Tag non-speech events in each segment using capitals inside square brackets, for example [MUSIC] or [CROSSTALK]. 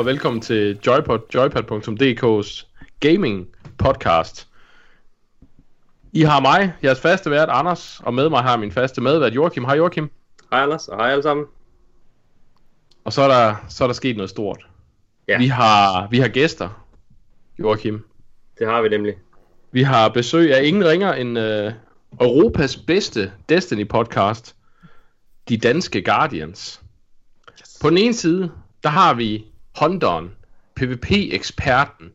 Og velkommen til Joypod, joypad.dk's gaming podcast. I har mig, jeres faste vært Anders, og med mig har min faste medvært Joachim. Hej Joachim. Hej Anders, og hej alle sammen. Og så er der, så er der sket noget stort. Ja. Vi, har, vi har gæster, Joachim. Det har vi nemlig. Vi har besøg af ingen ringer end uh, Europas bedste Destiny-podcast, De Danske Guardians. Yes. På den ene side, der har vi Hunteren, PvP-eksperten,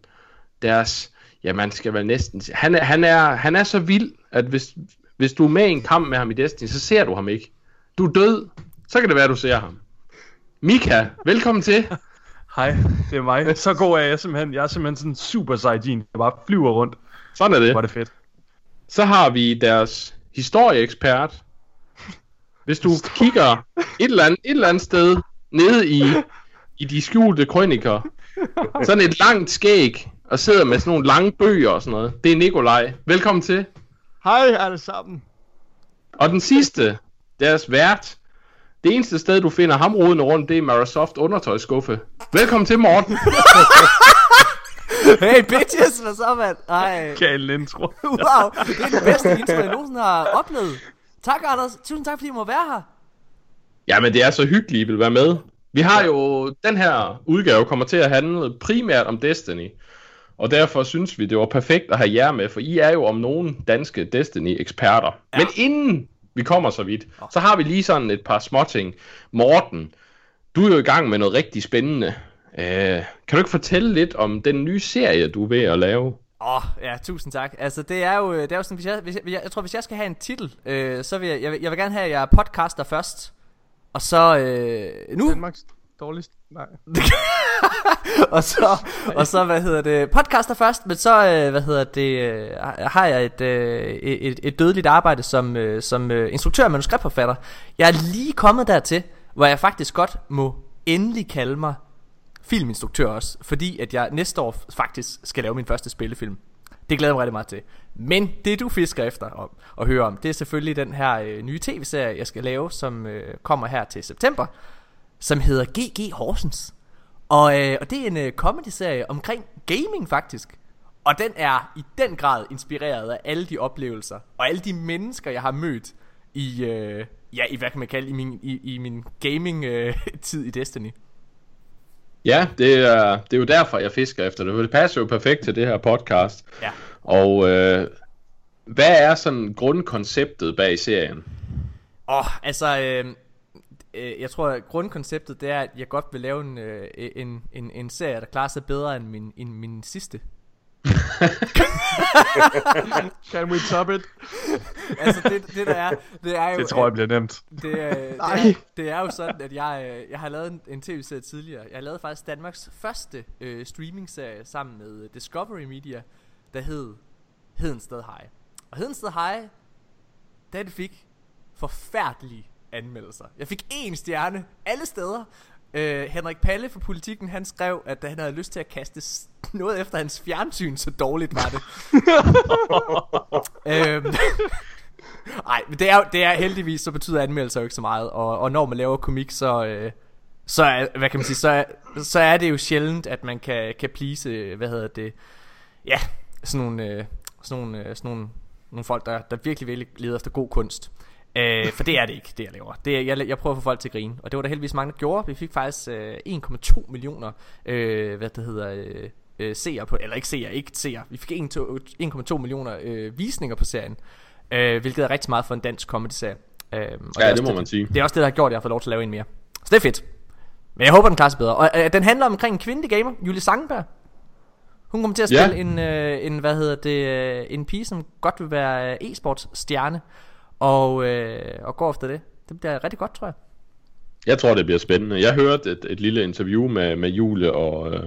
deres, ja man skal vel næsten sige, han er, han er, han er så vild, at hvis, hvis du er med i en kamp med ham i Destiny, så ser du ham ikke. Du er død, så kan det være, at du ser ham. Mika, velkommen til. [LAUGHS] Hej, det er mig. Så god er jeg simpelthen. Jeg er simpelthen sådan super sejdin. Jeg bare flyver rundt. Sådan er det. Er det fedt. Så har vi deres historieekspert. Hvis du kigger et eller andet, et eller andet sted nede i, [LAUGHS] i de skjulte krøniker, [LAUGHS] sådan et langt skæg, og sidder med sådan nogle lange bøger og sådan noget. Det er Nikolaj. Velkommen til. Hej alle sammen. Og den sidste, deres vært. Det eneste sted, du finder ham rodende rundt, det er Microsoft undertøjsskuffe. Velkommen til, Morten. [LAUGHS] Hey bitches, hvad så mand? Ej. Gal intro. [LAUGHS] Wow, det er den bedste intro, jeg nogensinde har oplevet. Tak Anders, tusind tak fordi jeg må være her. Jamen, det er så hyggeligt, I vil være med. Vi har jo, den her udgave kommer til at handle primært om Destiny. Og derfor synes vi, det var perfekt at have jer med, for I er jo om nogen danske Destiny-eksperter. Ja. Men inden vi kommer så vidt, så har vi lige sådan et par småting. Morten, du er jo i gang med noget rigtig spændende. Uh, kan du ikke fortælle lidt om den nye serie, du er ved at lave? Åh, oh, ja, tusind tak. Altså, det er jo, det er jo sådan, hvis jeg, hvis jeg, jeg tror, hvis jeg skal have en titel, øh, så vil jeg, jeg, vil, jeg vil gerne have, at jeg er podcaster først. Og så, øh, nu... Danmarks dårligste. Nej. [LAUGHS] og så, og så, hvad hedder det, podcaster først, men så, øh, hvad hedder det, øh, har jeg et, øh, et, et dødeligt arbejde som, øh, som øh, instruktør og manuskriptforfatter. Jeg er lige kommet dertil, hvor jeg faktisk godt må endelig kalde mig filminstruktør også, fordi at jeg næste år faktisk skal lave min første spillefilm. Det glæder jeg mig rigtig meget til. Men det du fisker efter om, at høre om, det er selvfølgelig den her øh, nye tv-serie, jeg skal lave, som øh, kommer her til september, som hedder GG Horsens. Og, øh, og det er en øh, comedy-serie omkring gaming faktisk. Og den er i den grad inspireret af alle de oplevelser, og alle de mennesker, jeg har mødt i, øh, ja, i hvad kan man kalde, i min, i, i min gaming-tid øh, [LAUGHS] i Destiny. Ja, det er, det er jo derfor, jeg fisker efter det. Det passer jo perfekt til det her podcast. Ja. Og øh, hvad er sådan grundkonceptet bag serien? Åh, oh, altså, øh, øh, jeg tror, at grundkonceptet det er, at jeg godt vil lave en, øh, en, en, en serie, der klarer sig bedre end min, end min sidste. [LAUGHS] Can we top it? altså, det, det der er, det er jo... Det tror jeg bliver nemt. Det, øh, det, er, det er jo sådan, at jeg, øh, jeg har lavet en, en tv-serie tidligere. Jeg har lavet faktisk Danmarks første øh, streaming-serie sammen med Discovery Media, der hed Hedensted High. Og Hedensted High, den fik forfærdelige anmeldelser. Jeg fik én stjerne alle steder. Øh, Henrik Palle fra Politikken, han skrev, at han havde lyst til at kaste noget efter hans fjernsyn, så dårligt var det. [LAUGHS] øhm, [LAUGHS] Ej, men det er, det er heldigvis, så betyder anmeldelser jo ikke så meget, og, og når man laver komik, så, øh, så er, hvad kan man sige, så er, så er det jo sjældent, at man kan, kan please, hvad hedder det, ja, sådan nogle, øh, sådan nogle, øh, sådan nogle, nogle folk, der, der virkelig, virkelig leder efter god kunst. Øh, for det er det ikke, det jeg laver. Det er, jeg, jeg prøver at få folk til at grine, og det var der heldigvis mange, der gjorde. Vi fik faktisk øh, 1,2 millioner, øh, hvad det hedder, øh, øh, seere på, eller ikke seere, ikke seere. Vi fik 1,2 millioner øh, visninger på serien, øh, hvilket er rigtig meget for en dansk comedy-serie. Øh, og Ja, det, er det også må man sige. Det er også det, der har gjort, at jeg har fået lov til at lave en mere. Så det er fedt. Men jeg håber, den klarer sig bedre. Og øh, den handler omkring en kvindelig gamer, Julie Sangenberg. Hun kommer til at spille en, øh, en, hvad hedder det, øh, en pige, som godt vil være øh, e-sports stjerne. Og, øh, og går efter det. Det bliver rigtig godt, tror jeg. Jeg tror, det bliver spændende. Jeg hørte et, et lille interview med, med Jule og, øh,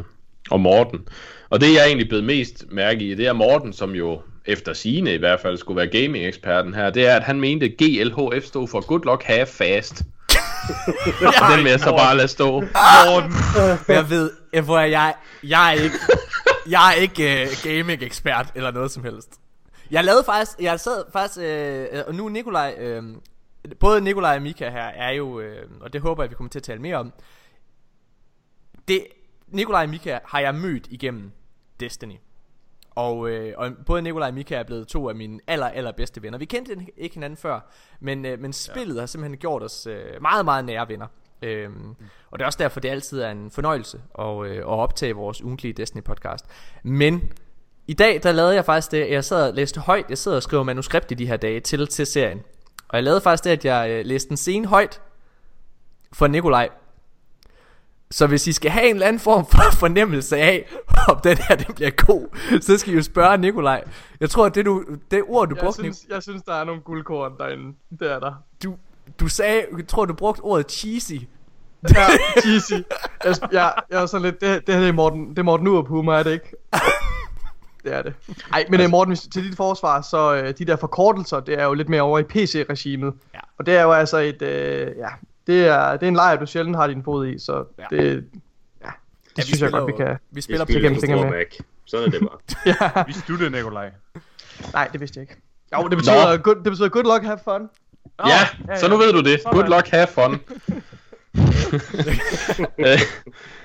og Morten. Og det, jeg egentlig blevet mest mærke i, det er Morten, som jo efter sine i hvert fald skulle være gaming-eksperten her, det er, at han mente, at GLHF stod for Good Luck Have Fast. [LAUGHS] Og den vil jeg så bare lade stå. Morten. jeg ved, jeg, hvor jeg, jeg er ikke, jeg er ikke uh, gaming ekspert eller noget som helst. Jeg lavede faktisk, jeg sad faktisk, øh, og nu Nikolaj, øh, både Nikolaj og Mika her er jo, øh, og det håber jeg, vi kommer til at tale mere om. Det, Nikolaj og Mika har jeg mødt igennem Destiny. Og, øh, og både Nikolaj og Mika er blevet to af mine aller, aller bedste venner. Vi kendte ikke hinanden før, men, øh, men spillet ja. har simpelthen gjort os øh, meget, meget nære venner. Øhm, mm. Og det er også derfor, det altid er en fornøjelse at, øh, at optage vores ugentlige Destiny podcast. Men i dag, der lavede jeg faktisk det, jeg sad og læste højt, jeg sidder og skriver manuskript i de her dage til, til serien. Og jeg lavede faktisk det, at jeg øh, læste en scene højt for Nikolaj. Så hvis I skal have en eller anden form for [LAUGHS] fornemmelse af, om den her den bliver god, så skal I jo spørge Nikolaj. Jeg tror, at det, du, det ord, du Jeg brugte, synes, jeg synes, der er nogle guldkorn derinde. Det er der. du, du sagde, jeg tror, du brugte ordet cheesy. Ja, cheesy. Jeg, jeg, jeg er sådan lidt, det, det her det er Morten, det er Morten Urup humor, er det ikke? [LAUGHS] Det er det. Ej, men altså, Morten, til dit forsvar, så øh, de der forkortelser, det er jo lidt mere over i PC-regimet. Ja. Og det er jo altså et, øh, ja, det er, det er en lejr, du sjældent har din fod i, så Ja. ja. det, ja, det Ja, ja, synes jeg godt, vi kan. Vi Vi spiller på spiller på fingre med. Sådan er det bare. [LAUGHS] ja. Vi sluttede, Nikolaj. Nej, det vidste jeg ikke. Jo, det betyder, Nå. good, det betyder good luck, have fun. Ja, så nu ved du det. Good luck, have fun. [LAUGHS] [LAUGHS]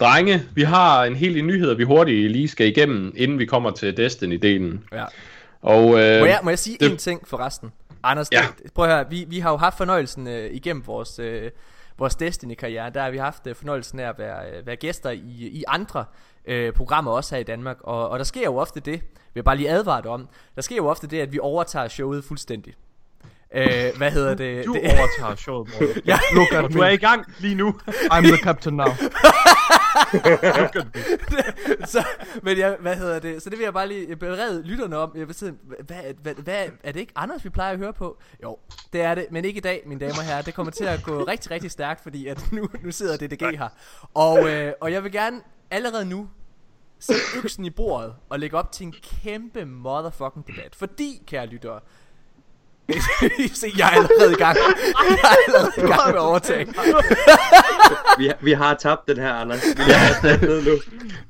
Drenge, vi har en hel del nyheder, vi hurtigt lige skal igennem, inden vi kommer til Destiny-delen. Ja. Og øh, Må jeg, må jeg sige det- en ting forresten? Anders, Ja. det, prøv at høre, vi, vi har jo haft fornøjelsen øh, igennem vores, øh, vores Destiny-karriere, der har vi haft øh, fornøjelsen af at være, øh, være gæster i, i andre øh, programmer også her i Danmark, og, og der sker jo ofte det, vil jeg bare lige advare dig om, der sker jo ofte det, at vi overtager showet fuldstændig. Øh, hvad hedder det? Du det overtager showet, Morten. [LAUGHS] ja, Look at du er i gang lige nu. I'm the captain now. [LAUGHS] [LAUGHS] så, men jeg, hvad hedder det? Så det vil jeg bare lige berede lytterne om. Jeg vil sige, hvad, hvad, hvad, er det ikke Anders, vi plejer at høre på? Jo, det er det, men ikke i dag, mine damer og herrer. Det kommer til at gå rigtig, rigtig stærkt, fordi at nu, nu sidder DDG her. Og, øh, og jeg vil gerne allerede nu sætte øksen i bordet og lægge op til en kæmpe motherfucking debat. Fordi, kære lyttere, [LAUGHS] Se, jeg er allerede i gang. Jeg er allerede i gang med at overtage. [LAUGHS] Vi, vi har tabt den her, Anders. Vi ned nu.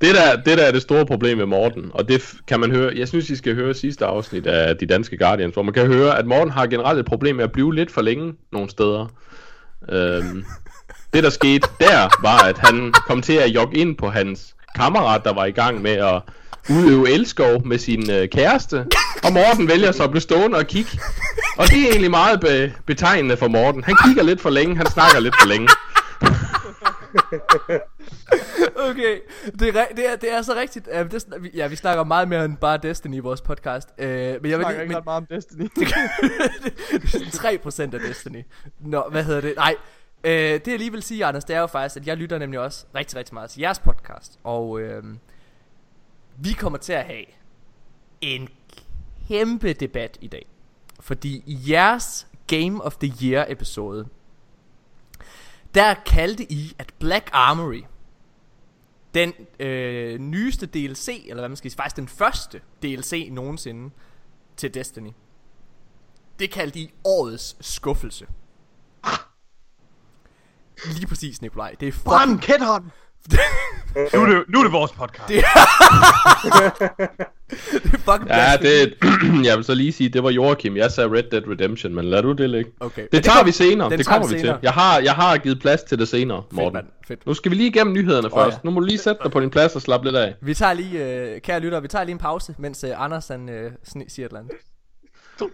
det, der, det der er det store problem med Morten, og det kan man høre, jeg synes, I skal høre sidste afsnit af De Danske Guardians, hvor man kan høre, at Morten har generelt et problem med at blive lidt for længe nogle steder. Øhm, det der skete der, var, at han kom til at jogge ind på hans kammerat, der var i gang med at udøve elskov med sin øh, kæreste, og Morten vælger så at blive stående og kigge. Og det er egentlig meget be- betegnende for Morten. Han kigger lidt for længe, han snakker lidt for længe. Okay, det er, det er, det er så rigtigt. Uh, det, ja, vi snakker meget mere end bare Destiny i vores podcast. Uh, men jeg vil snakker ikke men, ret meget om Destiny. 3% [LAUGHS] af Destiny. Nå, hvad hedder det? Nej, uh, det jeg lige vil sige, Anders, det er jo faktisk, at jeg lytter nemlig også rigtig, rigtig meget til jeres podcast. Og uh, vi kommer til at have en kæmpe debat i dag. Fordi i jeres Game of the Year episode, der kaldte I, at Black Armory, den øh, nyeste DLC, eller hvad man skal sige, faktisk den første DLC nogensinde til Destiny. Det kaldte I årets skuffelse. Lige præcis, Nikolaj. Det er fucking... Brænd! Nu er det, nu er det vores podcast. Det- [LAUGHS] det er fucking Ja, det, [CLEARS THROAT] jeg vil så lige sige, det var Joachim. Jeg sagde Red Dead Redemption, men lad du det ligge. Okay. Men Det tager kom- vi senere. Det tager kommer vi senere. til. Jeg har, jeg har givet plads til det senere, Fedt, Morten. mand. Fedt. Nu skal vi lige igennem nyhederne Åh, først. ja. Nu må du lige sætte dig på din plads og slappe lidt af. Vi tager lige, øh, kære lytter, vi tager lige en pause, mens øh, Anders han, øh, siger et eller andet. [LAUGHS]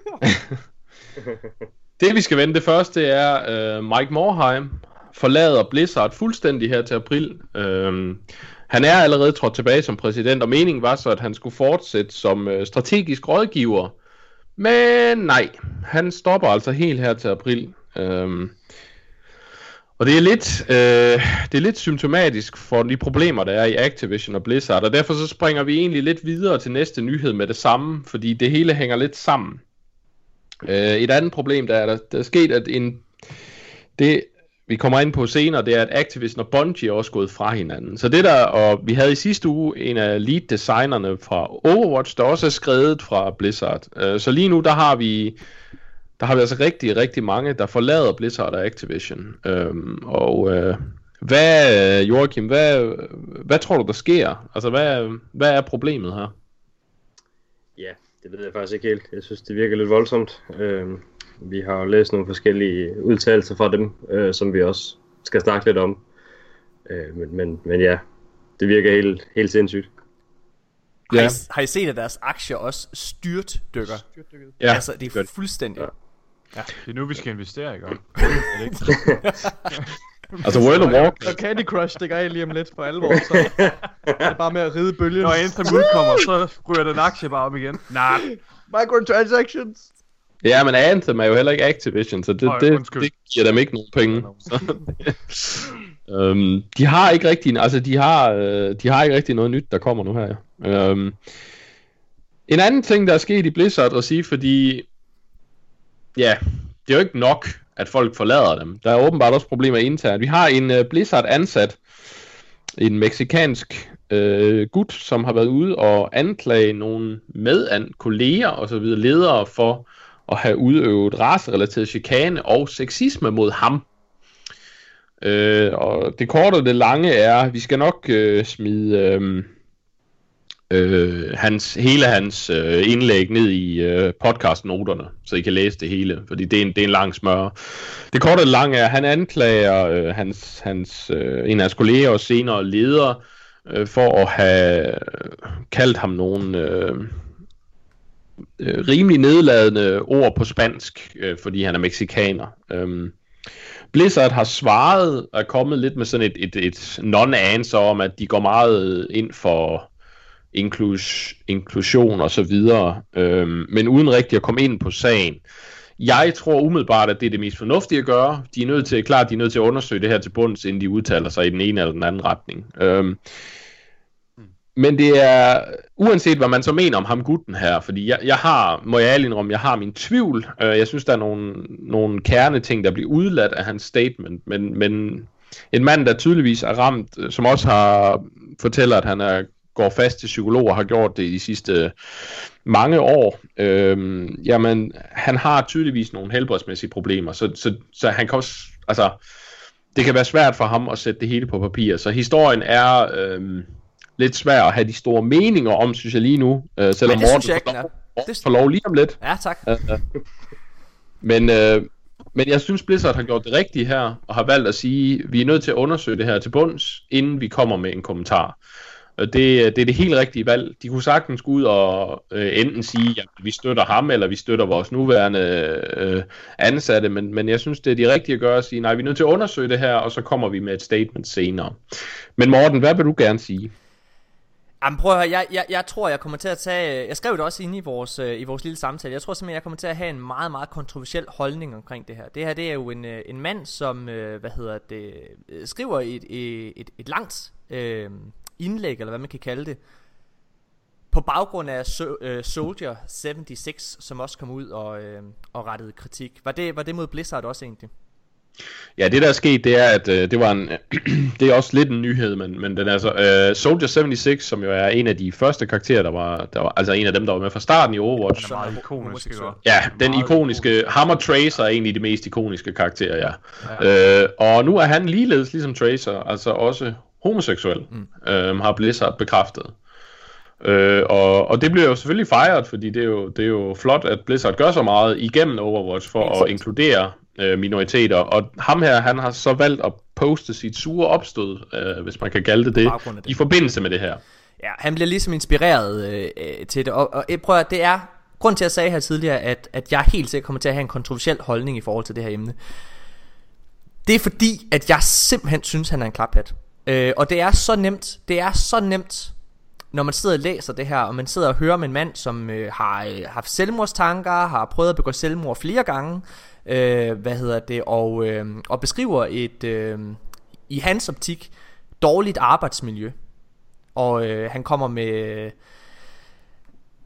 [LAUGHS] Det vi skal vende det første er, uh, Mike Morheim forlader Blizzard fuldstændig her til april. Øhm, han er allerede trådt tilbage som præsident, og meningen var så, at han skulle fortsætte som øh, strategisk rådgiver. Men nej, han stopper altså helt her til april. Øhm, og det er lidt, øh, det er lidt symptomatisk for de problemer, der er i Activision og Blizzard, og derfor så springer vi egentlig lidt videre til næste nyhed med det samme, fordi det hele hænger lidt sammen. Øh, et andet problem, der er, der, der er sket, at en, det vi kommer ind på senere, det er, at Activision og Bungie er også gået fra hinanden. Så det der, og vi havde i sidste uge en af lead designerne fra Overwatch, der også er skrevet fra Blizzard. Øh, så lige nu, der har vi der har vi altså rigtig, rigtig mange, der forlader Blizzard og Activision. Øhm, og øh, hvad, Joachim, hvad, hvad tror du, der sker? Altså, hvad, hvad er problemet her? Ja, det ved jeg faktisk ikke helt. Jeg synes, det virker lidt voldsomt. Øhm, vi har jo læst nogle forskellige udtalelser fra dem, øh, som vi også skal snakke lidt om. Øh, men, men, men ja, det virker helt, helt sindssygt. Har, Ja. I, har I set, at deres aktier også styrt dykker? Ja, altså, det er fuldstændig... Ja. Det er nu, vi skal investere, ikke? [LAUGHS] Er det ikke? [LAUGHS] Altså World of Warcraft, Så Candy Crush stikker af lige om lidt for alvor, så [LAUGHS] er det bare med at ride bølgen. Når Anthem udkommer, så ryger den aktie bare op igen. Nej, Microtransactions. Ja, men Anthem er jo heller ikke Activision, så det, Øj, det, undskyld. det giver dem ikke nogen penge. [LAUGHS] Øhm, de har ikke rigtig, altså de har, øh, de har ikke rigtig noget nyt, der kommer nu her. Ja. Øhm, en anden ting, der er sket i Blizzard at sige, fordi ja, det er jo ikke nok, at folk forlader dem. Der er åbenbart også problemer internt. Vi har en uh, Blizzard ansat, en meksikansk øh, gut, som har været ude og anklage nogle medan kolleger og så videre ledere for at have udøvet racerelateret chikane og sexisme mod ham. Øh, og det korte og det lange er, at vi skal nok øh, smide øh, øh, hans, hele hans øh, indlæg ned i øh, podcastnoterne, så I kan læse det hele, fordi det er en, det er en lang smør. Det korte og det lange er, at han anklager øh, hans, hans, øh, en af hans kolleger og senere leder øh, for at have kaldt ham nogle øh, øh, rimelig nedladende ord på spansk, øh, fordi han er meksikaner. Øhm, Blizzard har svaret og er kommet lidt med sådan et, et, et non-answer om, at de går meget ind for inklus, inklusion og så videre, øhm, men uden rigtig at komme ind på sagen. Jeg tror umiddelbart, at det er det mest fornuftige at gøre. De er nødt til, klart, de er nødt til at undersøge det her til bunds, inden de udtaler sig i den ene eller den anden retning. Øhm, men det er, uanset hvad man så mener om ham gutten her, fordi jeg, jeg har, må jeg ærlig indrømme, jeg har min tvivl. Øh, jeg synes, der er nogle, nogle kerne ting, der bliver udladt af hans statement, men, men en mand, der tydeligvis er ramt, øh, som også har fortæller, at han er, går fast til psykologer, har gjort det i de sidste mange år, øh, jamen, han har tydeligvis nogle helbredsmæssige problemer, så, så, så han kan også, altså, det kan være svært for ham at sætte det hele på papir, så historien er... Øh, lidt svær at have de store meninger om, synes jeg lige nu. Øh, selvom Men det synes Morten jeg ikke, får den er. lov- Det- får lov lige om lidt. Ja, tak. Øh, men, øh, men jeg synes, Blizzard har gjort det rigtige her, og har valgt at sige, vi er nødt til at undersøge det her til bunds, inden vi kommer med en kommentar. Og det, det er det helt rigtige valg. De kunne sagtens gå ud og øh, enten sige, at vi støtter ham, eller vi støtter vores nuværende øh, ansatte, men, men jeg synes, det er det rigtige at gøre at sige, nej, vi er nødt til at undersøge det her, og så kommer vi med et statement senere. Men Morten, hvad vil du gerne sige? Jamen prøv at høre, jeg, jeg, jeg tror jeg kommer til at tage Jeg skrev det også inde i vores, øh, i vores lille samtale. Jeg tror simpelthen jeg kommer til at have en meget meget kontroversiel holdning omkring det her. Det her det er jo en, øh, en mand som øh, Hvad hedder det Skriver et, et, et, et langt øh, indlæg Eller hvad man kan kalde det På baggrund af so, øh, Soldier 76 Som også kom ud og, øh, og rettede kritik. Var det, var det mod Blizzard også egentlig? Ja, det der er sket, det er, at øh, det var en, [CLEARS THROAT] det er også lidt en nyhed, men, men den er så, øh, Soldier 76, som jo er en af de første karakterer, der var, der var, altså en af dem, der var med fra starten i Overwatch. Den er meget ikonisk? Ja, den ikoniske, ham og Tracer er egentlig de mest ikoniske karakterer, ja. ja. Øh, og nu er han ligeledes, ligesom Tracer, altså også homoseksuel, mm. øh, har Blizzard bekræftet. Øh, og, og det bliver jo selvfølgelig fejret, fordi det er, jo, det er jo flot, at Blizzard gør så meget igennem Overwatch for Helt at inkludere øh, minoriteter. Og ham her, han har så valgt at poste sit sure opstød, øh, hvis man kan kalde det det, i forbindelse med det her. Ja, han bliver ligesom inspireret øh, øh, til det, og, og øh, prøv at det er, grund til at jeg sagde her tidligere, at, at jeg helt sikkert kommer til at have en kontroversiel holdning i forhold til det her emne. Det er fordi, at jeg simpelthen synes, han er en klaphat. Øh, og det er så nemt, det er så nemt, når man sidder og læser det her, og man sidder og hører om en mand, som øh, har øh, haft selvmordstanker, har prøvet at begå selvmord flere gange, øh, hvad hedder det, og, øh, og beskriver et, øh, i hans optik, dårligt arbejdsmiljø. Og øh, han kommer med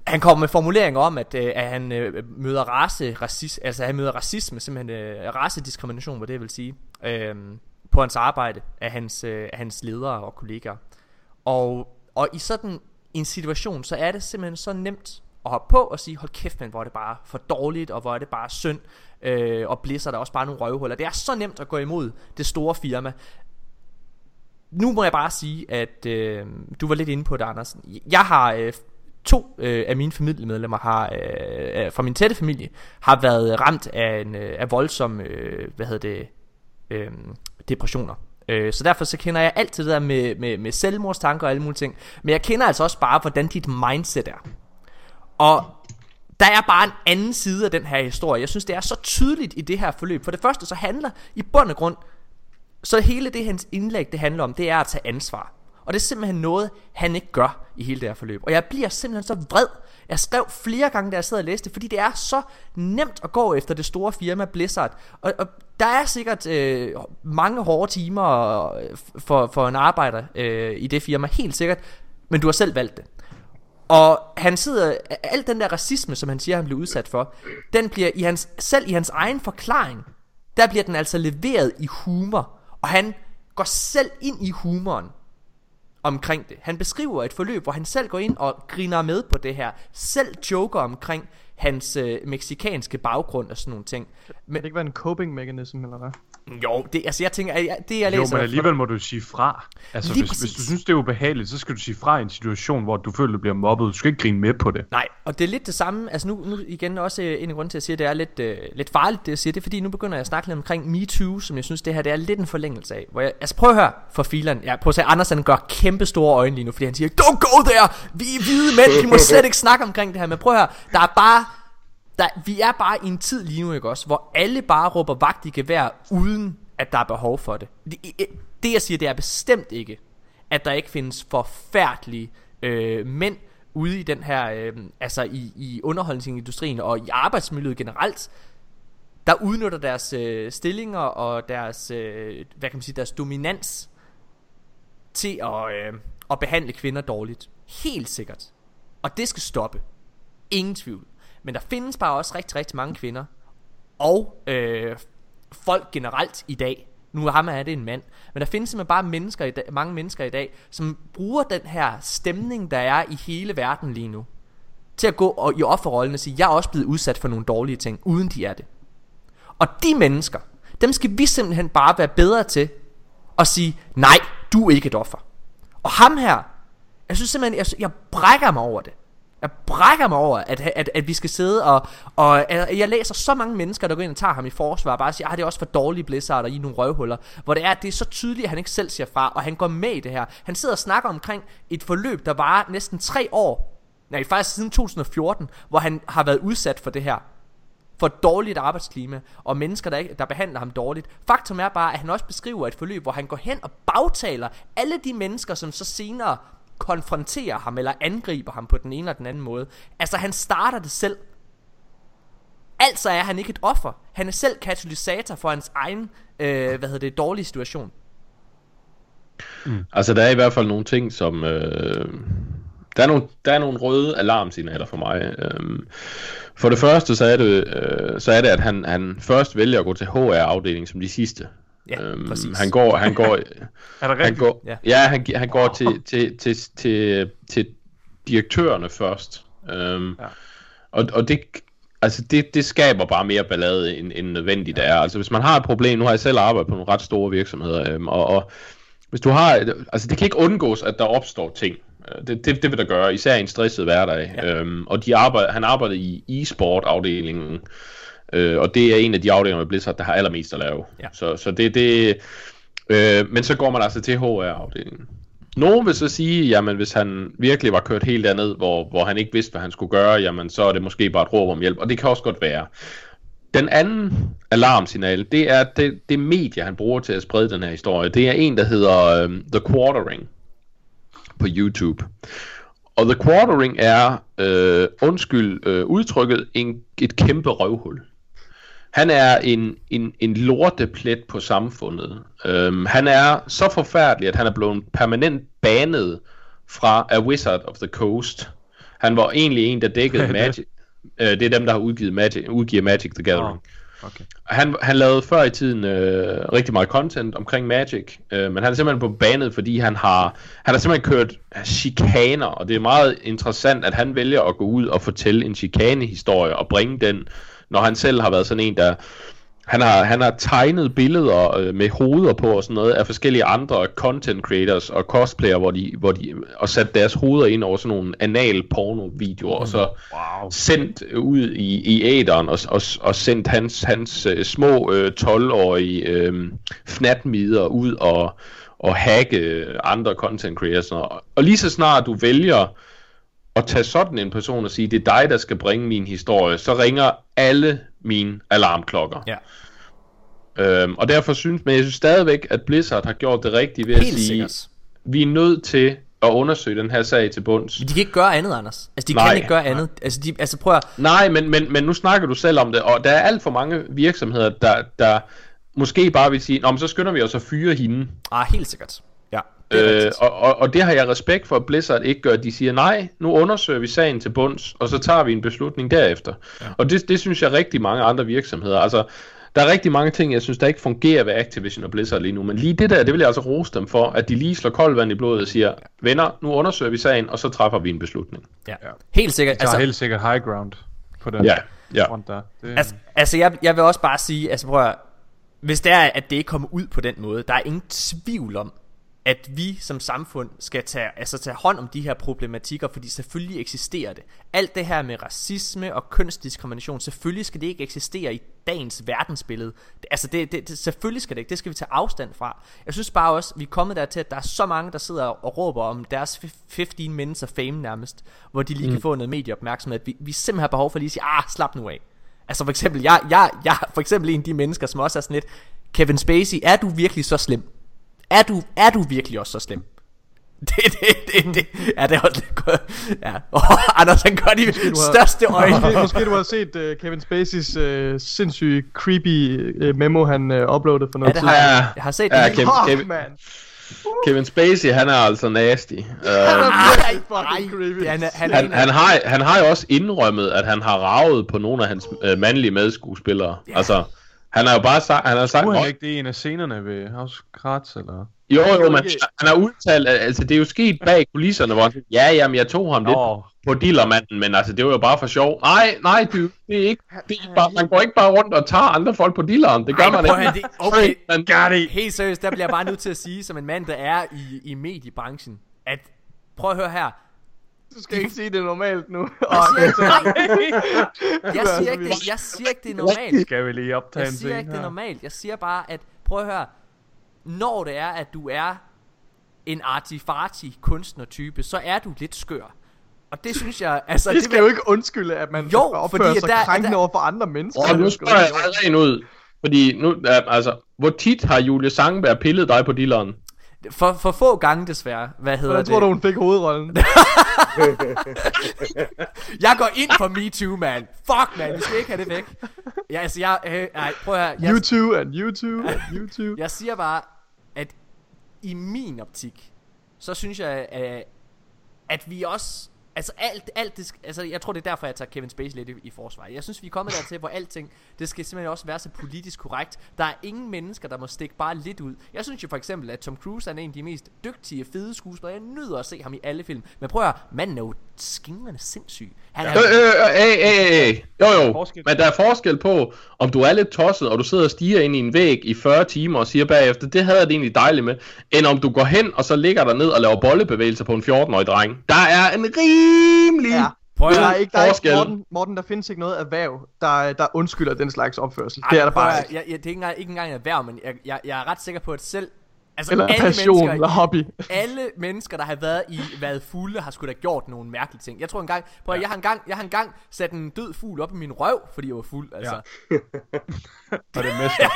han kommer med formuleringer om at, øh, at han øh, møder race racis, altså han møder racisme, simpelthen øh, racediskrimination, hvad det vil sige, øh, på hans arbejde af hans øh, af hans ledere og kollegaer. Og og i sådan en situation, så er det simpelthen så nemt at hoppe på og sige, hold kæft, men hvor er det bare for dårligt, og hvor er det bare synd, øh, og Blizzard der også bare nogle røvhuller. Det er så nemt at gå imod det store firma. Nu må jeg bare sige, at øh, du var lidt inde på det, Andersen. Jeg har øh, to øh, af mine familiemedlemmer har øh, fra min tætte familie har været ramt af en øh, af voldsom øh, hvad hedder det øh, depressioner. Øh, så derfor så kender jeg altid det der med, med, med selvmordstanker og alle mulige ting. Men jeg kender altså også bare, hvordan dit mindset er. Og der er bare en anden side af den her historie. Jeg synes, det er så tydeligt i det her forløb. For det første, så handler i bund og grund, så hele det hans indlæg, det handler om, det er at tage ansvar. Og det er simpelthen noget, han ikke gør i hele det her forløb. Og jeg bliver simpelthen så vred. Jeg skrev flere gange, da jeg sad og læste, fordi det er så nemt at gå efter det store firma Blizzard. Og, og der er sikkert øh, mange hårde timer øh, for, for en arbejder øh, i det firma, helt sikkert. Men du har selv valgt det. Og han sidder, al den der racisme, som han siger, han blev udsat for, den bliver i hans, selv i hans egen forklaring, der bliver den altså leveret i humor. Og han går selv ind i humoren omkring det. Han beskriver et forløb, hvor han selv går ind og griner med på det her. Selv joker omkring hans øh, meksikanske baggrund og sådan nogle ting. Men det ikke være en coping mechanism, eller hvad? Jo, det, altså jeg tænker, jeg, det jeg læser... Jo, men alligevel må du sige fra. Altså, hvis, hvis du synes, det er ubehageligt, så skal du sige fra i en situation, hvor du føler, du bliver mobbet. Du skal ikke grine med på det. Nej, og det er lidt det samme. Altså nu, nu igen også øh, en grund til at sige, at det er lidt, uh, lidt farligt, det jeg siger. Det er fordi, nu begynder jeg at snakke lidt omkring MeToo, som jeg synes, det her det er lidt en forlængelse af. Hvor jeg, altså prøv at høre for fileren. Ja, prøv at se, Anders han gør kæmpe store øjne lige nu, fordi han siger, don't go there! Vi er hvide mænd, vi må slet ikke snakke omkring det her. Men prøv at høre, der er bare der, vi er bare i en tid lige nu, ikke også, hvor alle bare råber vagt i gevær, uden at der er behov for det. Det, det jeg siger, det er bestemt ikke, at der ikke findes forfærdelige øh, mænd ude i den her, øh, altså i, i underholdningsindustrien og i arbejdsmiljøet generelt, der udnytter deres øh, stillinger og deres, øh, hvad kan man sige, deres dominans til at, øh, at behandle kvinder dårligt. Helt sikkert. Og det skal stoppe. Ingen tvivl. Men der findes bare også rigtig, rigtig mange kvinder, og øh, folk generelt i dag, nu ham er det en mand, men der findes simpelthen bare mennesker i dag, mange mennesker i dag, som bruger den her stemning, der er i hele verden lige nu, til at gå og, i offerrollen og sige, jeg er også blevet udsat for nogle dårlige ting, uden de er det. Og de mennesker, dem skal vi simpelthen bare være bedre til at sige, nej, du er ikke et offer. Og ham her, jeg synes simpelthen, jeg, jeg brækker mig over det. Jeg brækker mig over, at, at, at vi skal sidde og, og at jeg læser så mange mennesker, der går ind og tager ham i forsvar, og bare siger, at det er også for dårlige Blizzard og i nogle røvhuller, hvor det er, at det er så tydeligt, at han ikke selv siger fra, og han går med i det her. Han sidder og snakker omkring et forløb, der var næsten tre år, nej faktisk siden 2014, hvor han har været udsat for det her for dårligt arbejdsklima, og mennesker, der, ikke, der behandler ham dårligt. Faktum er bare, at han også beskriver et forløb, hvor han går hen og bagtaler alle de mennesker, som så senere konfronterer ham eller angriber ham på den ene eller den anden måde. Altså han starter det selv. Altså er han ikke et offer. Han er selv katalysator for hans egen, øh, hvad hedder det, dårlige situation. Mm. Altså der er i hvert fald nogle ting, som... Øh, der, er nogle, der er nogle røde alarmsignaler for mig. Øh, for det første, så er det, øh, så er det at han, han først vælger at gå til HR-afdelingen som de sidste. Ja, øhm, præcis. Han går, han går, [LAUGHS] er det han går, ja. ja, han, han går til, til, til, til, til direktørerne først. Øhm, ja. og, og det, altså det, det skaber bare mere ballade, end, end nødvendigt ja. er. Altså hvis man har et problem, nu har jeg selv arbejdet på nogle ret store virksomheder, øhm, og, og hvis du har, altså det kan ikke undgås, at der opstår ting. Øh, det, det, det vil der gøre, især i en stresset hverdag. Ja. Øhm, og de arbejder, han arbejder i e-sport-afdelingen, Øh, og det er en af de afdelinger med Blizzard, der har allermest at lave. Ja. Så, så det, det øh, men så går man altså til HR-afdelingen. Nogen vil så sige, jamen hvis han virkelig var kørt helt andet, hvor, hvor han ikke vidste, hvad han skulle gøre, jamen så er det måske bare et råb om hjælp, og det kan også godt være. Den anden alarmsignal, det er det, det medie, han bruger til at sprede den her historie. Det er en, der hedder um, The Quartering på YouTube. Og The Quartering er, øh, undskyld øh, udtrykket, en, et kæmpe røvhul. Han er en, en, en lorteplet på samfundet. Øhm, han er så forfærdelig, at han er blevet permanent banet fra A Wizard of the Coast. Han var egentlig en, der dækkede [LAUGHS] Magic. Øh, det er dem, der har udgivet Magic, udgiver Magic the Gathering. Oh, okay. Han, han lavede før i tiden øh, rigtig meget content omkring Magic, øh, men han er simpelthen på banet, fordi han har, han har simpelthen kørt chikaner, og det er meget interessant, at han vælger at gå ud og fortælle en chikane-historie og bringe den når han selv har været sådan en, der han har, han har tegnet billeder øh, med hoveder på og sådan noget af forskellige andre content creators og cosplayer, hvor de, hvor de og sat deres hoveder ind over sådan nogle anal porno videoer mm. og så Wow. sendt ud i, i æderen og, og, og sendt hans, hans øh, små øh, 12-årige øh, fnatmider ud og, og hacke andre content creators. Og, og lige så snart du vælger at tage sådan en person og sige, det er dig, der skal bringe min historie, så ringer alle mine alarmklokker. Ja. Øhm, og derfor synes, men jeg synes stadigvæk, at Blizzard har gjort det rigtige ved at Helt sige, sikkert. vi er nødt til at undersøge den her sag til bunds. Men de kan ikke gøre andet, Anders. Altså, de Nej. kan ikke gøre andet. Altså, de, altså prøv at... Nej, men, men, men nu snakker du selv om det, og der er alt for mange virksomheder, der, der måske bare vil sige, Nå, men så skynder vi os at fyre hende. Ah, helt sikkert. Ja, Øh, og, og, og det har jeg respekt for, at Blizzard ikke gør. De siger, nej, nu undersøger vi sagen til bunds, og så tager vi en beslutning derefter. Ja. Og det, det synes jeg rigtig mange andre virksomheder. Altså, der er rigtig mange ting, jeg synes, der ikke fungerer ved Activision og Blizzard lige nu. Men lige det der, det vil jeg altså rose dem for, at de lige slår koldt vand i blodet og siger, venner, nu undersøger vi sagen, og så træffer vi en beslutning. Ja. Helt sikkert. Altså, helt sikkert high ground på den Ja, ja. front der. Det, altså, altså jeg, jeg vil også bare sige, altså prøv at, hvis det er, at det ikke kommer ud på den måde, der er ingen tvivl om, at vi som samfund skal tage, altså tage hånd om de her problematikker, fordi selvfølgelig eksisterer det. Alt det her med racisme og kønsdiskrimination, selvfølgelig skal det ikke eksistere i dagens verdensbillede. Altså det, det, det, selvfølgelig skal det ikke, det skal vi tage afstand fra. Jeg synes bare også, vi er kommet dertil, at der er så mange, der sidder og råber om deres fif- 15 minutes of fame nærmest, hvor de lige mm. kan få noget medieopmærksomhed, at vi, vi simpelthen har behov for lige at sige, ah, slap nu af. Altså for eksempel, jeg, jeg, jeg for eksempel en af de mennesker, som også er sådan lidt, Kevin Spacey, er du virkelig så slem? Er du, er du virkelig også så slem? [LAUGHS] Det, det, det, det, ja, det er også lidt godt. Ja, oh, Anders, han gør de har- største [LAUGHS] øjne. Måske, måske du har set uh, Kevin Spaceys uh, sindssyge creepy uh, memo, han uh, uploadede for Ja, noget det tid. har Ja. jeg. Jeg har set Ja, det. Kevin- Fuck, Kevin- man. Kevin Spacey, han er altså nasty. [LAUGHS] Uh, Ej, fucking creepy. det- han, er- han, er han, han, har, han har jo også indrømmet, at han har ravet på nogle af hans øh, mandlige medskuespillere. Ja. Altså, han har jo bare sagt, han har sagt, Tror han "Nå, ikke, det er en af scenerne ved House of Cards, eller? jo, jo, men han har udtalt, altså, det er jo sket bag kulisserne, hvor han siger, ja, jamen, jeg tog ham lidt Nå, på dillermanden, men altså, det var jo bare for sjov. Nej, nej, du, det er ikke, det er bare, man går ikke bare rundt og tager andre folk på dilleren, det gør Ej, man ikke. det- okay. Man, got it! Helt seriøst, der bliver jeg bare nødt til at sige, som en mand, der er i, i mediebranchen, at prøv at høre her. Du skal ikke sige det er normalt nu. [LAUGHS] Jeg siger, nej, jeg er siger ikke, det, jeg siger ikke, det er [LAUGHS] normalt. Skal vi lige optage Jeg en siger ikke, det er normalt. Jeg siger bare, at prøv at høre. Når det er, at du er en artifarti kunstnertype, så er du lidt skør. Og det synes jeg, altså... det skal vil- jo ikke undskylde, at man Jo, opfører fordi sig der- krænkende der- over for andre mennesker. og nu spørger jeg dig rent ud, fordi nu, altså, hvor tit har Julie Sangenberg pillet dig på dilleren? For, for få gange desværre. Hvad hedder Hvordan det? tror du, hun fik hovedrollen? [LAUGHS] Jeg går ind for Me Too, man. Fuck, man. Vi skal ikke have det væk. Ja, altså, jeg... Øh, nej, prøv at høre. Jeg, YouTube and YouTube and YouTube. Jeg siger bare, at i min optik, så synes jeg, at, at vi også... Altså alt, alt det, altså jeg tror det er derfor jeg tager Kevin Spacey lidt i, i forsvar. Jeg synes vi er kommet dertil hvor alting Det skal simpelthen også være så politisk korrekt. Der er ingen mennesker der må stikke bare lidt ud. Jeg synes jo for eksempel at Tom Cruise er en af de mest dygtige fede skuespillere Jeg nyder at se ham i alle film. Men prøv at høre, manden er jo skingrende sindssyg Han er Øh, øh, øh, øh, øh, øh. Jo, jo, men der er forskel på, om du er lidt tosset, og du sidder og stiger ind i en væg i 40 timer og siger bagefter, det havde jeg det egentlig dejligt med, end om du går hen, og så ligger der ned og laver bollebevægelser på en 14-årig dreng. Der er en rimelig... Ja. Prøv at Der er ikke, der er ikke forskel. Morten, Morten, der findes ikke noget erhverv, der, der undskylder den slags opførsel. Ej, det er der at bare høre, ikke. jeg, jeg, Det er ikke engang, ikke engang erhverv Men jeg, jeg, jeg er ret sikker på at selv Altså Eller alle passion, mennesker eller hobby. alle mennesker, der har været i været fulde, har sgu da gjort nogle mærkelige ting. Jeg tror engang, prøv, ja. jeg har engang, jeg har engang sat en død fugl op i min røv, fordi jeg var fuld. Altså. [LAUGHS] Og det [LAUGHS] mester.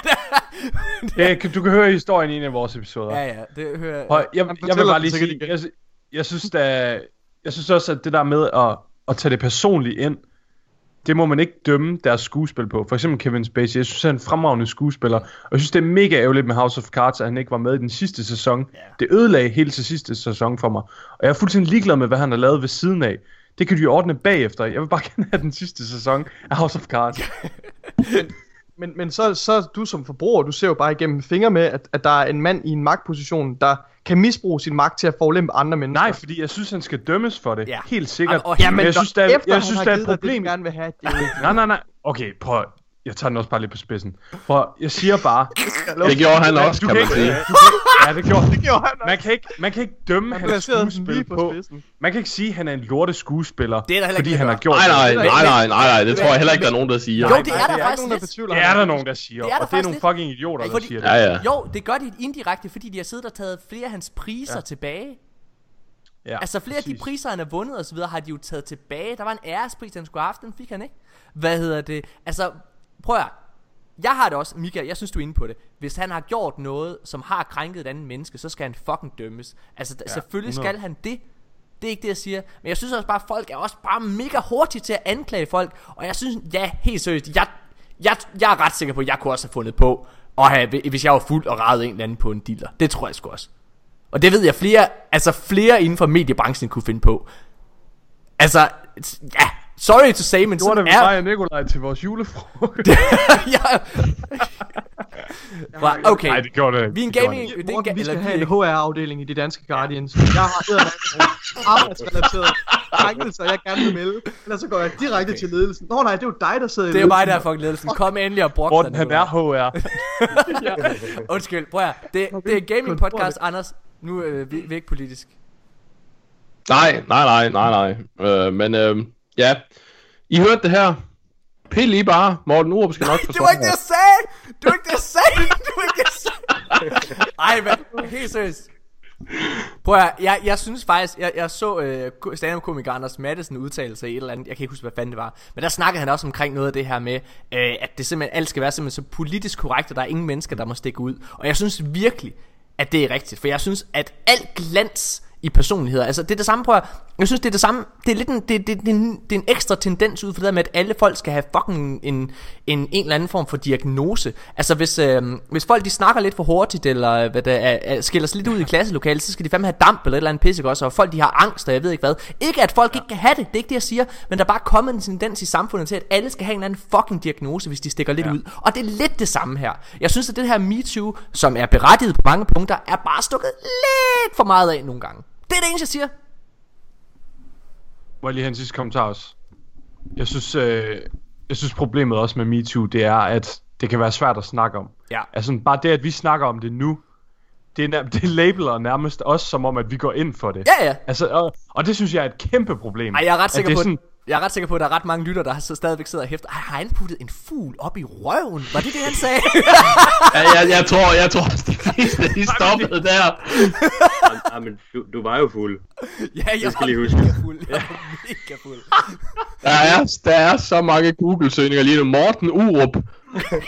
ja, kan- du kan høre historien i en af vores episoder. Ja, ja, det hører jeg. Jeg, jeg vil bare lige sige, jeg, jeg synes da, jeg synes også, at det der med at, at tage det personligt ind, det må man ikke dømme deres skuespil på. For eksempel Kevin Spacey, jeg synes, han er en fremragende skuespiller, og jeg synes, det er mega ærgerligt med House of Cards, at han ikke var med i den sidste sæson. Ja. Det ødelagde hele til sidste sæson for mig, og jeg er fuldstændig ligeglad med, hvad han har lavet ved siden af. Det kan de jo ordne bagefter. Jeg vil bare [LAUGHS] gerne have den sidste sæson af House of Cards. [LAUGHS] Men, men så, så du som forbruger, du ser jo bare igennem fingre med, at, at der er en mand i en magtposition, der kan misbruge sin magt til at forulempe andre mennesker. Nej, fordi jeg synes, han skal dømmes for det. Ja. Helt sikkert. Og- og- Jamen, jeg synes, der, efter jeg han synes, har der er et det, problem. du gerne vil have, det er [LAUGHS] Nej, nej, nej. Okay, prøv. Jeg tager den også bare lidt på spidsen. For jeg siger bare... [LAUGHS] Det gjorde han også, kan man sige. Ja, det gjorde [LAUGHS] Det gjorde han man kan, ikke, man kan ikke dømme Han hans skuespil på på. spidsen. Man kan ikke sige, at han er en lorte skuespiller, Det er der fordi ikke han har gjort Nej, nej, det. nej, nej, nej, nej, det tror jeg heller ikke, der er nogen, der siger. Jo, det er der er faktisk nogen, der lidt. Det er der nogen, der siger, Det er der og det er nogle fucking idioter, der siger det. Ja, ja. Jo, det gør de indirekte, fordi de har siddet og taget flere af hans priser tilbage. Ja, Altså flere af de præcis. priser, han har vundet og så videre, har de jo taget tilbage. Der var en ærespris, han skulle have haft, den fik han ikke. Hvad hedder det? Altså, prøv at. Jeg har det også, Michael, jeg synes du er inde på det. Hvis han har gjort noget, som har krænket et andet menneske, så skal han fucking dømmes. Altså, ja, selvfølgelig 100. skal han det. Det er ikke det, jeg siger. Men jeg synes også bare, at folk er også bare mega hurtige til at anklage folk. Og jeg synes, ja, helt seriøst, jeg, jeg, jeg er ret sikker på, at jeg kunne også have fundet på, at have, hvis jeg var fuld og rejet en eller anden på en dealer. Det tror jeg sgu også. Og det ved jeg flere, altså flere inden for mediebranchen kunne finde på. Altså, ja, sorry to say, men sådan det er... mig og Nikolaj til vores julefrokost? [LAUGHS] ja. [LAUGHS] Fra- okay, Nej, det gjorde det. vi er en det gaming... det. Det er en Morten, ga- vi skal have en HR-afdeling i de danske Guardians. Jeg har eddermame arbejdsrelaterede krænkelser, jeg gerne vil melde. Ellers så går jeg direkte til ledelsen. Nå nej, det er jo dig, der sidder i Det er mig, der er fucking ledelsen. Kom endelig og brok Morten, han er HR. [LAUGHS] Undskyld, prøv at det, det er gaming podcast, Anders. Nu er vi, vi er ikke politisk. Nej, nej, nej, nej, nej. Øh, men øh, ja, I hørte det her. Pil lige bare. Morten Urup skal nok [LAUGHS] Det forsvare var ikke det, jeg sagde! Det var ikke det, jeg sagde! Det var ikke det, jeg sagde! Ej, men helt seriøst. Prøv at, jeg, jeg synes faktisk, jeg, jeg så øh, stand-up-komiker Anders Mattesen udtale sig i et eller andet, jeg kan ikke huske, hvad fanden det var, men der snakkede han også omkring noget af det her med, øh, at det simpelthen, alt skal være simpelthen så politisk korrekt, og der er ingen mennesker, der må stikke ud. Og jeg synes virkelig, at det er rigtigt, for jeg synes, at alt glans i personligheder. Altså det er det samme, prøv at, jeg synes det er det samme, det er lidt en, det, det, det, en, det er en ekstra tendens ud for det der med, at alle folk skal have fucking en, en, en eller anden form for diagnose. Altså hvis, øh, hvis folk de snakker lidt for hurtigt, eller øh, hvad det er, er, skiller sig lidt ud i klasselokalet, så skal de fandme have damp eller et eller andet pisse, også? Og folk de har angst, og jeg ved ikke hvad. Ikke at folk ikke kan have det, det er ikke det jeg siger, men der er bare kommet en tendens i samfundet til, at alle skal have en eller anden fucking diagnose, hvis de stikker lidt ja. ud. Og det er lidt det samme her. Jeg synes, at det her MeToo, som er berettiget på mange punkter, er bare stukket lidt for meget af nogle gange. Det er det eneste, jeg siger. Må jeg lige have en sidste kommentar også? Jeg synes, øh, jeg synes problemet også med MeToo, det er, at det kan være svært at snakke om. Ja. Altså bare det, at vi snakker om det nu, det, er, [LAUGHS] det labeler nærmest os som om, at vi går ind for det. Ja, ja. Altså, og, og det synes jeg er et kæmpe problem. Ej, jeg er ret sikker på, sådan... jeg er ret sikker på, at der er ret mange lytter, der så stadigvæk sidder og hæfter. Ej, har han puttet en fugl op i røven? Var det det, han sagde? [LAUGHS] Ja, jeg, jeg tror, jeg tror, at de fleste, de stoppede der. Ja, men du, du var jo fuld. ja, jeg Det skal var lige huske. mega fuld. Jeg var mega fuld. Der er, der er så mange Google-søgninger lige nu. Morten Urup.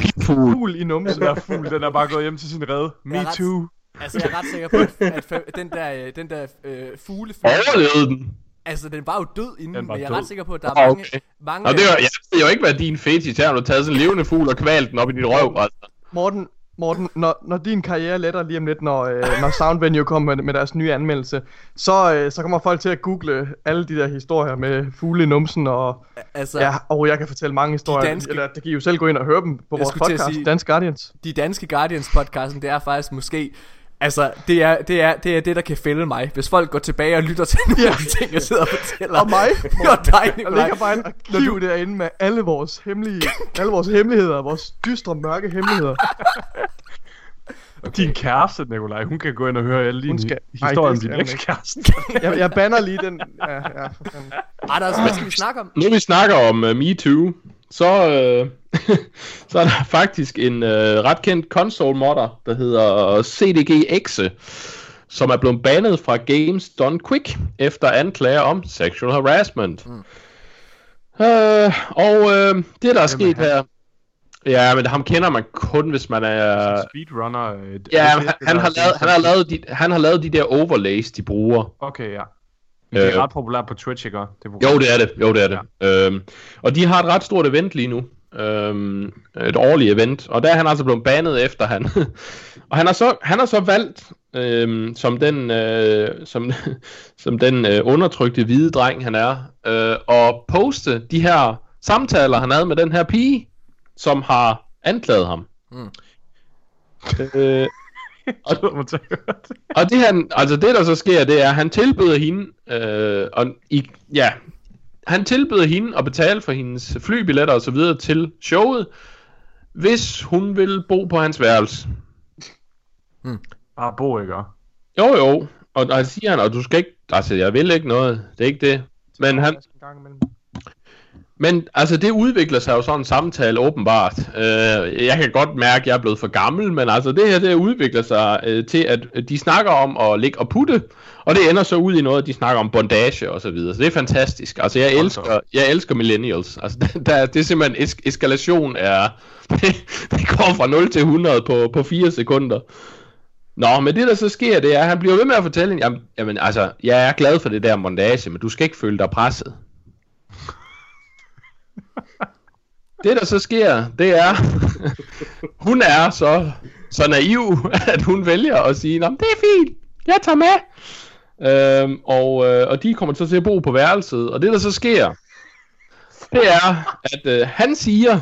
Pipfugl. Fugl i numsen. den der fugl, den er bare gået hjem til sin redde. Me ret- too. Altså, jeg er ret sikker på, at, at den der, øh, den der øh, fuglefugl, Overlevede den. Altså den var jo død inden, Den var men jeg er død. ret sikker på, at der er Åh, mange, okay. mange Og det var, jeg ved jo ikke, hvad din fetish er, når du har taget sådan en levende fugl og kvalt den op i dit røv. Altså. Morten, Morten når, når din karriere letter lige om lidt, når, øh, når Soundvenue kommer med, med deres nye anmeldelse, så, øh, så kommer folk til at google alle de der historier med fugle i numsen, og, altså, ja, og jeg kan fortælle mange historier. danske- Eller det kan I jo selv gå ind og høre dem på vores podcast, sige- Dansk Guardians. de danske Guardians podcasten, det er faktisk måske Altså, det er, det er, det er det, der kan fælde mig. Hvis folk går tilbage og lytter til nogle de ting, jeg sidder og fortæller. Og mig, [LAUGHS] og dig, Der Nikolaj. ligger bare en arkiv derinde med alle vores hemmelige, [LAUGHS] alle vores hemmeligheder, vores dystre, mørke hemmeligheder. [LAUGHS] Din kæreste, Nikolaj, hun kan gå ind og høre alle dine Hun skal- Ej, historier om din ekskæreste. Jeg, jeg banner lige den. Ja, ja, for fanden. Anders, hvad skal vi snakke om? Nu vi snakker om uh, MeToo, så, uh, [LAUGHS] så er der faktisk en uh, ret kendt console modder, der hedder CDG som er blevet banet fra Games Done Quick efter anklager om sexual harassment. Mm. Uh, og uh, det der er sket her, ja, men ham kender man kun, hvis man er... Speedrunner. øh, Ja, han, har lavet, han, har lavet de, han har lavet de der overlays, de bruger. Okay, ja. Men det er Øh. ret populært på Twitch, ikke? Det Jo, det er det. Jo, det er det. Ja. Øhm, og de har et ret stort event lige nu. Øhm, et årligt event. Og der er han altså blevet banet efter han. [LAUGHS] og han har så, han har så valgt, øhm, som den, øh, som, [LAUGHS] som den øh, undertrykte hvide dreng han er, øh, at poste de her samtaler, han havde med den her pige, som har anklaget ham. Mm. Øh, [LAUGHS] Det. og det han, altså det der så sker, det er, at han tilbyder hende, øh, og i, ja, han tilbyder hende at betale for hendes flybilletter og så videre til showet, hvis hun vil bo på hans værelse. Bare bo, ikke? Jo, jo. Og der siger han, og du skal ikke, altså jeg vil ikke noget, det er ikke det. Men han. Men altså, det udvikler sig jo sådan en samtale åbenbart. Øh, jeg kan godt mærke, at jeg er blevet for gammel, men altså det her, det udvikler sig øh, til, at de snakker om at ligge og putte, og det ender så ud i noget, at de snakker om bondage og så videre. Så det er fantastisk. Altså, jeg elsker, jeg elsker millennials. Altså, der, [LAUGHS] der, det er simpelthen, es- eskalation er, [LAUGHS] det, det går fra 0 til 100 på, på 4 sekunder. Nå, men det der så sker, det er, at han bliver ved med at fortælle, jamen, jamen altså, jeg er glad for det der bondage, men du skal ikke føle dig presset. Det der så sker, det er, hun er så, så naiv, at hun vælger at sige, Nå, det er fint, jeg tager med. Øhm, og, øh, og de kommer så til at bo på værelset, og det der så sker, det er, at øh, han siger,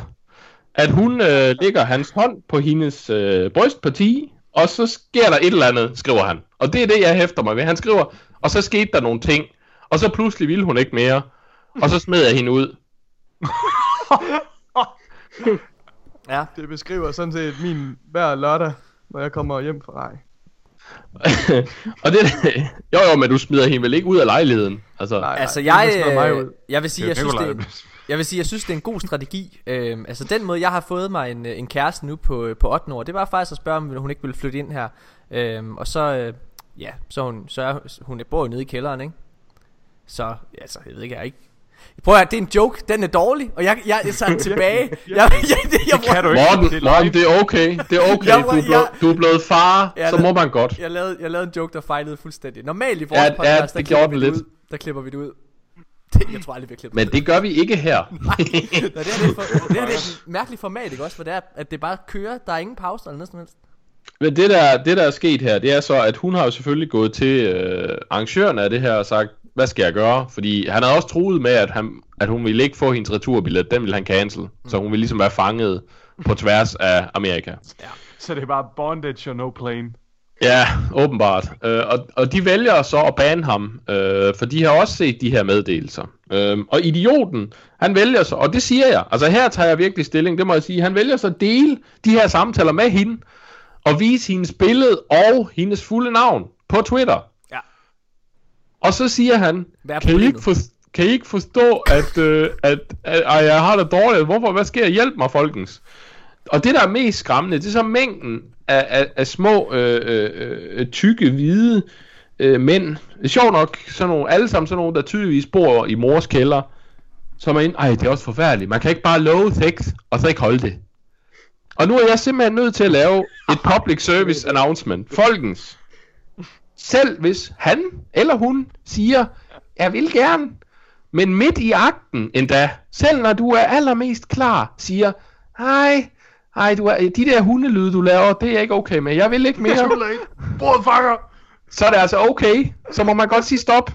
at hun øh, lægger hans hånd på hendes øh, brystparti, og så sker der et eller andet, skriver han. Og det er det, jeg hæfter mig ved. Han skriver, og så skete der nogle ting, og så pludselig ville hun ikke mere, og så smed jeg hende ud. Ja. [LAUGHS] Det beskriver sådan set min hver lørdag, når jeg kommer hjem fra rej. [LAUGHS] og det, [LAUGHS] jo jo, men du smider hende vel ikke ud af lejligheden? Altså, Nej, Altså nej, jeg, det smider mig øh, ud. jeg vil sige, jeg synes, det, jeg vil sige, jeg synes, det er en god strategi. Øhm, altså den måde, jeg har fået mig en, en kæreste nu på, øh, på 8 år, det var faktisk at spørge, om hun ikke ville flytte ind her. Øhm, og så, øh, ja, så hun, så er, hun bor jo nede i kælderen, ikke? Så, altså, jeg ved ikke, jeg er ikke... Prøv at høre, det er en joke, den er dårlig, og jeg, jeg, jeg tager den [LAUGHS] tilbage. jeg, jeg, jeg, jeg, Kan du ikke? Morten, Det er Morten, det er okay. Det er okay. Jeg Du er, blevet, jeg- du er blevet far, Ja, så det- må man godt. jeg, lavede, jeg lavede en joke, der fejlede fuldstændig. Normalt i vores Ja, ja, podcast, det der, klipper vi det lidt. ud. Der klipper vi det ud. [LAUGHS] Det, jeg tror aldrig, vi har klippet Men det gør vi ikke her. [LAUGHS] Nå, det, det, er for, det her det er et mærkeligt format, ikke også? For det er, at det bare kører, der er ingen pause eller noget som helst. Men det der, det der er sket her, det er så, at hun har jo selvfølgelig gået til øh, arrangøren af det her og sagt, hvad skal jeg gøre? Fordi han havde også troet med, at, han, at hun ville ikke få hendes returbillet, den ville han cancel. Så hun ville ligesom være fanget på tværs af Amerika. Så det er bare bondage og no plane. Ja, åbenbart. Øh, og, og de vælger så at bane ham, øh, for de har også set de her meddelelser. Øh, og idioten, han vælger så, og det siger jeg, altså her tager jeg virkelig stilling, det må jeg sige, han vælger så at dele de her samtaler med hende, og vise hendes billede og hendes fulde navn på Twitter. Og så siger han, kan I, ikke for, kan I ikke forstå, at, øh, at, at, at jeg har det dårligt? Hvorfor? Hvad sker? Hjælp mig, folkens. Og det, der er mest skræmmende, det er så mængden af, af, af små, øh, øh, øh, tykke, hvide øh, mænd. Sjovt nok, sådan nogle, alle sammen sådan nogle, der tydeligvis bor i mors kælder, som er inde, ej, det er også forfærdeligt. Man kan ikke bare love sex, og så ikke holde det. Og nu er jeg simpelthen nødt til at lave et public service announcement. Folkens, selv hvis han eller hun siger, jeg vil gerne, men midt i akten endda, selv når du er allermest klar, siger, hej, hej, du er, de der hundelyde, du laver, det er jeg ikke okay med, jeg vil ikke mere. Brød fanger! Så er det altså okay, så må man godt sige stop.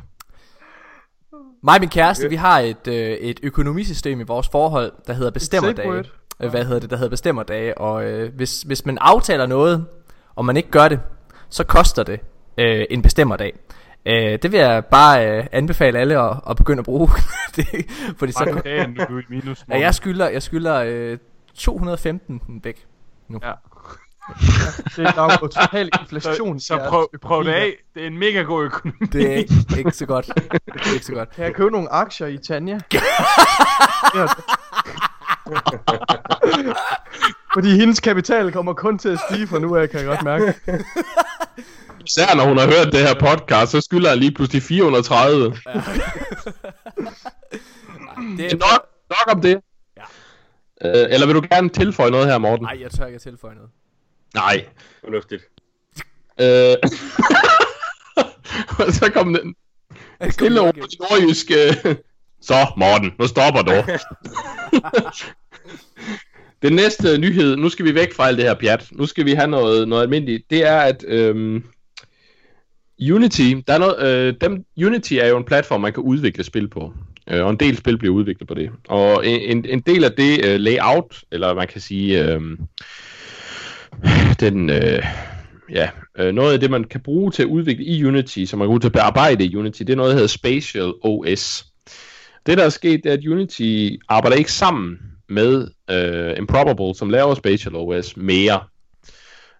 Mig og min kæreste, vi har et, øh, et økonomisystem i vores forhold, der hedder bestemmerdage. Øh, Hvad hedder det, der hedder bestemmerdage. Og øh, hvis, hvis man aftaler noget, og man ikke gør det, så koster det øh, en bestemmerdag. Øh, det vil jeg bare øh, anbefale alle at, at begynde at bruge. [LAUGHS] det, fordi så, Mange dage, nu er du i minus. ja, jeg skylder, jeg skylder øh, 215 væk. Ja. Det er er jo total inflation. Så, så prøv, prøv det af. Det er en mega god økonomi. Det er ikke, ikke så godt. Det er ikke så godt. Kan jeg købe nogle aktier i Tanja? [LAUGHS] [LAUGHS] Ja. Fordi hendes kapital kommer kun til at stige fra nu af, kan jeg godt mærke. [LAUGHS] Især når hun har hørt det her podcast, så skylder han lige pludselig 430. [LAUGHS] Det er, Nok, nok om det. Ja. Øh, eller vil du gerne tilføje noget her, Morten? nej, jeg tør ikke at tilføje noget. Nej. Fornuftigt. Øh, og [LAUGHS] så kom den stille ord i nordjysk. øh, Så, Morten, nu stopper du. Den næste nyhed, nu skal vi væk fra alt det her pjat. Nu skal vi have noget, noget almindeligt. Det er, at øhm, Unity, der er noget, øh, dem, Unity er jo en platform, man kan udvikle spil på. Øh, og en del spil bliver udviklet på det. Og en, en, del af det øh, layout, eller man kan sige, øh, den, øh, ja, øh, noget af det, man kan bruge til at udvikle i Unity, som man kan bruge til at bearbejde i Unity, det er noget, der hedder Spatial OS. Det, der er sket, det er, at Unity arbejder ikke sammen med øh, Improbable, som laver Spatial OS, mere.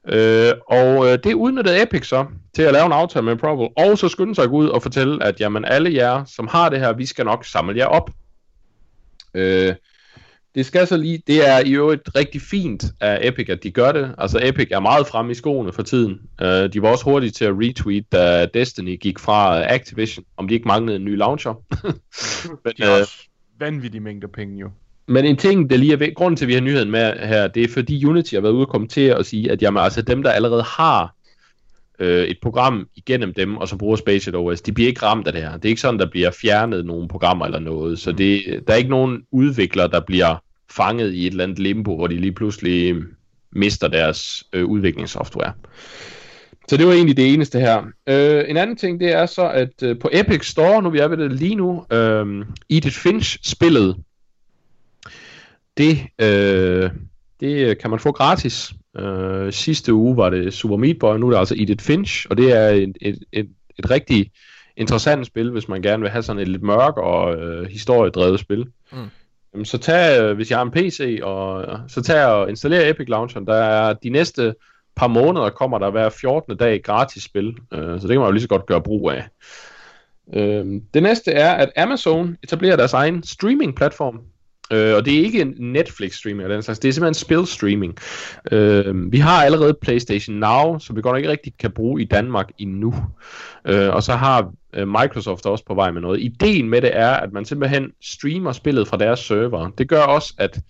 Øh, og øh, det udnyttede Epic så til at lave en aftale med Improbable, og så skyndte sig at gå ud og fortælle, at jamen alle jer, som har det her, vi skal nok samle jer op. Øh, det skal så lige, det er i øvrigt rigtig fint af Epic, at de gør det. Altså Epic er meget fremme i skoene for tiden. Uh, de var også hurtige til at retweet, da Destiny gik fra Activision, om de ikke manglede en ny launcher. Men, [LAUGHS] de har også vanvittige mængder penge jo. Men en ting, der lige er grunden til, at vi har nyheden med her, det er fordi Unity har været ude og kommentere og sige, at jamen, altså dem, der allerede har øh, et program igennem dem, og så bruger Spatial OS, de bliver ikke ramt af det her. Det er ikke sådan, der bliver fjernet nogle programmer eller noget. Så det, der er ikke nogen udviklere, der bliver fanget i et eller andet limbo, hvor de lige pludselig mister deres øh, udviklingssoftware. Så det var egentlig det eneste her. Øh, en anden ting, det er så, at øh, på Epic Store, nu vi er ved det lige nu, øh, Edith Finch-spillet, det, øh, det kan man få gratis. Øh, sidste uge var det Super Meat Boy, nu er det altså Edith Finch, og det er et, et, et, et rigtig interessant spil, hvis man gerne vil have sådan et lidt mørk og øh, historiedrevet spil. Mm. Jamen, så tag, øh, hvis jeg har en PC, og så tag og installer Epic Launcher. Der er de næste par måneder, kommer der hver 14. dag gratis spil. Øh, så det kan man jo lige så godt gøre brug af. Øh, det næste er, at Amazon etablerer deres egen streaming-platform. Øh, og det er ikke en Netflix-streaming eller den slags, det er simpelthen spil-streaming. Øh, vi har allerede PlayStation Now, som vi godt ikke rigtig kan bruge i Danmark endnu. Øh, og så har øh, Microsoft også på vej med noget. Ideen med det er, at man simpelthen streamer spillet fra deres server. Det gør også, at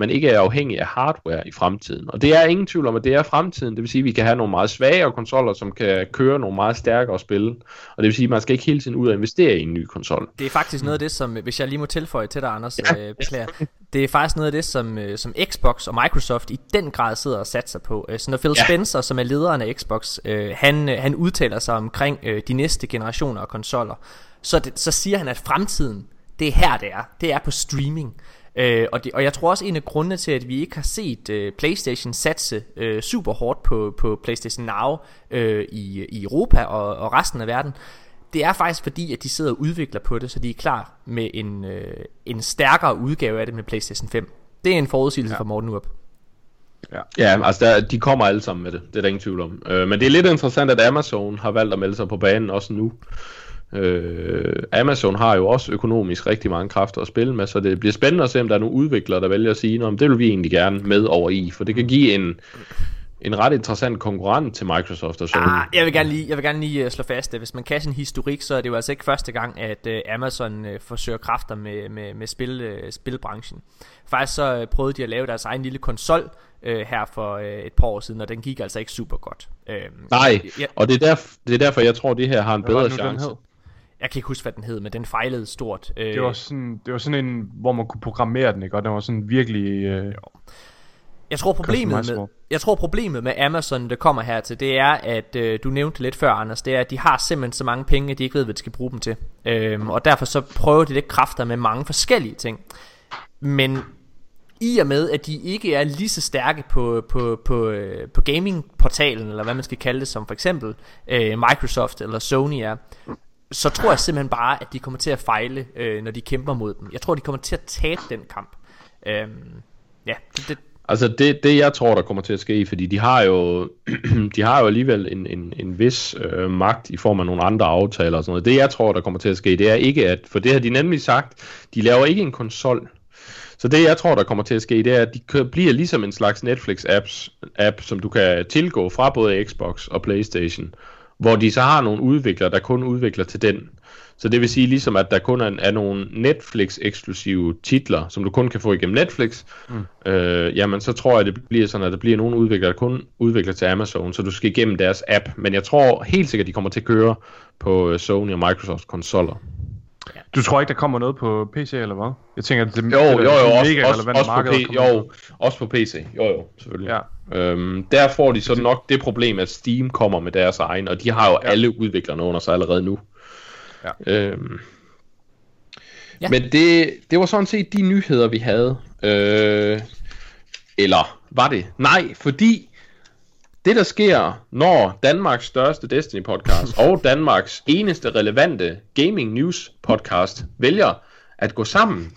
man ikke er afhængig af hardware i fremtiden. Og det er ingen tvivl om, at det er fremtiden. Det vil sige, at vi kan have nogle meget svagere konsoller, som kan køre nogle meget stærkere spil. Og det vil sige, at man skal ikke hele tiden ud og investere i en ny konsol. Det er faktisk noget af det, som, hvis jeg lige må tilføje til dig, Anders, ja. øh, beklager. Det er faktisk noget af det, som, øh, som Xbox og Microsoft i den grad sidder og satser på. Øh, så når Phil ja. Spencer, som er lederen af Xbox, øh, han, øh, han udtaler sig omkring øh, de næste generationer af konsoller, så, det, så siger han, at fremtiden, det er her, det er. Det er på streaming. Øh, og, det, og jeg tror også en af grundene til at vi ikke har set øh, PlayStation satse øh, super hårdt på, på PlayStation Now øh, i, i Europa og, og resten af verden det er faktisk fordi at de sidder og udvikler på det Så de er klar med en, øh, en stærkere udgave af det med PlayStation 5 Det er en forudsigelse ja. fra Morten Urup Ja, ja altså der, de kommer alle sammen med det, det er der ingen tvivl om. Øh, men det er lidt interessant, at Amazon har valgt at melde sig på banen også nu. Øh, Amazon har jo også økonomisk rigtig mange kræfter at spille med, så det bliver spændende at se, om der er nogle udviklere, der vælger at sige, at det vil vi egentlig gerne med over i, for det kan give en, en ret interessant konkurrent til Microsoft og Sony. Ah, jeg vil gerne lige, jeg vil gerne lige uh, slå fast, at hvis man kan sin historik, så er det jo altså ikke første gang, at uh, Amazon uh, forsøger kræfter med, med, med spil, uh, spilbranchen. Faktisk så uh, prøvede de at lave deres egen lille konsol her for et par år siden, og den gik altså ikke super godt. Uh, Nej, ja. og det er, derf- det er derfor, jeg tror, at det her har en Hvad bedre chance. Jeg kan ikke huske, hvad den hed, men den fejlede stort. Det var sådan, det var sådan en, hvor man kunne programmere den, ikke? Og den var sådan virkelig... Øh, jeg tror problemet med, jeg tror problemet med Amazon, det kommer her til, det er, at øh, du nævnte lidt før, Anders, det er, at de har simpelthen så mange penge, at de ikke ved, hvad de skal bruge dem til. Øhm, og derfor så prøver de lidt kræfter med mange forskellige ting. Men i og med, at de ikke er lige så stærke på, på, på, øh, på gaming-portalen, eller hvad man skal kalde det, som for eksempel øh, Microsoft eller Sony er, så tror jeg simpelthen bare, at de kommer til at fejle, øh, når de kæmper mod dem. Jeg tror, de kommer til at tabe den kamp. Øhm, ja, det, det, Altså det, det jeg tror der kommer til at ske, fordi de har jo [CLEARS THROAT] de har jo alligevel en, en, en vis øh, magt i form af nogle andre aftaler og sådan noget. Det jeg tror der kommer til at ske, det er ikke at, for det har de nemlig sagt, de laver ikke en konsol. Så det jeg tror der kommer til at ske, det er at de bliver ligesom en slags Netflix apps, app, som du kan tilgå fra både Xbox og Playstation, hvor de så har nogle udviklere, der kun udvikler til den. Så det vil sige ligesom, at der kun er, er nogle Netflix-eksklusive titler, som du kun kan få igennem Netflix, mm. øh, jamen så tror jeg, det bliver sådan, at der bliver nogle udviklere, der kun udvikler til Amazon, så du skal igennem deres app. Men jeg tror helt sikkert, de kommer til at køre på øh, Sony og Microsoft konsoller. Du tror ikke, der kommer noget på PC, eller hvad? Jeg tænker, det, jo, det, jo, jo, er mega også, relevant også, marked, på P- jo, også på PC. Jo, jo, selvfølgelig. Ja. Øhm, der får de så nok det problem, at Steam kommer med deres egen, og de har jo ja. alle udviklerne under sig allerede nu. Ja. Øhm, ja. Men det, det var sådan set de nyheder, vi havde. Øh, eller var det? Nej, fordi det der sker, når Danmarks største Destiny podcast og [LAUGHS] Danmarks eneste relevante gaming news podcast vælger at gå sammen,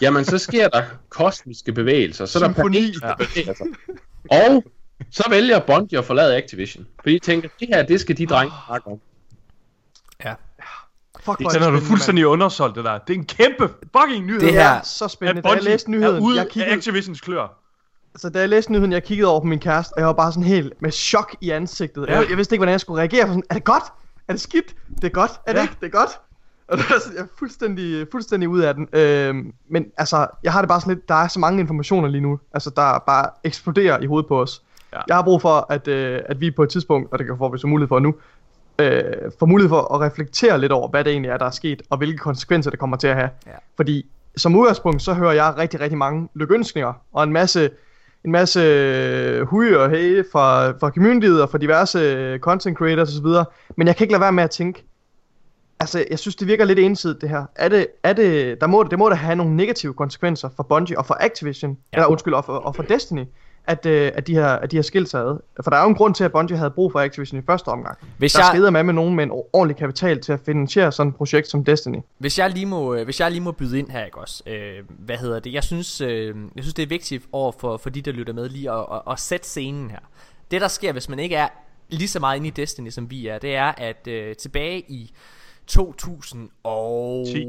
jamen så sker der kosmiske bevægelser, så er der Symfoni. der bevæger sig. Og så vælger Bungie at forlade Activision, fordi de tænker, det her, det skal de drenge snakke om. Ja. Fuck, hvor Den er du fuldstændig undersolgt, det der. Det er en kæmpe fucking nyhed. Det her- Det er så spændende. At Da jeg læste er nyheden, ude jeg af kiggede, Activisions klør. Altså, da jeg læste nyheden, jeg kiggede over på min kæreste, og jeg var bare sådan helt med chok i ansigtet. Ja. Jeg, jeg vidste ikke, hvordan jeg skulle reagere. For sådan, er det godt? Er det skidt? Det er godt. Er det Ja. ikke? Det er godt. [LAUGHS] Og det var sådan, jeg er fuldstændig, fuldstændig ud af den. Øhm, men altså, jeg har det bare sådan lidt, der er så mange informationer lige nu, altså der bare eksploderer i hovedet på os. Ja. Jeg har brug for, at, øh, at vi på et tidspunkt, og det kan få vi så mulighed for nu, øh, får mulighed for at reflektere lidt over, hvad det egentlig er, der er sket, og hvilke konsekvenser det kommer til at have. Ja. Fordi som udgangspunkt, så hører jeg rigtig, rigtig mange lykønskninger, og en masse, en masse hui og hey fra, fra communityet og fra diverse content creators osv. Men jeg kan ikke lade være med at tænke, altså jeg synes det virker lidt ensidigt det her. Er det, er det, der må, det må da have nogle negative konsekvenser for Bungie og for Activision, ja. eller undskyld, og for, og for Destiny, at, øh, at, de her, at de her skilt sig ad. For der er jo en grund til, at Bungie havde brug for Activision i første omgang. Hvis Der jeg, skal med med nogen med en ordentlig kapital til at finansiere sådan et projekt som Destiny. Hvis jeg lige må, øh, hvis jeg lige må byde ind her, ikke også? Øh, hvad hedder det? Jeg synes, øh, jeg synes det er vigtigt over for, for de, der lytter med, lige at, at, at sætte scenen her. Det, der sker, hvis man ikke er lige så meget inde i Destiny, som vi er, det er, at øh, tilbage i 2010,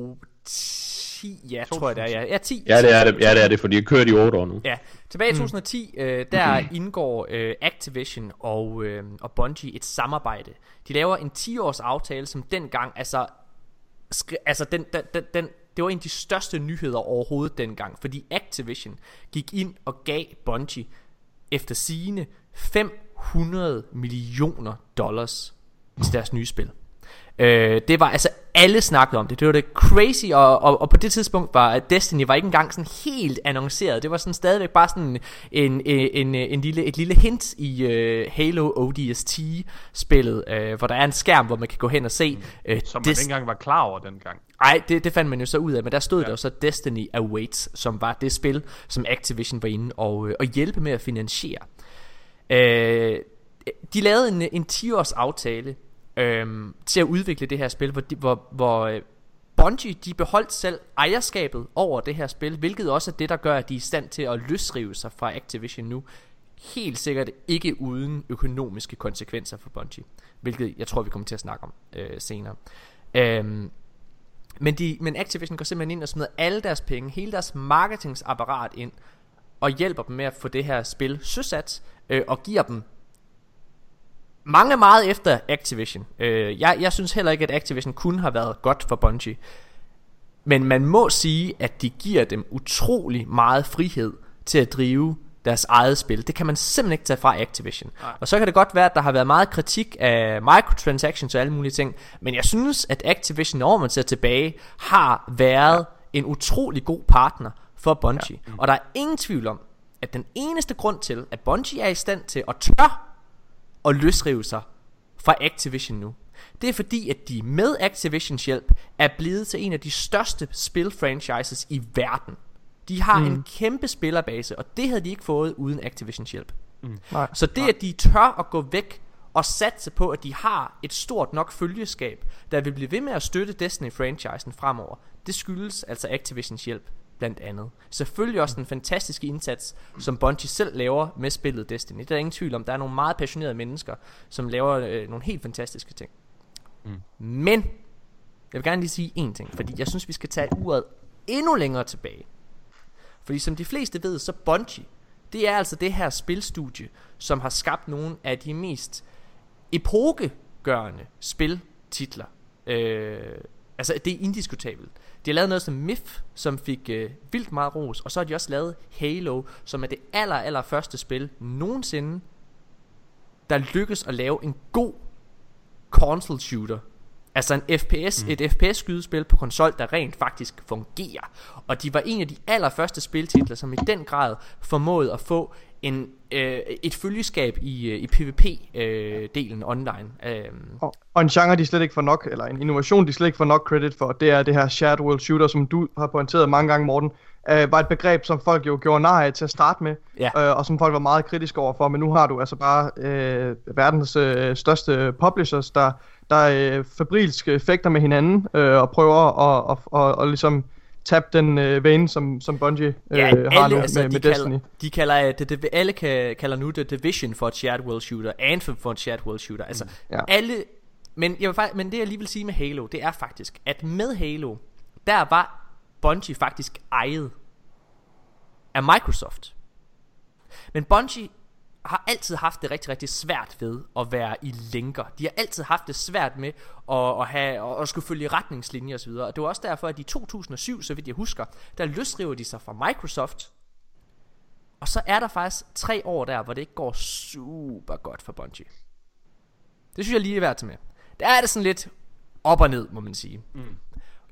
ja, tror jeg det er, ja, ja 10, Ja, det er det, ja, det, er det for de har kørt i 8 år nu. Ja, tilbage i 2010, øh, der indgår øh, Activision og, øh, og Bungie et samarbejde. De laver en 10-års aftale, som dengang, altså, skri- altså den, den, den, den, det var en af de største nyheder overhovedet dengang, fordi Activision gik ind og gav Bungie efter sigende 500 millioner dollars til deres nye spil. Øh, det var altså alle snakkede om det. Det var det crazy og, og, og på det tidspunkt var Destiny var ikke engang sådan helt annonceret. Det var sådan stadigvæk bare sådan en, en, en, en lille, et lille hint i uh, Halo ODST spillet, uh, hvor der er en skærm, hvor man kan gå hen og se uh, Som man ikke engang var klar over dengang. Nej, det, det fandt man jo så ud af, men der stod ja. der jo så Destiny Awaits, som var det spil, som Activision var inde og, øh, og hjælpe med at finansiere. Øh, de lavede en, en 10-års aftale øh, til at udvikle det her spil, hvor, de, hvor, hvor øh, Bungie de beholdt selv ejerskabet over det her spil, hvilket også er det, der gør, at de er i stand til at løsrive sig fra Activision nu. Helt sikkert ikke uden økonomiske konsekvenser for Bungie, hvilket jeg tror, vi kommer til at snakke om øh, senere. Øhm, men, de, men Activision går simpelthen ind og smider alle deres penge, hele deres marketingsapparat ind, og hjælper dem med at få det her spil søsat, øh, og giver dem mange meget efter Activision. Øh, jeg, jeg synes heller ikke, at Activision kunne have været godt for Bungie. Men man må sige, at de giver dem utrolig meget frihed til at drive deres eget spil. Det kan man simpelthen ikke tage fra Activision. Nej. Og så kan det godt være, at der har været meget kritik af microtransactions og alle mulige ting. Men jeg synes, at Activision, når man ser tilbage, har været en utrolig god partner for Bungie. Ja. Og der er ingen tvivl om, at den eneste grund til, at Bungie er i stand til at tør at løsrive sig fra Activision nu, det er fordi, at de med Activisions hjælp er blevet til en af de største spilfranchises i verden. De har mm. en kæmpe spillerbase, og det havde de ikke fået uden Activisions hjælp. Nej. Så det, at de tør at gå væk og satse på, at de har et stort nok følgeskab, der vil blive ved med at støtte Destiny-franchisen fremover, det skyldes altså Activisions hjælp blandt andet. Selvfølgelig også den fantastiske indsats, som Bungie selv laver med spillet Destiny. Det er der ingen tvivl om. Der er nogle meget passionerede mennesker, som laver øh, nogle helt fantastiske ting. Mm. Men, jeg vil gerne lige sige en ting, fordi jeg synes, vi skal tage uret endnu længere tilbage. Fordi som de fleste ved, så Bungie, det er altså det her spilstudie, som har skabt nogle af de mest epokegørende spiltitler. Øh, altså, det er indiskutabelt. De har lavet noget som MIF, som fik øh, vildt meget ros, og så har de også lavet Halo, som er det aller, aller første spil nogensinde, der lykkes at lave en god console shooter. Altså en FPS, mm. et FPS skydespil på konsol, der rent faktisk fungerer. Og de var en af de allerførste spiltitler, som i den grad formåede at få en, øh, et følgeskab i, øh, i PvP-delen øh, online. Øh, Og, og en genre, de slet ikke får nok, eller en innovation, de slet ikke får nok credit for, det er det her shared world shooter, som du har pointeret mange gange, Morten, øh, var et begreb, som folk jo gjorde nar af til at starte med, Ja. øh, og som folk var meget kritiske overfor, men nu har du altså bare øh, verdens øh, største publishers, der, der øh, fabrilsk fægter med hinanden, øh, og prøver at og, og, og ligesom tabt den øh, vane, som, som Bungie øh, Ja, har alle, nu altså, med, de med kalder, Destiny. De kalder, øh, det, det, alle kan, kalder nu det Division for et shared world shooter, Anthem for et shared world shooter. Altså, Ja. alle... Men, jeg vil men det jeg lige vil sige med Halo, det er faktisk, at med Halo, der var Bungie faktisk ejet af Microsoft. Men Bungie har altid haft det rigtig, rigtig svært ved at være i linker. De har altid haft det svært med at, at, have, at, at skulle følge retningslinjer osv. Og det var også derfor, at i 2007, så vidt jeg husker, der løsriver de sig fra Microsoft. Og så er der faktisk tre år der, hvor det ikke går super godt for Bungie. Det synes jeg lige er værd tage med. Der er det sådan lidt op og ned, må man sige. Mm.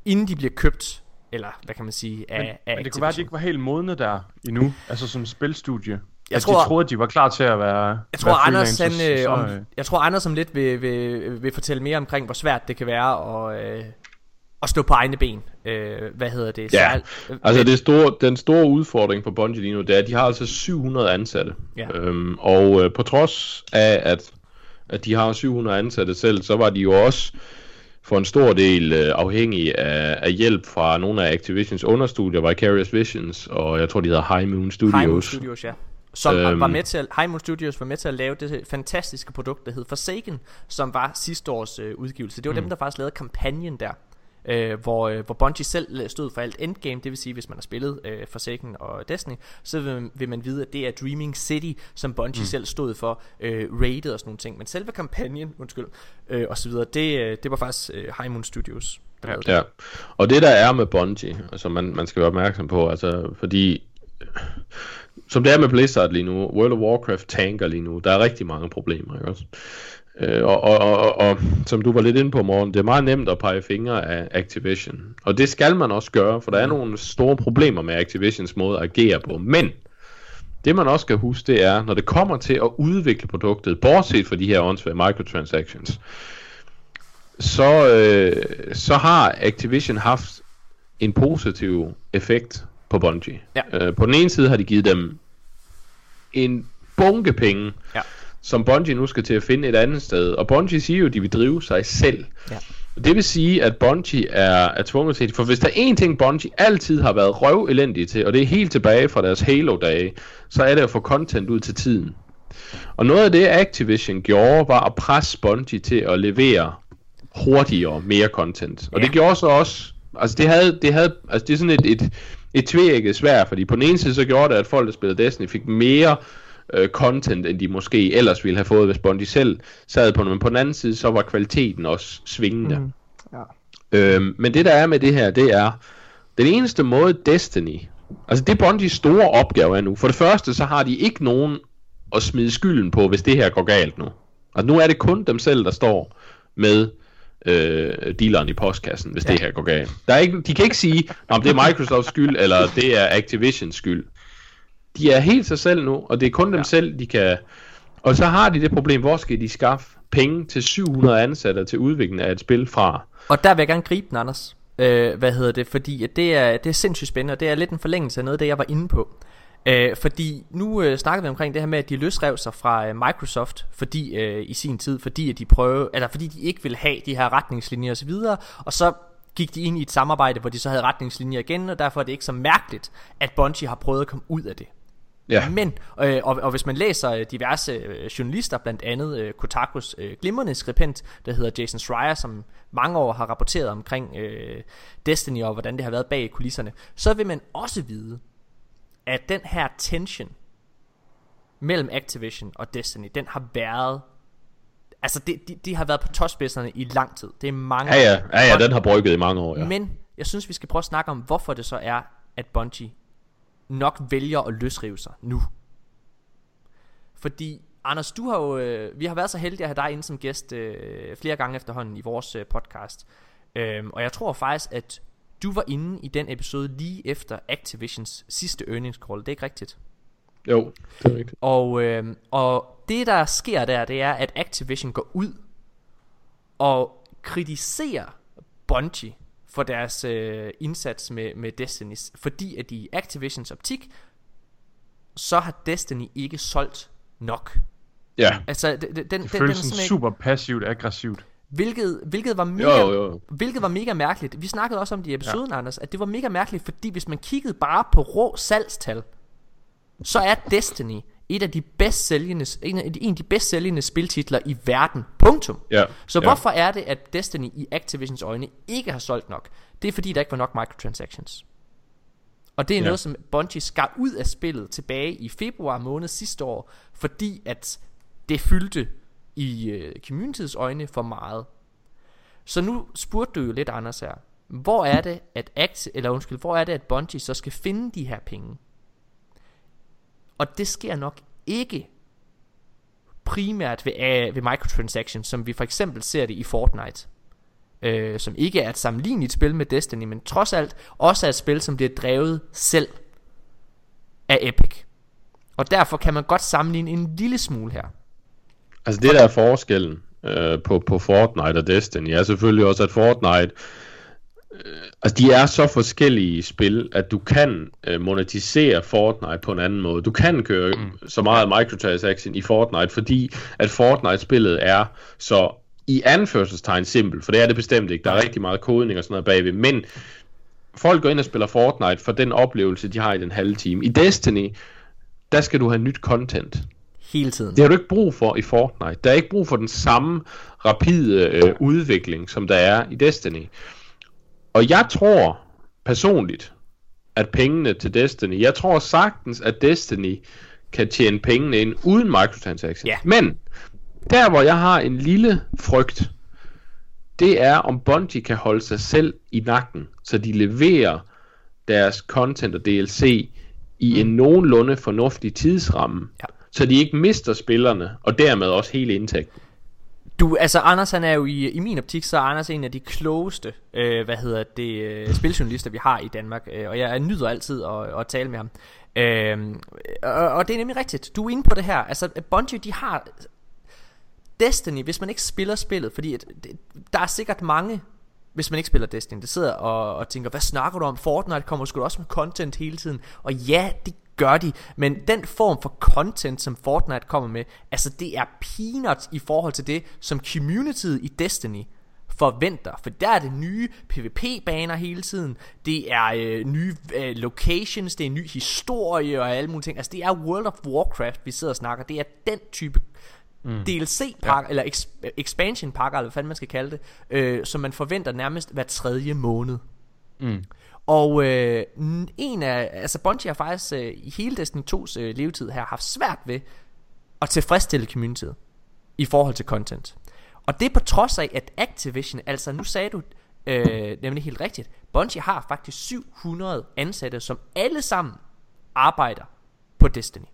Inden de bliver købt, eller hvad kan man sige, af, Men, af men det kunne være, at de ikke var helt modne der endnu, altså som spilstudie. Jeg at tror- de troede, at de var klar til at være Jeg tror, være Anders, han, øh, om, øh, jeg tror, Anders om lidt vil, vil, vil fortælle mere omkring, hvor svært det kan være at, øh, at stå på egne ben. Øh, hvad hedder det? Ja, øh, Altså det store, den store udfordring for Bungie lige nu, det er, at de har altså 700 ansatte. Ja. Øhm, og øh, på trods af, at, at de har 700 ansatte selv, så var de jo også for en stor del øh, afhængige af, af hjælp fra nogle af Activisions understudier, Vicarious Visions, og jeg tror, de hedder High Moon Studios. High Moon Studios, ja. Som øhm, var med til at, High Moon Studios var med til at lave det fantastiske produkt, der hed Forsaken, som var sidste års øh, udgivelse. Det var mm. dem, der faktisk lavede kampagnen der. Øh, hvor, øh, hvor Bungie selv stod for alt endgame, det vil sige, hvis man har spillet øh, Forsaken og Destiny, så vil, vil man vide, at det er Dreaming City, som Bungie mm. selv stod for, øh, rated og sådan nogle ting. Men selve kampagnen, undskyld, øh, og så videre, det, øh, det var faktisk øh, High Moon Studios, der det. Ja, og det der er med Bungie, altså man, man skal være opmærksom på, altså fordi, som det er med Blizzard lige nu, World of Warcraft tanker lige nu, der er rigtig mange problemer, ikke også? Øh, og, og, og, og, og som du var lidt inde på, morgen, det er meget nemt at pege fingre af Activision. Og det skal man også gøre, for der er nogle store problemer med Activisions måde at agere på. Men det man også skal huske, det er, når det kommer til at udvikle produktet, bortset fra de her åndsvære microtransactions, så, øh, så har Activision haft en positiv effekt på Bungie. Ja. Øh, på den ene side har de givet dem en bunke penge, Ja. som Bungie nu skal til at finde et andet sted. Og Bungie siger jo, at de vil drive sig selv. Ja. Det vil sige, at Bungie er, er tvunget til, for hvis der er en ting, Bungie altid har været røv elendige til, og det er helt tilbage fra deres Halo-dage, så er det at få content ud til tiden. Og noget af det, Activision gjorde, var at presse Bungie til at levere hurtigere mere content. Og Ja. det gjorde så også, altså det havde, det havde, altså det er sådan et, et, et tvækket svær, fordi på den ene side så gjorde det, at folk, der spillede Destiny, fik mere øh, content, end de måske ellers ville have fået, hvis Bungie selv sad på det. Men på den anden side, så var kvaliteten også svingende. Mm. Ja. Øhm, men det der er med det her, det er, den eneste måde Destiny, altså det er Bungies store opgave er nu. For det første, så har de ikke nogen at smide skylden på, hvis det her går galt nu. Altså nu er det kun dem selv, der står med øh, dealeren i postkassen, hvis ja. det her går galt. Der er ikke, de kan ikke sige, om det er Microsofts skyld, eller det er Activisions skyld. De er helt sig selv nu, og det er kun dem selv, de kan... Og så har de det problem, hvor skal de skaffe penge til 700 ansatte til udvikling af et spil fra? Og der vil jeg gerne gribe den, Anders. Øh, hvad hedder det? Fordi det, er, det er sindssygt spændende, og det er lidt en forlængelse af noget af det, jeg var inde på. Øh, fordi nu øh, snakker vi omkring det her med, at de løsrev sig fra øh, Microsoft fordi øh, i sin tid, fordi at de prøve, eller fordi de ikke ville have de her retningslinjer osv., og så gik de ind i et samarbejde, hvor de så havde retningslinjer igen, og derfor er det ikke så mærkeligt, at Bungie har prøvet at komme ud af det. Ja. Men, øh, og, og hvis man læser øh, diverse øh, journalister, blandt andet øh, Kotakus øh, glimrende skribent, der hedder Jason Schreier, som mange år har rapporteret omkring øh, Destiny og hvordan det har været bag kulisserne, så vil man også vide, at den her tension mellem Activision og Destiny, den har været Altså, det, de, de har været på topspidserne i lang tid. Det er mange Ja, ja, år. ja, ja, den har brygget i mange år, ja. men jeg synes, vi skal prøve at snakke om, hvorfor det så er, at Bungie nok vælger at løsrive sig nu. Fordi, Anders, du har jo, øh, vi har været så heldige at have dig inde som gæst øh, flere gange efterhånden i vores øh, podcast. Øhm, og jeg tror faktisk, at du var inde i den episode lige efter Activisions sidste earnings call. Det er ikke rigtigt? Jo, det er rigtigt. Og, øh, og det der sker der, det er, at Activision går ud og kritiserer Bungie for deres øh, indsats med, med Destiny. Fordi at i Activisions optik, så har Destiny ikke solgt nok. Ja, Altså, den, den, den, Det den, føles er sådan sådan super passivt aggressivt. Hvilket, hvilket, var mega, Jo, jo. hvilket var mega mærkeligt. Vi snakkede også om det i episoden, ja. Anders, at det var mega mærkeligt, fordi hvis man kiggede bare på rå salgstal, så er Destiny et af de bedst sælgende, en af de, en af de bedst sælgende spiltitler i verden. Punktum. Ja, Så ja. hvorfor er det, at Destiny i Activisions øjne ikke har solgt nok? Det er fordi, der ikke var nok microtransactions. Og det er Ja. noget, som Bungie skar ud af spillet tilbage i februar måned sidste år, fordi at det fyldte i øh, communityets øjne for meget. Så nu spurgte du jo lidt Anders her. Hvor er det, at Act, eller undskyld, hvor er det, at Bungie så skal finde de her penge? Og det sker nok ikke primært ved, øh, ved microtransactions, som vi for eksempel ser det i Fortnite. Øh, som ikke er et sammenligneligt spil med Destiny, men trods alt også er et spil, som bliver drevet selv af Epic. Og derfor kan man godt sammenligne en lille smule her. Altså det der er forskellen øh, på, på Fortnite og Destiny er selvfølgelig også, at Fortnite, øh, altså de er så forskellige spil, at du kan øh, monetisere Fortnite på en anden måde. Du kan køre mm. så meget microtransaction i Fortnite, fordi at Fortnite-spillet er så i anførselstegn simpelt, for det er det bestemt ikke. Der er rigtig meget kodning og sådan noget bagved, men folk går ind og spiller Fortnite for den oplevelse, de har i den halve time. I Destiny, der skal du have nyt content. Hele tiden. Det har du ikke brug for i Fortnite. Der er ikke brug for den samme rapide øh, udvikling, som der er i Destiny. Og jeg tror personligt, at pengene til Destiny, jeg tror sagtens, at Destiny kan tjene pengene ind uden microtransactions. Ja. Men der, hvor jeg har en lille frygt, det er, om Bungie kan holde sig selv i nakken, så de leverer deres content og DLC i en nogenlunde fornuftig tidsramme, Ja så de ikke mister spillerne, og dermed også hele indtægten. Du, altså Anders han er jo i, i min optik, så er Anders en af de klogeste, øh, hvad hedder det, øh, spiljournalister vi har i Danmark, øh, og jeg nyder altid at, at tale med ham. Øh, og, og det er nemlig rigtigt, du er inde på det her, altså Bungie de har Destiny, hvis man ikke spiller spillet, fordi at, det, der er sikkert mange, hvis man ikke spiller Destiny, der sidder og, og tænker, hvad snakker du om, Fortnite kommer sgu også med content hele tiden, og ja, det gør de, men den form for content, som Fortnite kommer med, altså det er peanuts i forhold til det, som communityet i Destiny forventer, for der er det nye PvP-baner hele tiden, det er øh, nye øh, locations, det er ny historie og alle mulige ting, altså det er World of Warcraft, vi sidder og snakker, det er den type mm. DLC-pakker, ja. eller ex- expansion-pakker, eller hvad fanden man skal kalde det, øh, som man forventer nærmest hver tredje måned. Mm. Og øh, en af, altså Bungie har faktisk øh, i hele Destiny 2's øh, levetid her haft svært ved at tilfredsstille communityet i forhold til content. Og det er på trods af, at Activision, altså nu sagde du øh, nemlig helt rigtigt, Bungie har faktisk 700 ansatte, som alle sammen arbejder på Destiny.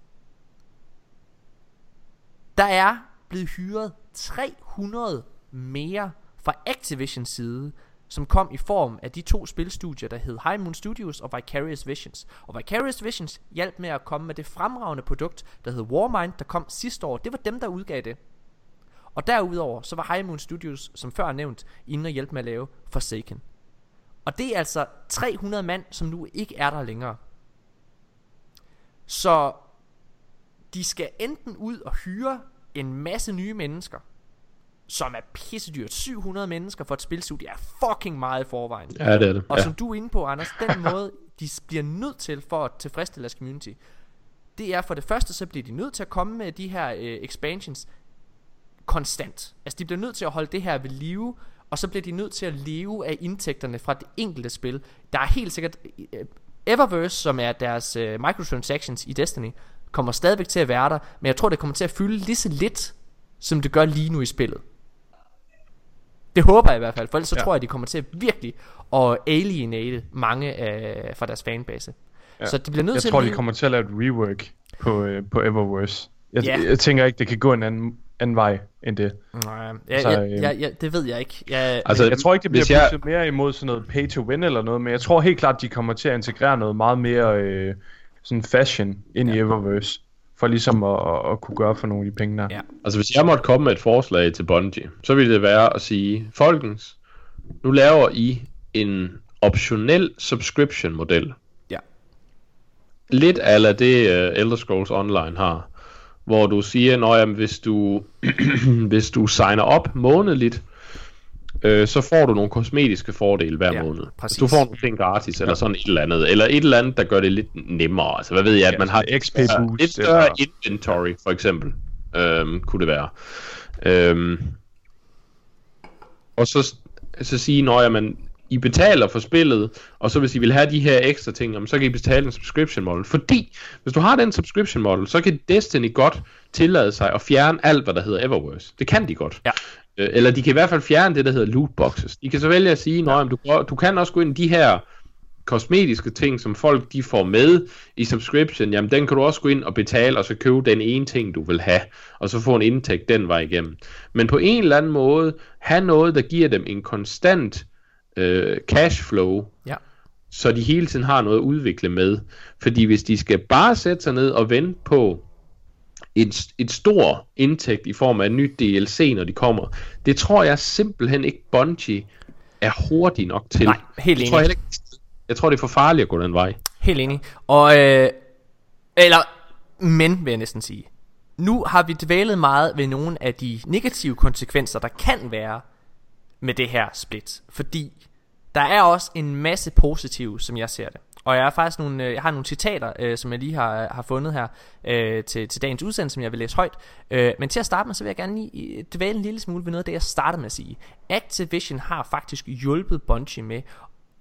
Der er blevet hyret 300 mere fra Activisions side, som kom i form af de to spilstudier, der hed High Moon Studios og Vicarious Visions. Og Vicarious Visions hjalp med at komme med det fremragende produkt, der hed Warmind, der kom sidste år. Det var dem, der udgav det. Og derudover, så var High Moon Studios, som før nævnt, inde og hjælpe med at lave Forsaken. Og det er altså 300 mand, som nu ikke er der længere. Så de skal enten ud og hyre en masse nye mennesker, som er pissedyrt. 700 mennesker for et spilstudie er fucking meget i forvejen. Ja, det er det. Og Ja. som du er inde på, Anders, den [LAUGHS] måde, de bliver nødt til for at tilfredsstille deres community, det er for det første, så bliver de nødt til at komme med de her øh, expansions konstant. Altså, de bliver nødt til at holde det her ved live, og så bliver de nødt til at leve af indtægterne fra det enkelte spil. Der er helt sikkert... Øh, Eververse, som er deres øh, microtransactions i Destiny, kommer stadigvæk til at være der, men jeg tror, det kommer til at fylde lige så lidt, som det gør lige nu i spillet. Det håber jeg i hvert fald, for ellers så Ja. tror jeg, de kommer til at virkelig at alienate mange af, fra deres fanbase. Ja. Så de bliver nødt Jeg til tror, at de kommer til at lave et rework på, øh, på Eververse. Jeg, Ja. jeg tænker ikke, det kan gå en anden, anden vej end det. Nej, ja, Så, ja, øh, ja, ja, det ved jeg ikke. Jeg, Altså, Jeg tror ikke, det bliver jeg- pushet mere imod sådan noget pay to win eller noget, men jeg tror helt klart, de kommer til at integrere noget meget mere øh, sådan fashion ind ja. i Eververse, for ligesom at, at, kunne gøre for nogle af de penge der. Ja. Altså hvis jeg måtte komme med et forslag til Bungie, så ville det være at sige, folkens, nu laver I en optionel subscription model. Ja. Lidt ala det uh, Elder Scrolls Online har, hvor du siger, når jamen, hvis du [CLEARS THROAT] hvis du signer op månedligt, øh, så får du nogle kosmetiske fordele hver Ja, måned. præcis. Du får nogle ting gratis, eller sådan et eller andet. Eller et eller andet, der gør det lidt nemmere. Altså, hvad ved jeg, at Ja, man har så XP boost, et større eller- inventory, for eksempel. Øhm, kunne det være. Øhm, og så, så sige, når man I betaler for spillet, og så hvis I vil have de her ekstra ting, jamen, så kan I betale en subscription model. Fordi, hvis du har den subscription model, så kan Destiny godt tillade sig at fjerne alt, hvad der hedder Eververse. Det kan de godt. Ja. Øh, Eller de kan i hvert fald fjerne det, der hedder loot boxes. De kan så vælge at sige, at du, du kan også gå ind i de her kosmetiske ting, som folk de får med i subscription, jamen den kan du også gå ind og betale, og så købe den ene ting, du vil have, og så få en indtægt den vej igennem. Men på en eller anden måde, have noget, der giver dem en konstant øh, cashflow, Ja. så de hele tiden har noget at udvikle med. Fordi hvis de skal bare sætte sig ned og vente på et, et stor indtægt i form af en ny DLC, når de kommer, det tror jeg simpelthen ikke Bungie er hurtig nok til. Nej, helt jeg tror, enig. ikke, jeg tror, det er for farligt at gå den vej. Helt enig. Og, øh, eller, men vil jeg næsten sige. Nu har vi dvælet meget ved nogle af de negative konsekvenser, der kan være med det her split. Fordi der er også en masse positive, som jeg ser det. Og jeg har faktisk nogle, øh, jeg har nogle citater, øh, som jeg lige har, har fundet her øh, til, til dagens udsendelse, som jeg vil læse højt. Øh, men til at starte med, så vil jeg gerne lige øh, dvæle en lille smule ved noget af det, jeg startede med at sige. Activision har faktisk hjulpet Bungie med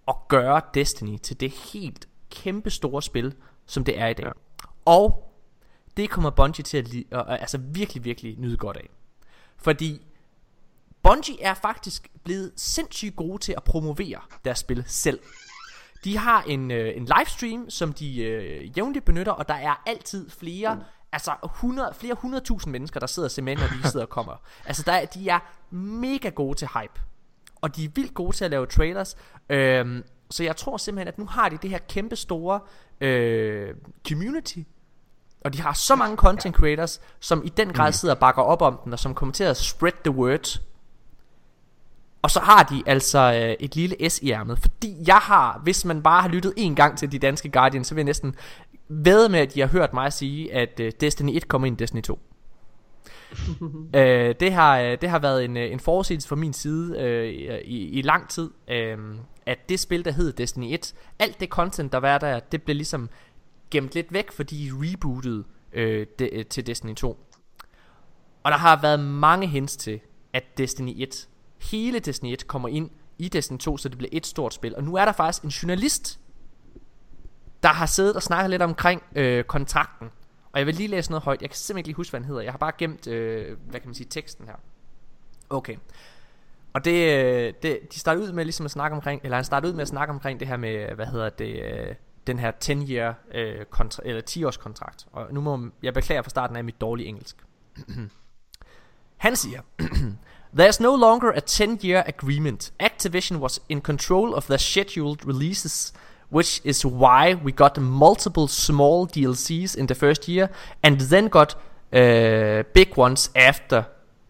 at gøre Destiny til det helt kæmpe store spil, som det er i dag. Ja. Og det kommer Bungie til at li- øh, altså virkelig, virkelig nyde godt af. Fordi Bungie er faktisk blevet sindssygt gode til at promovere deres spil selv. De har en, øh, en livestream, som de øh, jævnligt benytter, og der er altid flere, altså 100, flere hundredtusind mennesker, der sidder og ser med, når de [LAUGHS] sidder og kommer. Altså der er, de er mega gode til hype. Og de er vildt gode til at lave trailers. Øhm, så jeg tror simpelthen, at nu har de det her kæmpe store øh, community. Og de har så mange content creators, som i den grad sidder og bakker op om den, og som kommer til at spread the word. Og så har de altså øh, et lille S i ærmet. Fordi jeg har, hvis man bare har lyttet en gang til de danske Guardians, så vil jeg næsten ved med, at de har hørt mig sige, at øh, Destiny 1 kommer ind i Destiny 2. [LAUGHS] øh, det, har, øh, det har været en, øh, en forudsigelse fra min side øh, i, i lang tid, øh, at det spil, der hed Destiny 1, alt det content, der var der, det blev ligesom gemt lidt væk, fordi de rebootede øh, de, øh, til Destiny 2. Og der har været mange hints til, at Destiny 1, hele Destiny 1 kommer ind i Destiny 2, så det bliver et stort spil. Og nu er der faktisk en journalist, der har siddet og snakket lidt omkring øh, kontrakten. Og jeg vil lige læse noget højt. Jeg kan simpelthen ikke lige huske, hvad han hedder. Jeg har bare gemt, øh, hvad kan man sige, teksten her. Okay. Og det, øh, det, de starter ud med ligesom at snakke omkring, eller han starter ud med at snakke omkring det her med, hvad hedder det, øh, den her 10-year, øh, kontra, eller 10-års kontrakt. Og nu må jeg beklage fra starten af mit dårlige engelsk. [CLEARS THROAT] Han siger, [CLEARS THROAT] There's no longer a 10-year agreement. Activision was in control of their scheduled releases, which is why we got multiple small DLCs in the first year, and then got uh, big ones after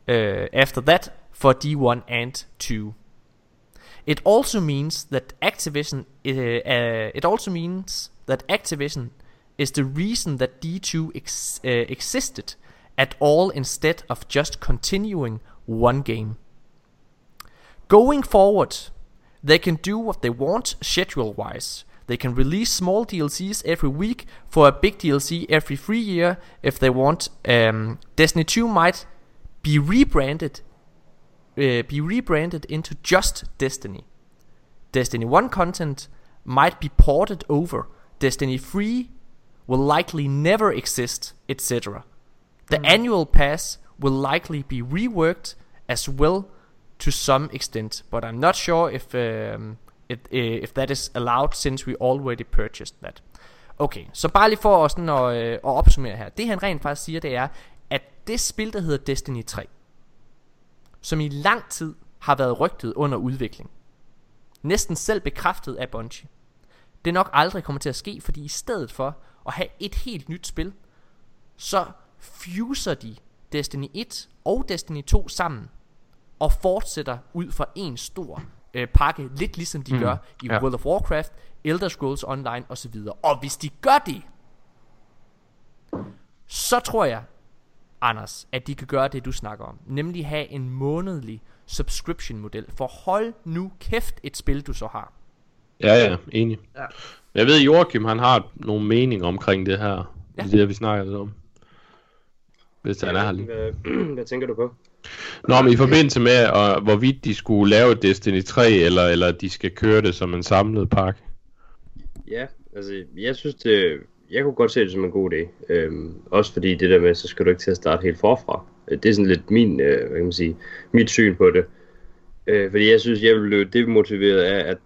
uh, after that for D1 and 2. It also means that Activision uh, uh, it also means that Activision is the reason that D2 ex- uh, existed at all instead of just continuing one game. Going forward, they can do what they want schedule wise. They can release small DLCs every week for a big DLC every three year if they want. Um, Destiny 2 might be rebranded uh, be rebranded into just Destiny. Destiny 1 content might be ported over. Destiny 3 will likely never exist, etc. The annual pass will likely be reworked as well to some extent, but I'm not sure if um, it, uh, eh, if that is allowed since we already purchased that. Okay, så bare lige for at, sådan at, øh, at opsummere her. Det han rent faktisk siger, det er, at det spil, der hedder Destiny 3, som i lang tid har været rygtet under udvikling, næsten selv bekræftet af Bungie, det nok aldrig kommer til at ske, fordi i stedet for at have et helt nyt spil, så fuser de Destiny 1 og Destiny 2 sammen og fortsætter ud fra en stor øh, pakke, lidt ligesom de mm, gør i ja. World of Warcraft, Elder Scrolls Online osv. Og hvis de gør det, så tror jeg, Anders, at de kan gøre det, du snakker om. Nemlig have en månedlig subscription model. For hold nu kæft et spil du så har. Ja, ja, enig. Ja. Jeg ved, Joachim, han har nogle meninger omkring det her. Ja. Ja. Det er det, vi snakker lidt om. Hvis han er her lige. Hvad, [CLEARS THROAT] hvad tænker du på? Nå, men i forbindelse med, og, hvorvidt de skulle lave Destiny 3, eller, eller de skal køre det som en samlet pakke. Ja, altså jeg synes det, jeg kunne godt se det som en god idé. Øhm, også fordi det der med, så skal du ikke til at starte helt forfra. Øh, Det er sådan lidt min, øh, hvad kan man sige, mit syn på det. Øh, fordi jeg synes, jeg vil blive demotiveret af, at,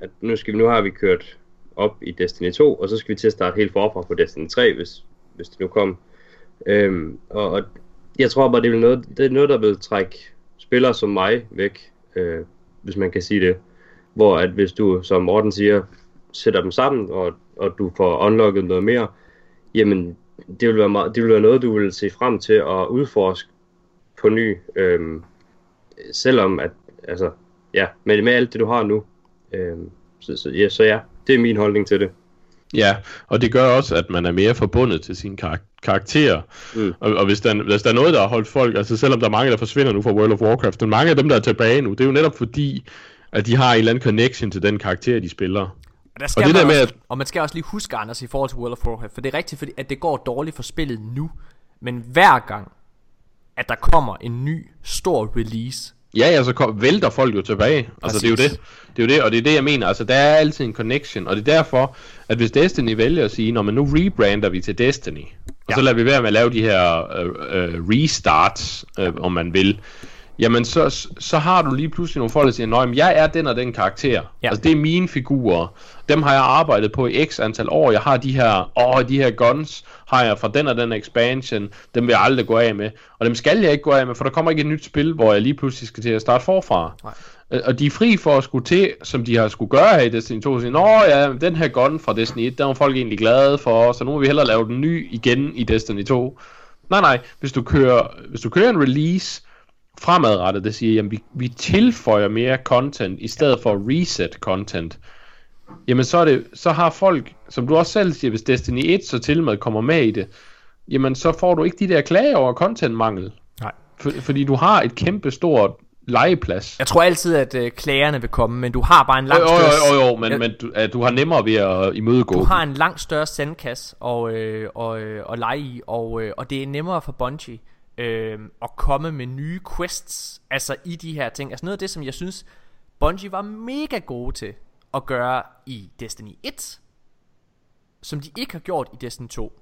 at nu, skal vi, nu har vi kørt op i Destiny 2, og så skal vi til at starte helt forfra på Destiny 3, hvis, hvis det nu kom. Øhm, og, og jeg tror bare, det er, noget, det er noget, der vil trække spillere som mig væk, øh, hvis man kan sige det. Hvor at hvis du, som Morten siger, sætter dem sammen, og, og du får unlocket noget mere, jamen det vil, være meget, det vil være noget, du vil se frem til at udforske på ny, øhm, selvom at, altså, ja, med, med alt det, du har nu. Øhm, så, så, ja, så ja, det er min holdning til det. Ja, og det gør også, at man er mere forbundet til sine kar- karakterer. Mm. Og, og hvis, der, hvis der er noget, der har holdt folk, altså selvom der er mange, der forsvinder nu fra World of Warcraft, men mange af dem, der er tilbage nu, det er jo netop fordi, at de har en eller anden connection til den karakter, de spiller. Og, der skal Og det man der med, også, at- og man skal også lige huske, Anders, i forhold til World of Warcraft, for det er rigtigt, fordi, at det går dårligt for spillet nu, men hver gang, at der kommer en ny, stor release, Ja, ja, så kom, vælter folk jo tilbage. Altså, det er jo Præcis. det. Det er jo det, og det er det, jeg mener. Altså, der er altid en connection, og det er derfor, at hvis Destiny vælger at sige, når man nu rebrander vi til Destiny, og Ja. så lader vi være med at lave de her øh, øh, restarts, øh, om man vil, jamen så, så har du lige pludselig nogle folk, der siger, at jeg er den og den karakter. Ja. Altså, det er mine figurer. Dem har jeg arbejdet på i x antal år. Jeg har de her, åh, de her guns, har jeg fra den og den expansion. Dem vil jeg aldrig gå af med. Og dem skal jeg ikke gå af med, for der kommer ikke et nyt spil, hvor jeg lige pludselig skal til at starte forfra. Nej. Øh, Og de er fri for at skulle til, som de har skulle gøre her i Destiny 2, og sige, Nå ja, den her gun fra Destiny 1, den var folk egentlig glade for, så nu må vi hellere lave den ny igen i Destiny 2. Nej, nej, hvis du kører, hvis du kører en release fremadrettet, det siger, jamen vi, vi tilføjer mere content, i stedet for reset content, jamen så, er det, så har folk, som du også selv siger, hvis Destiny 1 så til med kommer med i det, jamen så får du ikke de der klager over contentmangel. Nej. For, fordi du har et kæmpe stort legeplads. Jeg tror altid, at øh, klagerne vil komme, men du har bare en Jo, langt jo, større... jo, jo, jo, men, Jeg- men du, at du har nemmere ved at imødegå Du har en langt større sandkasse og, øh, og, øh, og lege i, og, øh, og det er nemmere for Bungie øh, at komme med nye quests, altså i de her ting. Altså noget af det, som jeg synes, Bungie var mega gode til at gøre i Destiny 1, som de ikke har gjort i Destiny 2.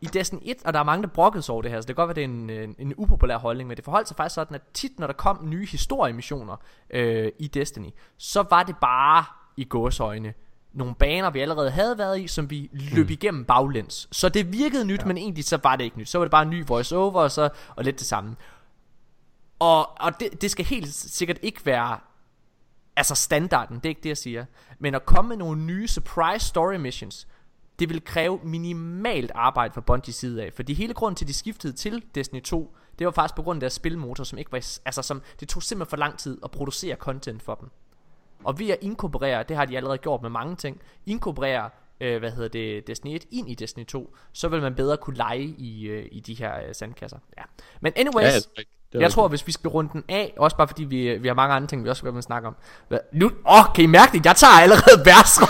I Destiny 1, og der er mange, der brokkede sig over det her, så det kan godt være, det er en, en, en upopulær holdning, men det forholdt sig faktisk sådan, at tit, når der kom nye historiemissioner øh, i Destiny, så var det bare i gåsøjne nogle baner, vi allerede havde været i, som vi løb igennem baglæns. Så det virkede nyt, ja. men egentlig så var det ikke nyt. Så var det bare en ny voice-over, og, så, og lidt det samme. Og, og det, det skal helt sikkert ikke være altså standarden, det er ikke det jeg siger. Men at komme med nogle nye surprise story missions, det vil kræve minimalt arbejde fra Bungies side af. Fordi hele grunden til, at de skiftede til Destiny 2, det var faktisk på grund af deres spilmotor, som ikke var, altså som, det tog simpelthen for lang tid at producere content for dem. Og ved at inkorporere, det har de allerede gjort med mange ting, inkorporere, øh, hvad hedder det, Destiny 1 ind i Destiny 2, så vil man bedre kunne lege i, øh, i de her øh, sandkasser. Ja. Men anyways, Ja, ja, det er. Det er jeg tror, hvis vi skal runde den af, også bare fordi vi, vi har mange andre ting, vi også vil snakke om. Hvad, nu, åh, oh, kan I mærke det? Jeg tager allerede [LAUGHS] værs.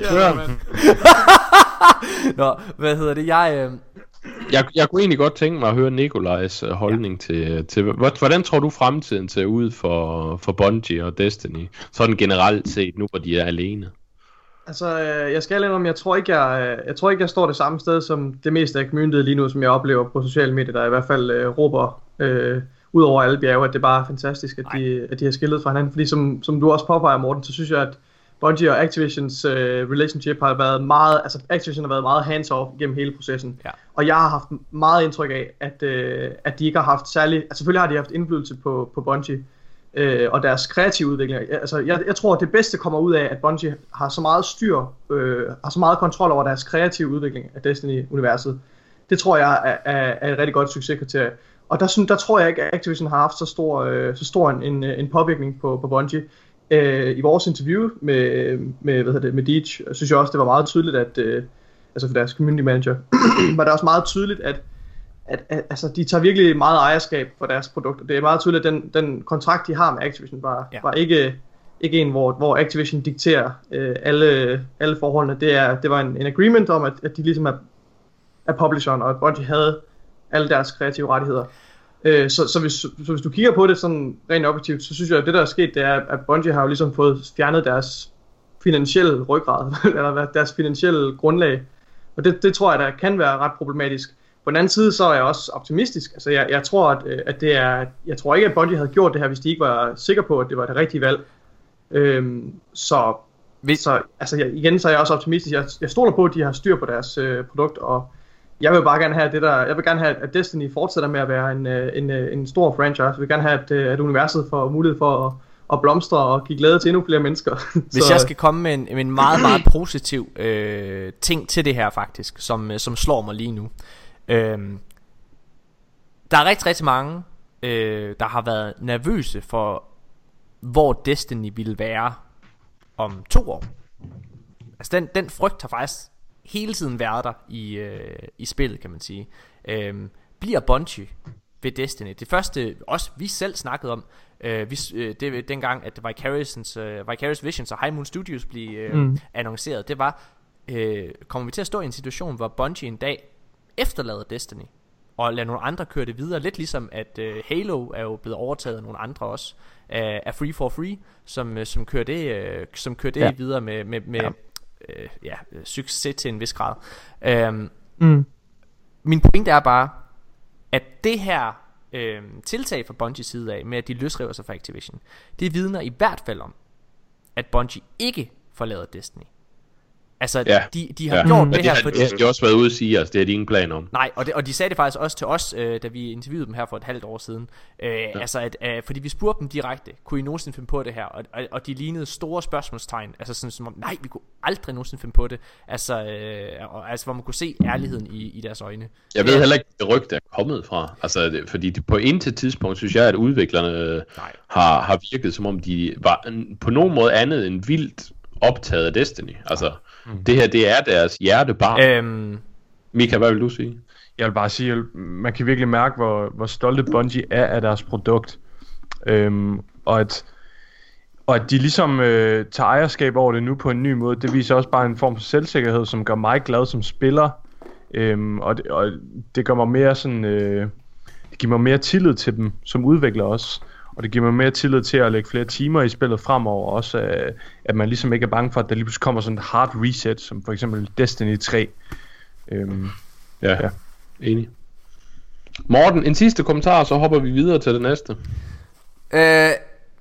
Ja, [LAUGHS] mand. Nå, hvad hedder det? Jeg, øh, Jeg, jeg kunne egentlig godt tænke mig at høre Nikolajs uh, holdning ja. til, til hvor- hvordan tror du fremtiden ser ud for, for Bungie og Destiny? Sådan generelt set, nu hvor de er alene. Altså, øh, jeg skal om, jeg tror ikke, jeg, øh, jeg tror ikke, jeg står det samme sted som det meste af communityet lige nu, som jeg oplever på sociale medier, der i hvert fald øh, råber øh, ud over alle bjerge, at det bare er fantastisk, at de, at de har skillet fra hinanden. Fordi som, som du også påpeger, Morten, så synes jeg, at Bungie og Activisions øh, relationship har været meget, altså Activision har været meget hands-off gennem hele processen. Ja. Og jeg har haft meget indtryk af, at, øh, at de ikke har haft særlig, altså selvfølgelig har de haft indflydelse på, på Bungie, øh, og deres kreative udvikling. Altså, jeg, jeg tror, at det bedste kommer ud af, at Bungie har så meget styr, øh, har så meget kontrol over deres kreative udvikling af Destiny-universet. Det tror jeg er, er, er et rigtig godt succeskriterie. Og der, der tror jeg ikke, at Activision har haft så stor, øh, så stor en, en, en påvirkning på, på Bungie. Øh, I vores interview med, med, hvad hedder det, med Deej, synes jeg også, det var meget tydeligt, at øh, altså for deres community manager, [CLEARS THROAT] var det også meget tydeligt, at at, at altså, de tager virkelig meget ejerskab for deres produkter. Det er meget tydeligt, at den, den kontrakt, de har med Activision, var, Ja. var ikke, ikke en, hvor, hvor Activision dikterer øh, alle, alle forholdene. Det, er, det var en, en agreement om, at, at de ligesom er, er publisheren, og at Bungie havde alle deres kreative rettigheder. Øh, så, så, hvis, så hvis du kigger på det sådan rent objektivt, så synes jeg, at det der er sket, det er, at Bungie har jo ligesom fået fjernet deres finansielle ryggrad, [LAUGHS] eller deres finansielle grundlag. Og det, det tror jeg, der kan være ret problematisk. På den anden side, så er jeg også optimistisk. Altså, jeg, jeg tror, at, øh, at det er, jeg tror ikke, at Bungie havde gjort det her, hvis de ikke var sikre på, at det var det rigtige valg. Øhm, så, Hvis- så altså, jeg, igen, så er jeg også optimistisk. Jeg, jeg stoler på, at de har styr på deres øh, produkt, og jeg vil bare gerne have det der, jeg vil gerne have, at Destiny fortsætter med at være en, øh, en, øh, en stor franchise. Jeg vil gerne have, at, øh, at universet får mulighed for at, at blomstre og give glæde til endnu flere mennesker. [LAUGHS] Hvis så, jeg skal komme med en, med en meget, meget [CLEARS THROAT] positiv øh, ting til det her faktisk, som, som slår mig lige nu. Øh, der er rigtig, rigtig mange, øh, der har været nervøse for, hvor Destiny ville være om to år. Altså den, den frygt har faktisk hele tiden været der i, øh, i spillet, kan man sige. Øh, bliver Bungie ved Destiny. Det første, også vi selv snakkede om, øh, vi, øh, det dengang, at Vicarious, øh, Vicarious Visions og High Moon Studios blev øh, mm. Annonceret, det var, øh, kommer vi til at stå i en situation, hvor Bungie en dag efterlader Destiny, og lader nogle andre køre det videre, lidt ligesom at øh, Halo er jo blevet overtaget af nogle andre også, af, af Free for Free, som, øh, som kører det, øh, som kører det. Ja. videre med, med, med ja. Øh, ja, øh, succes til en vis grad. Øhm, Mm. min pointe er bare, at det her øh, tiltag fra Bungies side af, med at de løsriver sig fra Activision, det vidner i hvert fald om, at Bungie ikke forlader Destiny. Altså, Ja. de, de har Ja. gjort Men det det her, har fordi... de har også været ude at sige, altså det har de ingen plan om. Nej, og, det, og de sagde det faktisk også til os, øh, da vi interviewede dem her for et halvt år siden. Øh, ja. Altså, at, øh, fordi vi spurgte dem direkte, kunne I nogensinde finde på det her? Og, og, og de lignede store spørgsmålstegn, altså sådan som om, nej, vi kunne aldrig nogensinde finde på det. Altså, øh, og, altså hvor man kunne se ærligheden i, i deres øjne. Jeg ved heller ikke, hvor det rygte er kommet fra. Altså, det, fordi det, på intet tidspunkt synes jeg, at udviklerne øh, Nej. har, har virket, som om de var en- på nogen måde andet end vildt optaget af Destiny. Altså, mm. det her, det er deres hjertebarn. Øh. Øhm, Mika, hvad vil du sige? Jeg vil bare sige, at man kan virkelig mærke, hvor, hvor stolte Bungie er af deres produkt. Øhm, og at og at de ligesom øh, tager ejerskab over det nu på en ny måde, det viser også bare en form for selvsikkerhed, som gør mig glad som spiller. Øhm, og, det, og det gør mig mere sådan, øh, det giver mig mere tillid til dem som udvikler også. Og det giver mig mere tillid til at lægge flere timer i spillet fremover. Også øh, at man ligesom ikke er bange for, at der lige pludselig kommer sådan et hard reset, som for eksempel Destiny 3. Øhm, Ja, Ja. enig. Morten, en sidste kommentar, så hopper vi videre til det næste. øh,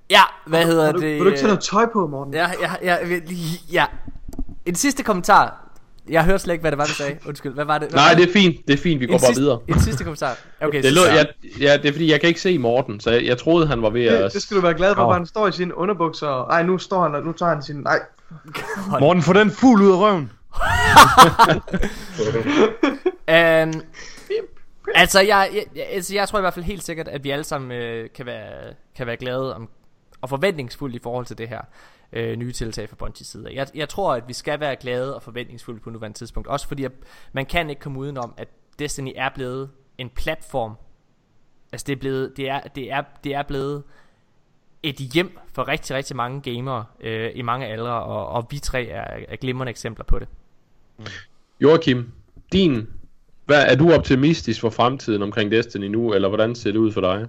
ja, hvad hedder Har du, det? vil du ikke tage noget tøj på, Morten? Ja, ja, ja, ja, ja. En sidste kommentar. Jeg hørte slet ikke, hvad det var, du sagde. Undskyld, hvad var det? Hvad Nej, var det er fint. Det er fint, vi går en bare sidste, videre. En sidste kommentar. Okay, [LAUGHS] Det, så, lå, jeg, ja, det er fordi, jeg kan ikke se Morten, så jeg, jeg troede, han var ved at... Det, det skal du være glad for, for han står i sine underbukser. og- Ej, nu står han, og nu tager han sin... Nej, Morten, få den fugl ud af røven! Um, [LAUGHS] altså, jeg, jeg, jeg, altså, jeg tror i hvert fald helt sikkert, at vi alle sammen øh, kan, være, kan være glade om, og forventningsfulde i forhold til det her øh, nye tiltag fra Bungies side. Jeg, jeg tror, at vi skal være glade og forventningsfulde på nuværende tidspunkt. Også fordi, at man kan ikke komme udenom, at Destiny er blevet en platform. Altså, det er blevet, det er, det er, det er blevet et hjem for rigtig, rigtig mange gamere øh, i mange aldre, og, og vi tre er, er glimrende eksempler på det. Joachim, din... Hvad, er du optimistisk for fremtiden omkring Destiny nu, eller hvordan ser det ud for dig?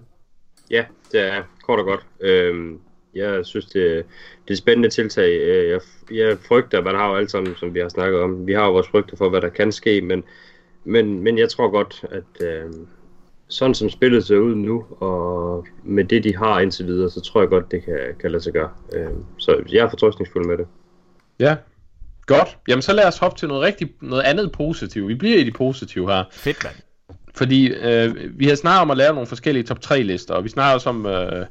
Ja, det er kort og godt. Øhm, jeg synes, det, det er spændende tiltag. Øh, Jeg, jeg frygter, man har jo alt sammen, som vi har snakket om, vi har jo vores frygter for, hvad der kan ske, men, men, men jeg tror godt, at øh, sådan som spillet ser ud nu, og med det, de har indtil videre, så tror jeg godt, det kan, kan lade sig gøre. Øh, så jeg er fortrøstningsfuld med det. Ja, godt. Jamen så lad os hoppe til noget rigtig, noget andet positivt. Vi bliver i de positive her. Fedt, mand. Fordi øh, vi har snakket om at lave nogle forskellige top 3 lister, og vi snakker også om, øh,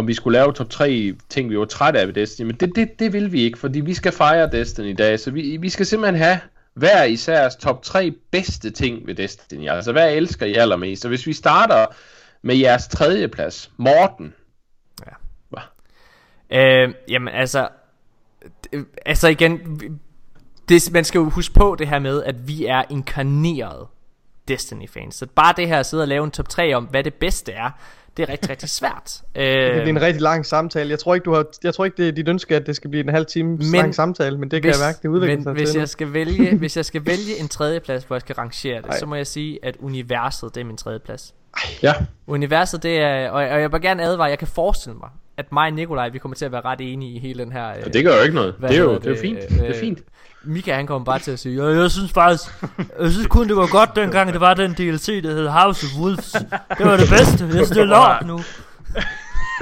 om vi skulle lave top 3 ting, vi var trætte af ved Destiny, men det, det, det vil vi ikke, fordi vi skal fejre Destiny i dag, så vi, vi skal simpelthen have hver især top 3 bedste ting ved Destiny, altså hvad elsker I allermest, og hvis vi starter med jeres tredje plads, Morten, Øh, jamen altså, altså igen, det, man skal jo huske på det her med, at vi er inkarneret Destiny-fans. Så bare det her at sidde og lave en top 3 om, hvad det bedste er, det er rigtig, rigtig [LAUGHS] svært. Det kan blive Øh, en rigtig lang samtale. Jeg tror ikke, du har, jeg tror ikke det er dit ønske, at det skal blive en halv time Men- lang samtale, men det kan jeg mærke, det udvikler men sig hvis til. jeg skal vælge, [LAUGHS] hvis jeg skal vælge en tredjeplads, hvor jeg skal rangere det, Ej. så må jeg sige, at universet, det er min tredjeplads. Ja, Universet, det er, og, og jeg vil gerne advare, jeg kan forestille mig, at mig og Nikolaj, vi kommer til at være ret enige i hele den her... Øh, og det gør jo ikke noget. Det er jo, hedder det er det? fint. Øh, Det er fint. Mika han kommer bare til at sige, jeg, jeg synes faktisk, jeg synes kun det var godt dengang det var den DLC, der hed House of Wolves. Det var det bedste, jeg synes det er lort nu.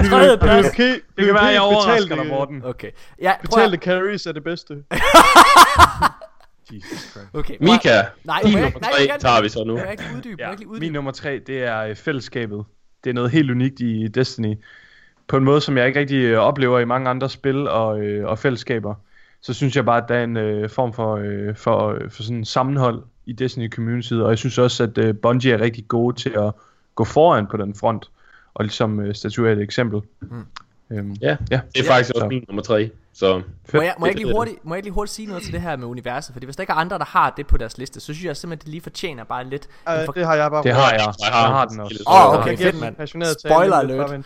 Tredje plads. Okay, Det kan være, jeg overrasker dig, Morten. Okay. Ja, Betalte carries er det bedste. [LAUGHS] Jesus Christ. okay. Mika, Nej, din nummer tre tager vi så nu. Må jeg ikke uddybe? Ja, ikke lige uddybe? min nummer tre, det er øh, fællesskabet. Det er noget helt unikt i Destiny. På en måde, som jeg ikke rigtig øh, oplever i mange andre spil og, øh, og fællesskaber. Så synes jeg bare, at der er en øh, form for, øh, for, øh, for sådan en sammenhold i Destiny Community. Og jeg synes også, at øh, Bungie er rigtig gode til at gå foran på den front. Og ligesom øh, statuere et eksempel. Mm. Øhm, Ja, ja. det er faktisk Så. også min nummer tre. Så Må jeg, må, jeg lige hurtigt, må jeg lige hurtigt sige noget til det her med universet? Fordi hvis der ikke er andre, der har det på deres liste, så synes jeg simpelthen, det lige fortjener bare lidt. Uh, for- det har jeg bare. Det har jeg. Jeg Jeg har- har den også. Åh, okay, Jeg giver fedt, den mand. passioneret Spoiler tale. alert.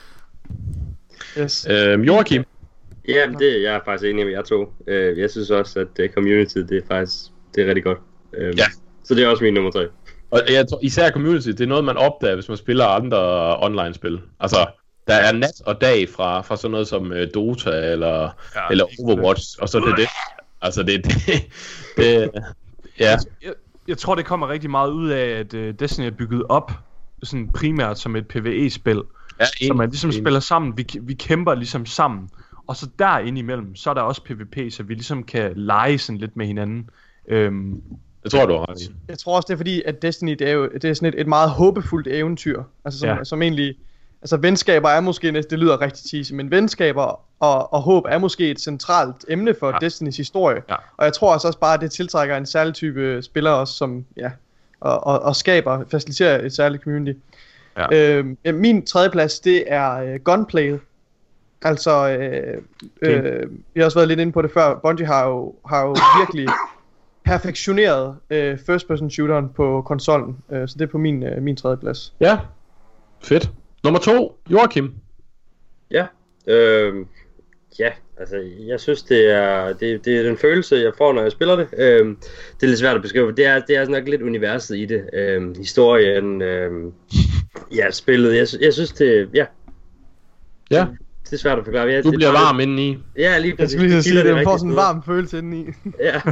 Yes. Øhm, Joachim, Ja, det jeg er faktisk enig med jer to. Øh, jeg synes også, at uh, community, det er faktisk det er rigtig godt. Øh, Ja. Så det er også min nummer tre. og jeg tror, især community, det er noget, man opdager, hvis man spiller andre online-spil. Altså, der er nat og dag fra, fra sådan noget som øh, Dota eller, Ja, eller Overwatch, og så er det det. Altså, det, det, [LAUGHS] det ja, jeg, jeg tror, det kommer rigtig meget ud af, at uh, Destiny er bygget op sådan primært som et PvE-spil. Ja Så man ligesom enig. spiller sammen, vi, vi kæmper ligesom sammen. Og så derinde imellem, så er der også PvP, så vi ligesom kan lege sådan lidt med hinanden. Øhm, Jeg tror, du har. Jeg tror også, det er fordi, at Destiny, det er jo det er sådan et, et meget håbefuldt eventyr. Altså som, Ja. som egentlig... Altså venskaber er måske, næsten- det lyder rigtig cheesy, men venskaber og, og håb er måske et centralt emne for Ja. Destinys historie. Ja. Og jeg tror også, også bare, at det tiltrækker en særlig type spillere også, som ja, og, og, og skaber, faciliterer et særligt community. Ja. Ja, min tredje plads, det er øh, gunplay. Altså, øh, øh, vi har også været lidt inde på det før. Bungie har jo, har jo virkelig perfektioneret øh, first person shooteren på konsollen. Øh, så det er på min, øh, min tredje plads. Ja, fedt. Nummer to, Joachim. Ja. Øh, ja, altså jeg synes det er, det, det er den følelse jeg får når jeg spiller det. Øh, det er lidt svært at beskrive. Det er, det er nok lidt universet i det. Øh, historien, øh, ja spillet. Jeg, jeg synes det, ja, Ja, det er svært at forklare. Ja, du det, bliver det- varm indeni. Jeg Ja, lige præcis. Altså, skulle lige Det sige, det får rigtige sådan en varm følelse indeni. Ja. [LAUGHS]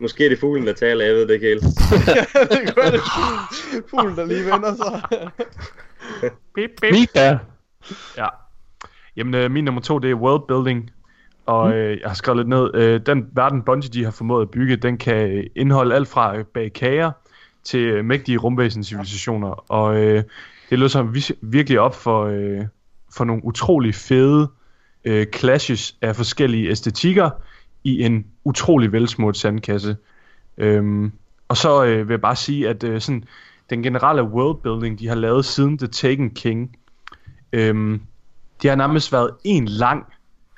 Måske er det fuglen, der taler, jeg ved det ikke helt. [LAUGHS] det gør det. Fuglen, der lige vender sig. [LAUGHS] bip, bip. Mika. Ja. Jamen, øh, min nummer to, det er world building. Og øh, jeg har skrevet lidt ned. Øh, den verden Bungie de har formået at bygge, den kan indeholde alt fra øh, bag kager til øh, mægtige rumvæsen-civilisationer. Og øh, det løser som virkelig op for, øh, for nogle utrolig fede øh, clashes af forskellige æstetikker i en utrolig velsmurt sandkasse. Øhm, og så øh, vil jeg bare sige, at øh, sådan, den generelle worldbuilding, de har lavet siden The Taken King, øhm, det har nærmest været en lang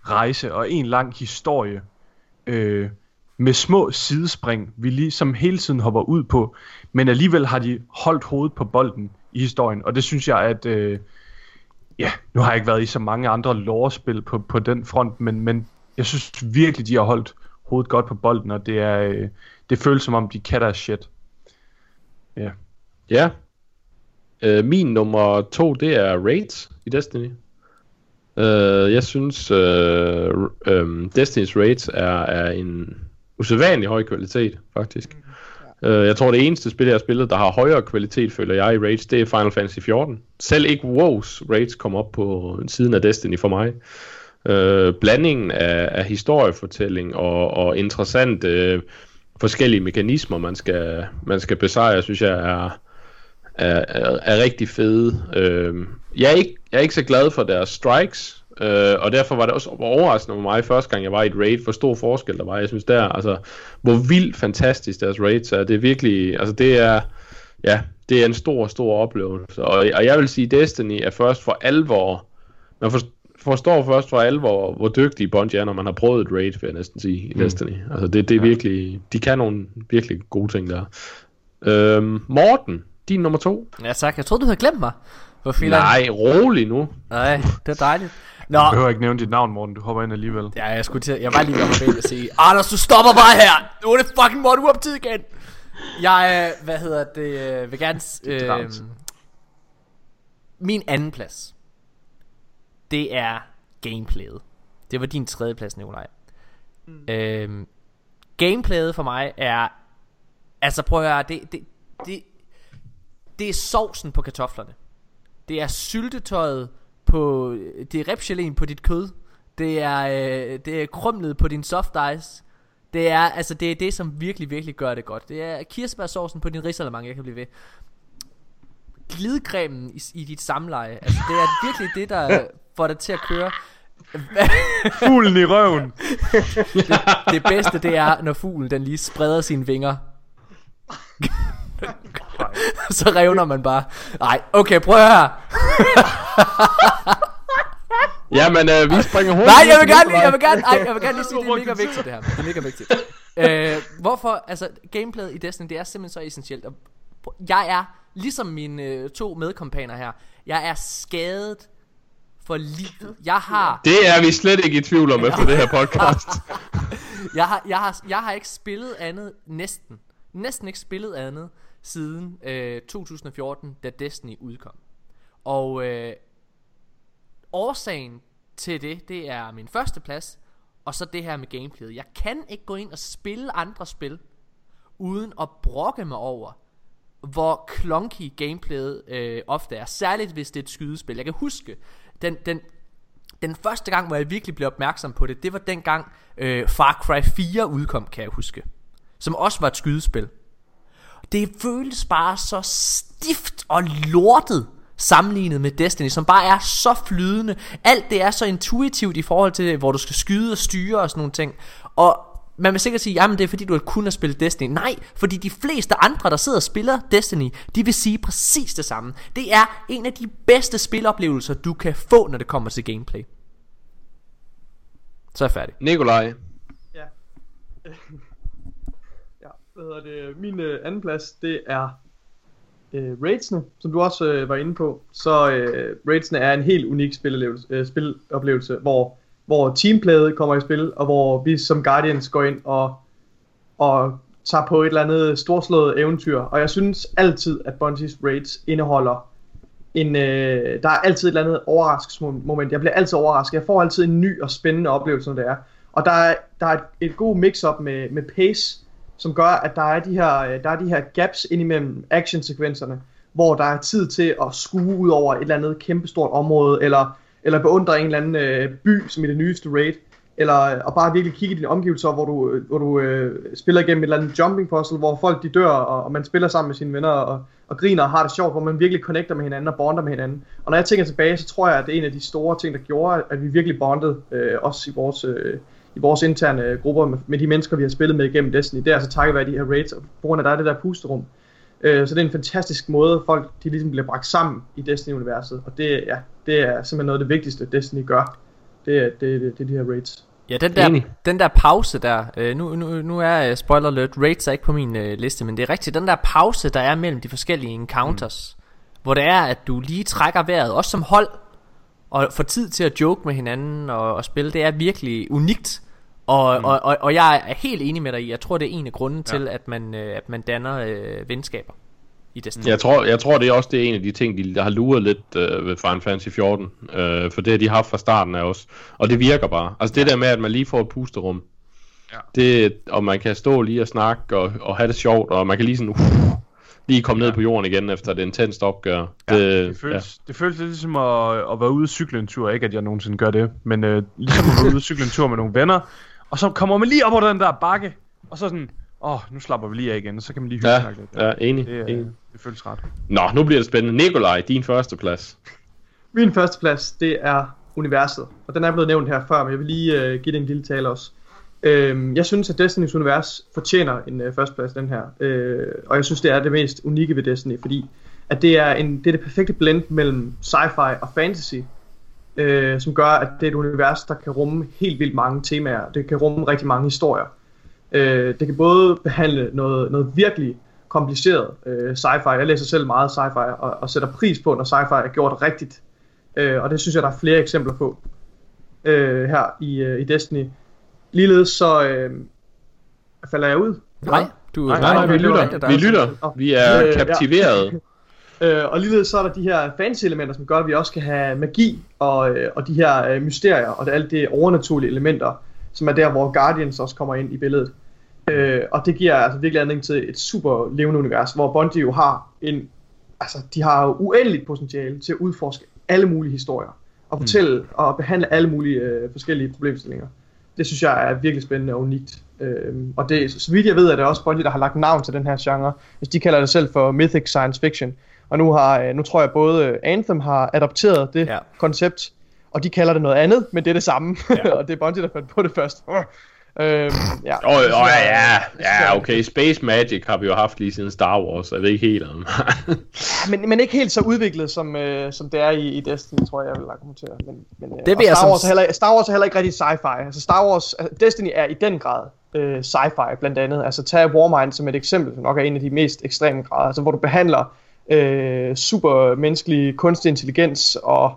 rejse og en lang historie øh, med små sidespring, vi ligesom hele tiden hopper ud på, men alligevel har de holdt hovedet på bolden i historien, og det synes jeg, at øh, ja, nu har jeg ikke været i så mange andre lorespil på, på den front, men, men jeg synes virkelig, de har holdt hovedet godt på bolden, og det er øh, det føles som om, de kan deres shit. Ja. Ja. Øh, min nummer to, det er Raids i Destiny. Øh, jeg synes, øh, øh, Destiny's Raids er, er en usædvanlig høj kvalitet, faktisk. Øh, jeg tror, det eneste spil, jeg har spillet, der har højere kvalitet, føler jeg, i Raids, det er Final Fantasy 14. Selv ikke WoW's Raids kom op på siden af Destiny for mig. Øh, blandingen af, af historiefortælling og, og interessante øh, forskellige mekanismer, man skal, man skal besejre, synes jeg er, er, er, er rigtig fede. Øh, jeg, er ikke, jeg er ikke så glad for deres strikes, øh, og derfor var det også overraskende for mig første gang, jeg var i et raid, hvor stor forskel der var. Jeg synes der, altså, hvor vildt fantastisk deres raids er. Det er virkelig, altså det er, ja, det er en stor, stor oplevelse. Og, og jeg vil sige, Destiny er først for alvor, man for, forstår først for alvor, hvor dygtige Bungie er, når man har prøvet et raid, vil jeg næsten sige, i Destiny. Altså det, det er virkelig, de kan nogle virkelig gode ting der. Øhm, Morten, din nummer to. Ja tak, jeg troede du havde glemt mig. Hvor? Nej, rolig nu. Nej, det er dejligt. Nå, Jeg behøver ikke nævne dit navn, Morten. Du hopper ind alligevel. ja, jeg skulle til, jeg var lige ved at sige, Anders, du stopper bare her. Nu er det fucking Modern Warfare tid igen. Jeg, øh, hvad hedder det, øh, vil gerne, øh, min anden plads, det er gameplayet. Det var din tredje plads, Nikolaj. Mm. Øhm, gameplayet for mig er, altså prøv at høre, det, det, det, det er sovsen på kartoflerne. Det er syltetøjet på, det er repgelén på dit kød. Det er, øh, det er krumlet på din soft ice. Det er, altså det er det, som virkelig, virkelig gør det godt. Det er kirsebærsaucen på din risalemang, jeg kan blive ved. Glidecremen i, i dit samleje. Altså det er virkelig det, der får dig til at køre. [LAUGHS] Fuglen i røven. Det bedste, det er, når fuglen den lige spreder sine vinger. [LAUGHS] Så revner man bare. Nej, okay, prøv at høre her. [LAUGHS] Jamen, øh, vi springer hurtigt. Nej, jeg vil gerne lige, jeg vil gerne, ej, jeg vil gerne lige sige, det er mega vigtigt det her. Det er mega vigtigt. Øh, hvorfor, altså, gameplayet i Destiny, det er simpelthen så essentielt. Jeg er, ligesom mine øh, to medkompaner her, jeg er skadet for livet. Jeg har, Det er vi slet ikke i tvivl om efter det her podcast. [LAUGHS] jeg har, jeg har, jeg har ikke spillet andet, næsten, næsten ikke spillet andet, siden øh, 2014, da Destiny udkom. Og øh, årsagen til det, det er min første plads, og så det her med gameplayet. Jeg kan ikke gå ind og spille andre spil, uden at brokke mig over, hvor clunky gameplayet øh, ofte er. Særligt hvis det er et skydespil. Jeg kan huske, den, den, den første gang, hvor jeg virkelig blev opmærksom på det, det var dengang øh, Far Cry 4 udkom, kan jeg huske. Som også var et skydespil. Det føles bare så stift og lortet sammenlignet med Destiny, som bare er så flydende. Alt det er så intuitivt i forhold til, hvor du skal skyde og styre og sådan nogle ting. Og man vil sikkert sige, jamen det er fordi du kun har spillet Destiny. Nej, fordi de fleste andre, der sidder og spiller Destiny, de vil sige præcis det samme. Det er en af de bedste spiloplevelser, du kan få, når det kommer til gameplay. Så er jeg færdig. Nikolaj. Ja. [LAUGHS] ja, hvad hedder det? Min øh, anden plads, det er øh, Raidsene, som du også øh, var inde på. Så øh, Raidsene er en helt unik spiloplevelse, øh, spiloplevelse hvor, hvor teamplayet kommer i spil, og hvor vi som Guardians går ind og, og tager på et eller andet storslået eventyr. Og jeg synes altid, at Bungie's Raids indeholder en, øh, der er altid et eller andet overraskelsesmoment. Jeg bliver altid overrasket. Jeg får altid en ny og spændende oplevelse, når det er. Og der er, der er et, et god mix-up med, med pace, som gør, at der er de her, øh, der er de her gaps indimellem actionsekvenserne, hvor der er tid til at skue ud over et eller andet kæmpestort område, eller, eller beundre en eller anden øh, by, som i det nyeste raid, eller øh, og bare virkelig kigge i dine omgivelser, hvor du, øh, hvor du øh, spiller igennem et eller andet jumping puzzle, hvor folk de dør, og, og man spiller sammen med sine venner, og, og griner og har det sjovt, hvor man virkelig connecter med hinanden og bonder med hinanden. Og når jeg tænker tilbage, så tror jeg, at det er en af de store ting, der gjorde, at vi virkelig bondede, øh, også i vores, øh, i vores interne grupper med, med de mennesker, vi har spillet med igennem Destiny. Det er altså takket være de her raids, og på grund af, der er det der pusterum. Øh, så det er en fantastisk måde, folk de ligesom bliver bragt sammen i Destiny-universet, og det, ja, det er simpelthen noget af det vigtigste, Destiny gør. Det er det, det, det er de her raids. Ja, den der, Enig. den der pause der, øh, nu, nu, nu er uh, spoiler alert, raids er ikke på min øh, liste, men det er rigtigt, den der pause, der er mellem de forskellige encounters, mm. hvor det er, at du lige trækker vejret, også som hold, og får tid til at joke med hinanden og, og spille, det er virkelig unikt. Og, mm. og, og, og jeg er helt enig med dig i, jeg tror det er en af grunden ja. til, at man, øh, at man danner øh, venskaber i Destiny. Jeg tror, jeg tror, det er også det er en af de ting, de der har luret lidt øh, ved Final Fantasy 14. Øh, for det har de haft fra starten af os. Og det virker bare. Altså det der med, at man lige får et pusterum. Ja. Det, og man kan stå lige og snakke og, og have det sjovt. Og man kan lige sådan... Uh, lige komme ned på jorden igen efter et intenst opgør. Ja, det, det, føles, ja. det føles lidt ligesom at, at være ude og cykle en tur. Ikke at jeg nogensinde gør det, men øh, ligesom at være ude og cykle en tur med nogle venner. Og så kommer man lige op over den der bakke, og så sådan, åh, oh, nu slapper vi lige af igen, og så kan man lige hygge Ja, lidt. ja, enig, Det, enig. øh, det føles ret. Nå, nu bliver det spændende. Nikolaj, din første plads. Min første plads, det er universet. Og den er blevet nævnt her før, men jeg vil lige øh, give det en lille tale også. Øhm, jeg synes, at Destinys univers fortjener en øh, førsteplads, den her. Øh, og jeg synes, det er det mest unikke ved Destiny, fordi at det er, en, det er det perfekte blend mellem sci-fi og fantasy, øh, som gør, at det er et univers, der kan rumme helt vildt mange temaer. Det kan rumme rigtig mange historier. Øh, det kan både behandle noget, noget virkelig kompliceret øh, sci-fi. Jeg læser selv meget sci-fi, og, og sætter pris på, når sci-fi er gjort rigtigt. Øh, og det synes jeg, der er flere eksempler på øh, her i, øh, i Destiny. Ligeledes så øh, falder jeg ud. Nej, du Nej, nej, vi lytter. Vi lytter. Vi er Øh, ja. kaptiveret. [LAUGHS] Øh, og ligeledes så er der de her fancy elementer, som gør, at vi også kan have magi og, øh, og de her øh, mysterier og det, alt det overnaturlige elementer, som er der, hvor Guardians også kommer ind i billedet. Øh, og det giver altså virkelig anledning til et super levende univers, hvor Bungie jo har en, altså de har jo uendeligt potentiale til at udforske alle mulige historier og fortælle mm. og behandle alle mulige øh, forskellige problemstillinger. Det synes jeg er virkelig spændende og unikt. Øh, og det, så vidt jeg ved, er det også Bungie, der har lagt navn til den her genre. Hvis de kalder det selv for Mythic Science Fiction. Og nu har, øh, nu tror jeg både Anthem har adopteret det Ja. koncept, og de kalder det noget andet, men det er det samme. Ja. [LAUGHS] og det er Bungie, der fandt på det først. Øhm, ja. Åh, oh, oh, ja, ja, okay. Space Magic har vi jo haft lige siden Star Wars, så jeg ved ikke helt om. Men, men ikke helt så udviklet, som, øh, som det er i, i Destiny, tror jeg, jeg vil argumentere. Men, men, øh, Det og Star, som- Wars er heller, Star Wars er heller ikke rigtig sci-fi. Altså Star Wars, altså Destiny er i den grad øh, sci-fi blandt andet. Altså tag Warmind som et eksempel, som nok er en af de mest ekstreme grader. Altså hvor du behandler øh, supermenneskelig kunstig intelligens og,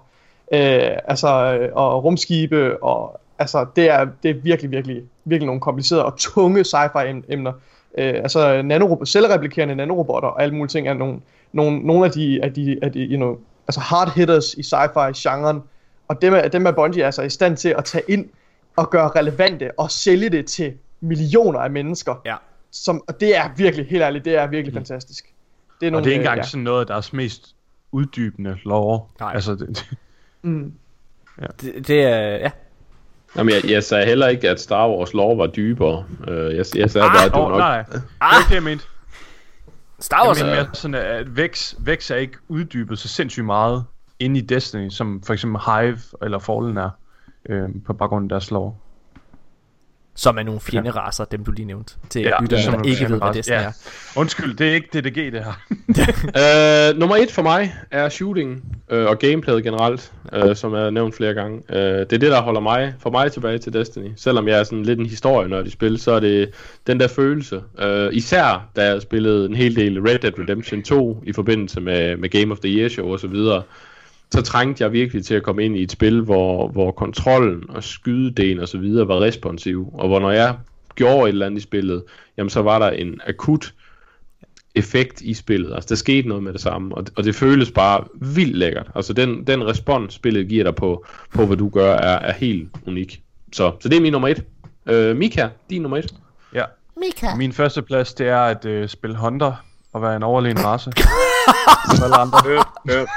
øh, altså, øh, og rumskibe og altså det er, det er virkelig, virkelig, virkelig nogle komplicerede og tunge sci-fi em- emner. Øh, altså nanorobotter, selvreplikerende nanorobotter og alle mulige ting er nogle, nogle, nogle af de, af de, af de you know, altså hard hitters i sci-fi-genren. Og dem er, dem er Bungie altså i stand til at tage ind og gøre relevante og sælge det til millioner af mennesker. Ja. Som, og det er virkelig, helt ærligt, det er virkelig mm. fantastisk. Det er Og det er ikke øh, engang sådan noget af deres mest uddybende lore. Nej. Altså, det, Mm. Det, det er, ja. Jamen, jeg, jeg sagde heller ikke, at Star Wars lore var dybere. Uh, jeg, jeg sagde ah, bare, at det var oh, nok... nej, det er ikke det, jeg mente. Star Jeg Wars mener er... mere sådan, at Vex, Vex er ikke uddybet så sindssygt meget inde i Destiny, som for eksempel Hive eller Fallen er, øh, på baggrund af deres lore. Som er nogle fjenderaser, dem du lige nævnte. Til Ja, lytterne, der ikke ved, hvad. Destiny Ja. er. Undskyld, det er ikke DDG, det her. Uh, [LAUGHS] nummer et for mig er shooting uh, og gameplayet generelt, uh, som er nævnt flere gange. Uh, det er det, der holder mig for mig tilbage til Destiny. Selvom jeg er sådan lidt en historienørd i spil, så er det den der følelse. Uh, især da jeg spillede en hel del Red Dead Redemption 2 i forbindelse med, med Game of the Year show og så videre. Så trængte jeg virkelig til at komme ind i et spil, hvor, hvor kontrollen og skydedelen og så videre var responsiv. Og hvor når jeg gjorde et eller andet i spillet, jamen så var der en akut effekt i spillet. Altså, der skete noget med det samme, og, og det føles bare vildt lækkert. Altså, den, den respons, spillet giver dig på, på hvad du gør, er, er helt unik. Så, så det er min nummer et. Øh, Mika, din nummer et. Ja. Mika. Min første plads, det er at øh, spille Hunter og være en overlegen race. [LAUGHS] Som alle andre. Hørt, hørt.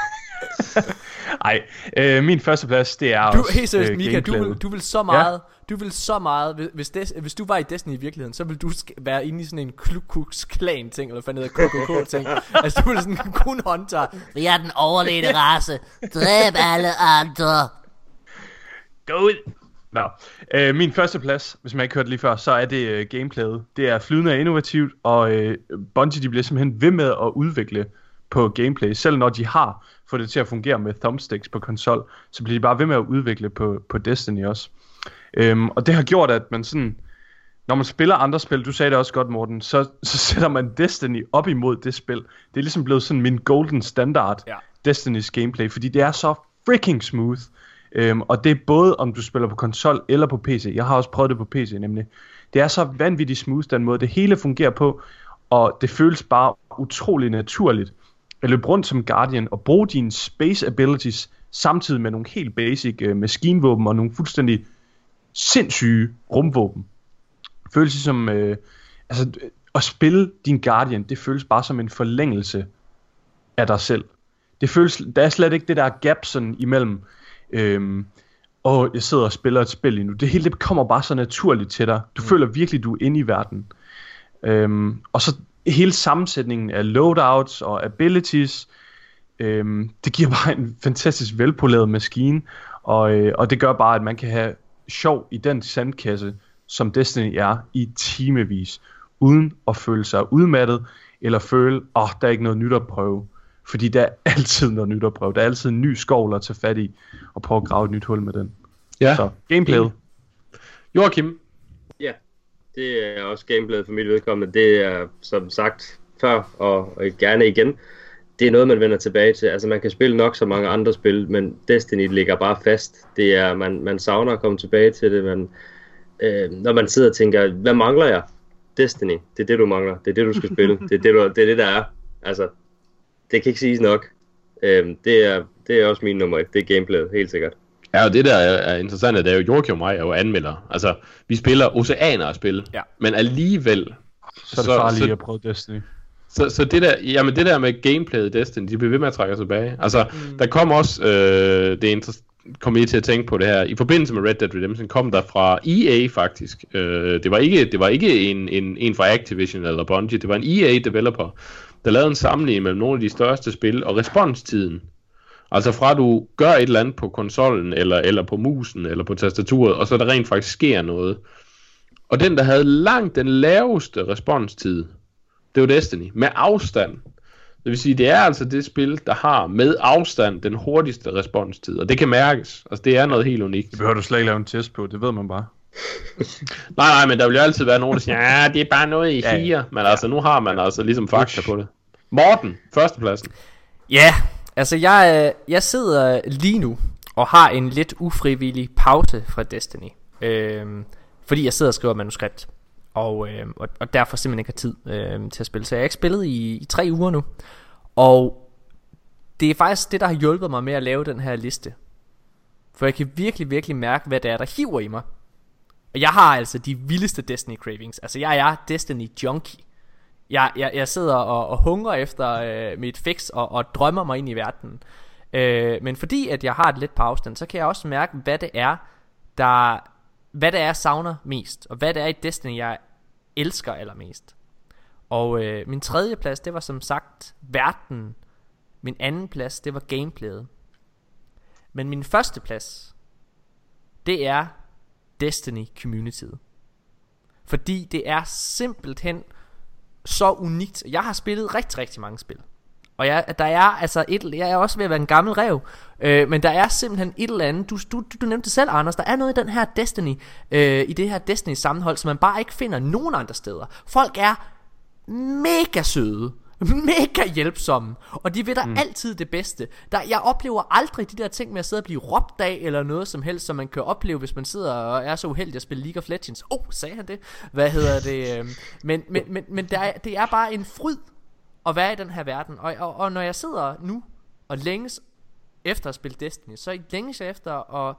Ej, øh, min første plads, det er Du, også helt seriøst, øh, Mika, du vil, du vil så meget, du vil så meget, hvis- des, hvis du var i Destiny i virkeligheden, så ville du sk- være inde i sådan en Klux Klan ting, eller hvad fanden hedder KKK ting. [LAUGHS] altså, du ville sådan kun hunter. Vi er den overledte race. Dræb alle andre. Gå ud! Nå, øh, min første plads, hvis man ikke hørte lige før, så er det øh, gameplayet. Det er flydende og innovativt, og øh, Bungie de bliver simpelthen ved med at udvikle på gameplay. Selv når de har fået det til at fungere med thumbsticks på konsol, så bliver de bare ved med at udvikle på, på Destiny også. Øhm, og det har gjort, at man sådan, når man spiller andre spil, du sagde det også godt, Morten, så, så [LAUGHS] sætter man Destiny op imod det spil. Det er ligesom blevet sådan min golden standard, Ja. Destiny's gameplay, fordi det er så freaking smooth. Øhm, og det er både om du spiller på konsol eller på PC. Jeg har også prøvet det på PC nemlig. Det er så vanvittigt smooth den måde, det hele fungerer på, og det føles bare utrolig naturligt at løbe rundt som Guardian og bruge dine space abilities samtidig med nogle helt basic øh, maskinvåben og nogle fuldstændig sindssyge rumvåben. Føles som øh, altså øh, at spille din Guardian, det føles bare som en forlængelse af dig selv. Det føles, der er slet ikke det der gap sådan imellem, øhm, og jeg sidder og spiller et spil lige nu. Det hele det kommer bare så naturligt til dig. Du mm. føler virkelig, du er inde i verden. Øhm, og så hele sammensætningen af loadouts og abilities, øhm, det giver [LAUGHS] bare en fantastisk velpoleret maskine, og, øh, og det gør bare, at man kan have sjov i den sandkasse, som Destiny er, i timevis, uden at føle sig udmattet, eller føle, åh, oh, der er ikke noget nyt at prøve. Fordi der er [LAUGHS] altid noget nyt at prøve. Der er altid en ny skovl at tage fat i, og prøve at grave et nyt hul med den. Ja. Så, gameplayet. Joachim. Det er også gameplayet for mit vedkommende. Det er som sagt før, og, og gerne igen, det er noget, man vender tilbage til. Altså, man kan spille nok så mange andre spil, men Destiny ligger bare fast. Det er, man, man savner at komme tilbage til det, man, øh, når man sidder og tænker, hvad mangler jeg? Destiny, det er det, du mangler. Det er det, du skal spille. [LAUGHS] Det er det, du, det, er det der er. Altså, det kan ikke siges nok. Øh, det, er, det er også min nummer et. Det er gameplayet, helt sikkert. Ja, og det der er, er interessant, det er jo, Joachim og mig er jo anmelder. Altså, vi spiller oceaner af spil, Ja. men alligevel... Så er det Så- farligt så- at prøve Destiny. Så, så det der, jamen det der med gameplayet i Destiny, de bliver ved med at trække sig tilbage. Altså, mm. der kom også, øh, det er kom I til at tænke på det her, i forbindelse med Red Dead Redemption kom der fra EA faktisk. Øh, det var ikke, det var ikke en, en, en fra Activision eller Bungie, det var en EA developer, der lavede en sammenligning mellem nogle af de største spil og responstiden. Altså fra du gør et eller andet på konsollen, eller, eller på musen, eller på tastaturet, og så der rent faktisk sker noget. Og den, der havde langt den laveste responstid, det var Destiny. Med afstand. Det vil sige, det er altså det spil, der har med afstand den hurtigste responstid. Og det kan mærkes. Altså, det er noget helt unikt. Det behøver du slet ikke lave en test på, det ved man bare. [LAUGHS] Nej, nej, men der vil jo altid være nogen, der siger, ja, det er bare noget, I Ja, ja. siger. Men altså, nu har man altså ligesom fakta på det. Morten, førstepladsen. Ja, altså jeg, øh, jeg sidder lige nu og har en lidt ufrivillig pause fra Destiny. Øhm, fordi jeg sidder og skriver manuskript. Og, øh, og, og derfor simpelthen ikke har tid øh, til at spille. Så jeg har ikke spillet i, i tre uger nu. Og det er faktisk det, der har hjulpet mig med at lave den her liste. For jeg kan virkelig, virkelig mærke, hvad det er, der hiver i mig. Og jeg har altså de vildeste Destiny cravings. Altså jeg er Destiny junkie. Jeg, jeg, jeg sidder og, og hungrer efter øh, mit fix og, og drømmer mig ind i verdenen. Øh, men fordi at jeg har et lidt på afstand, så kan jeg også mærke, hvad det er, der, hvad det er, jeg savner mest. Og hvad det er i Destiny, jeg elsker allermest. Og øh, min tredje plads, det var som sagt verden. Min anden plads, det var gameplayet. Men min første plads, det er Destiny Communityet. Fordi det er simpelthen så unikt. Jeg har spillet rigtig, rigtig mange spil. Og jeg, der er altså et, jeg er også ved at være en gammel rev, øh, men der er simpelthen et eller andet, du, du, du nævnte det selv Anders, der er noget i den her Destiny, øh, i det her Destiny sammenhold, som man bare ikke finder nogen andre steder. Folk er mega søde, mega hjælpsomme, og de ved dig mm. altid det bedste. Der, jeg oplever aldrig de der ting med at sidde og blive råbt af, eller noget som helst, som man kan opleve, hvis man sidder og er så uheldig at spille League of Legends. Oh, sagde han det? Hvad hedder det? øhm, Men, men, men, men der er, det er bare en fryd at være i den her verden. Og, og, og når jeg sidder nu og længes efter at spille Destiny, så længes jeg efter at,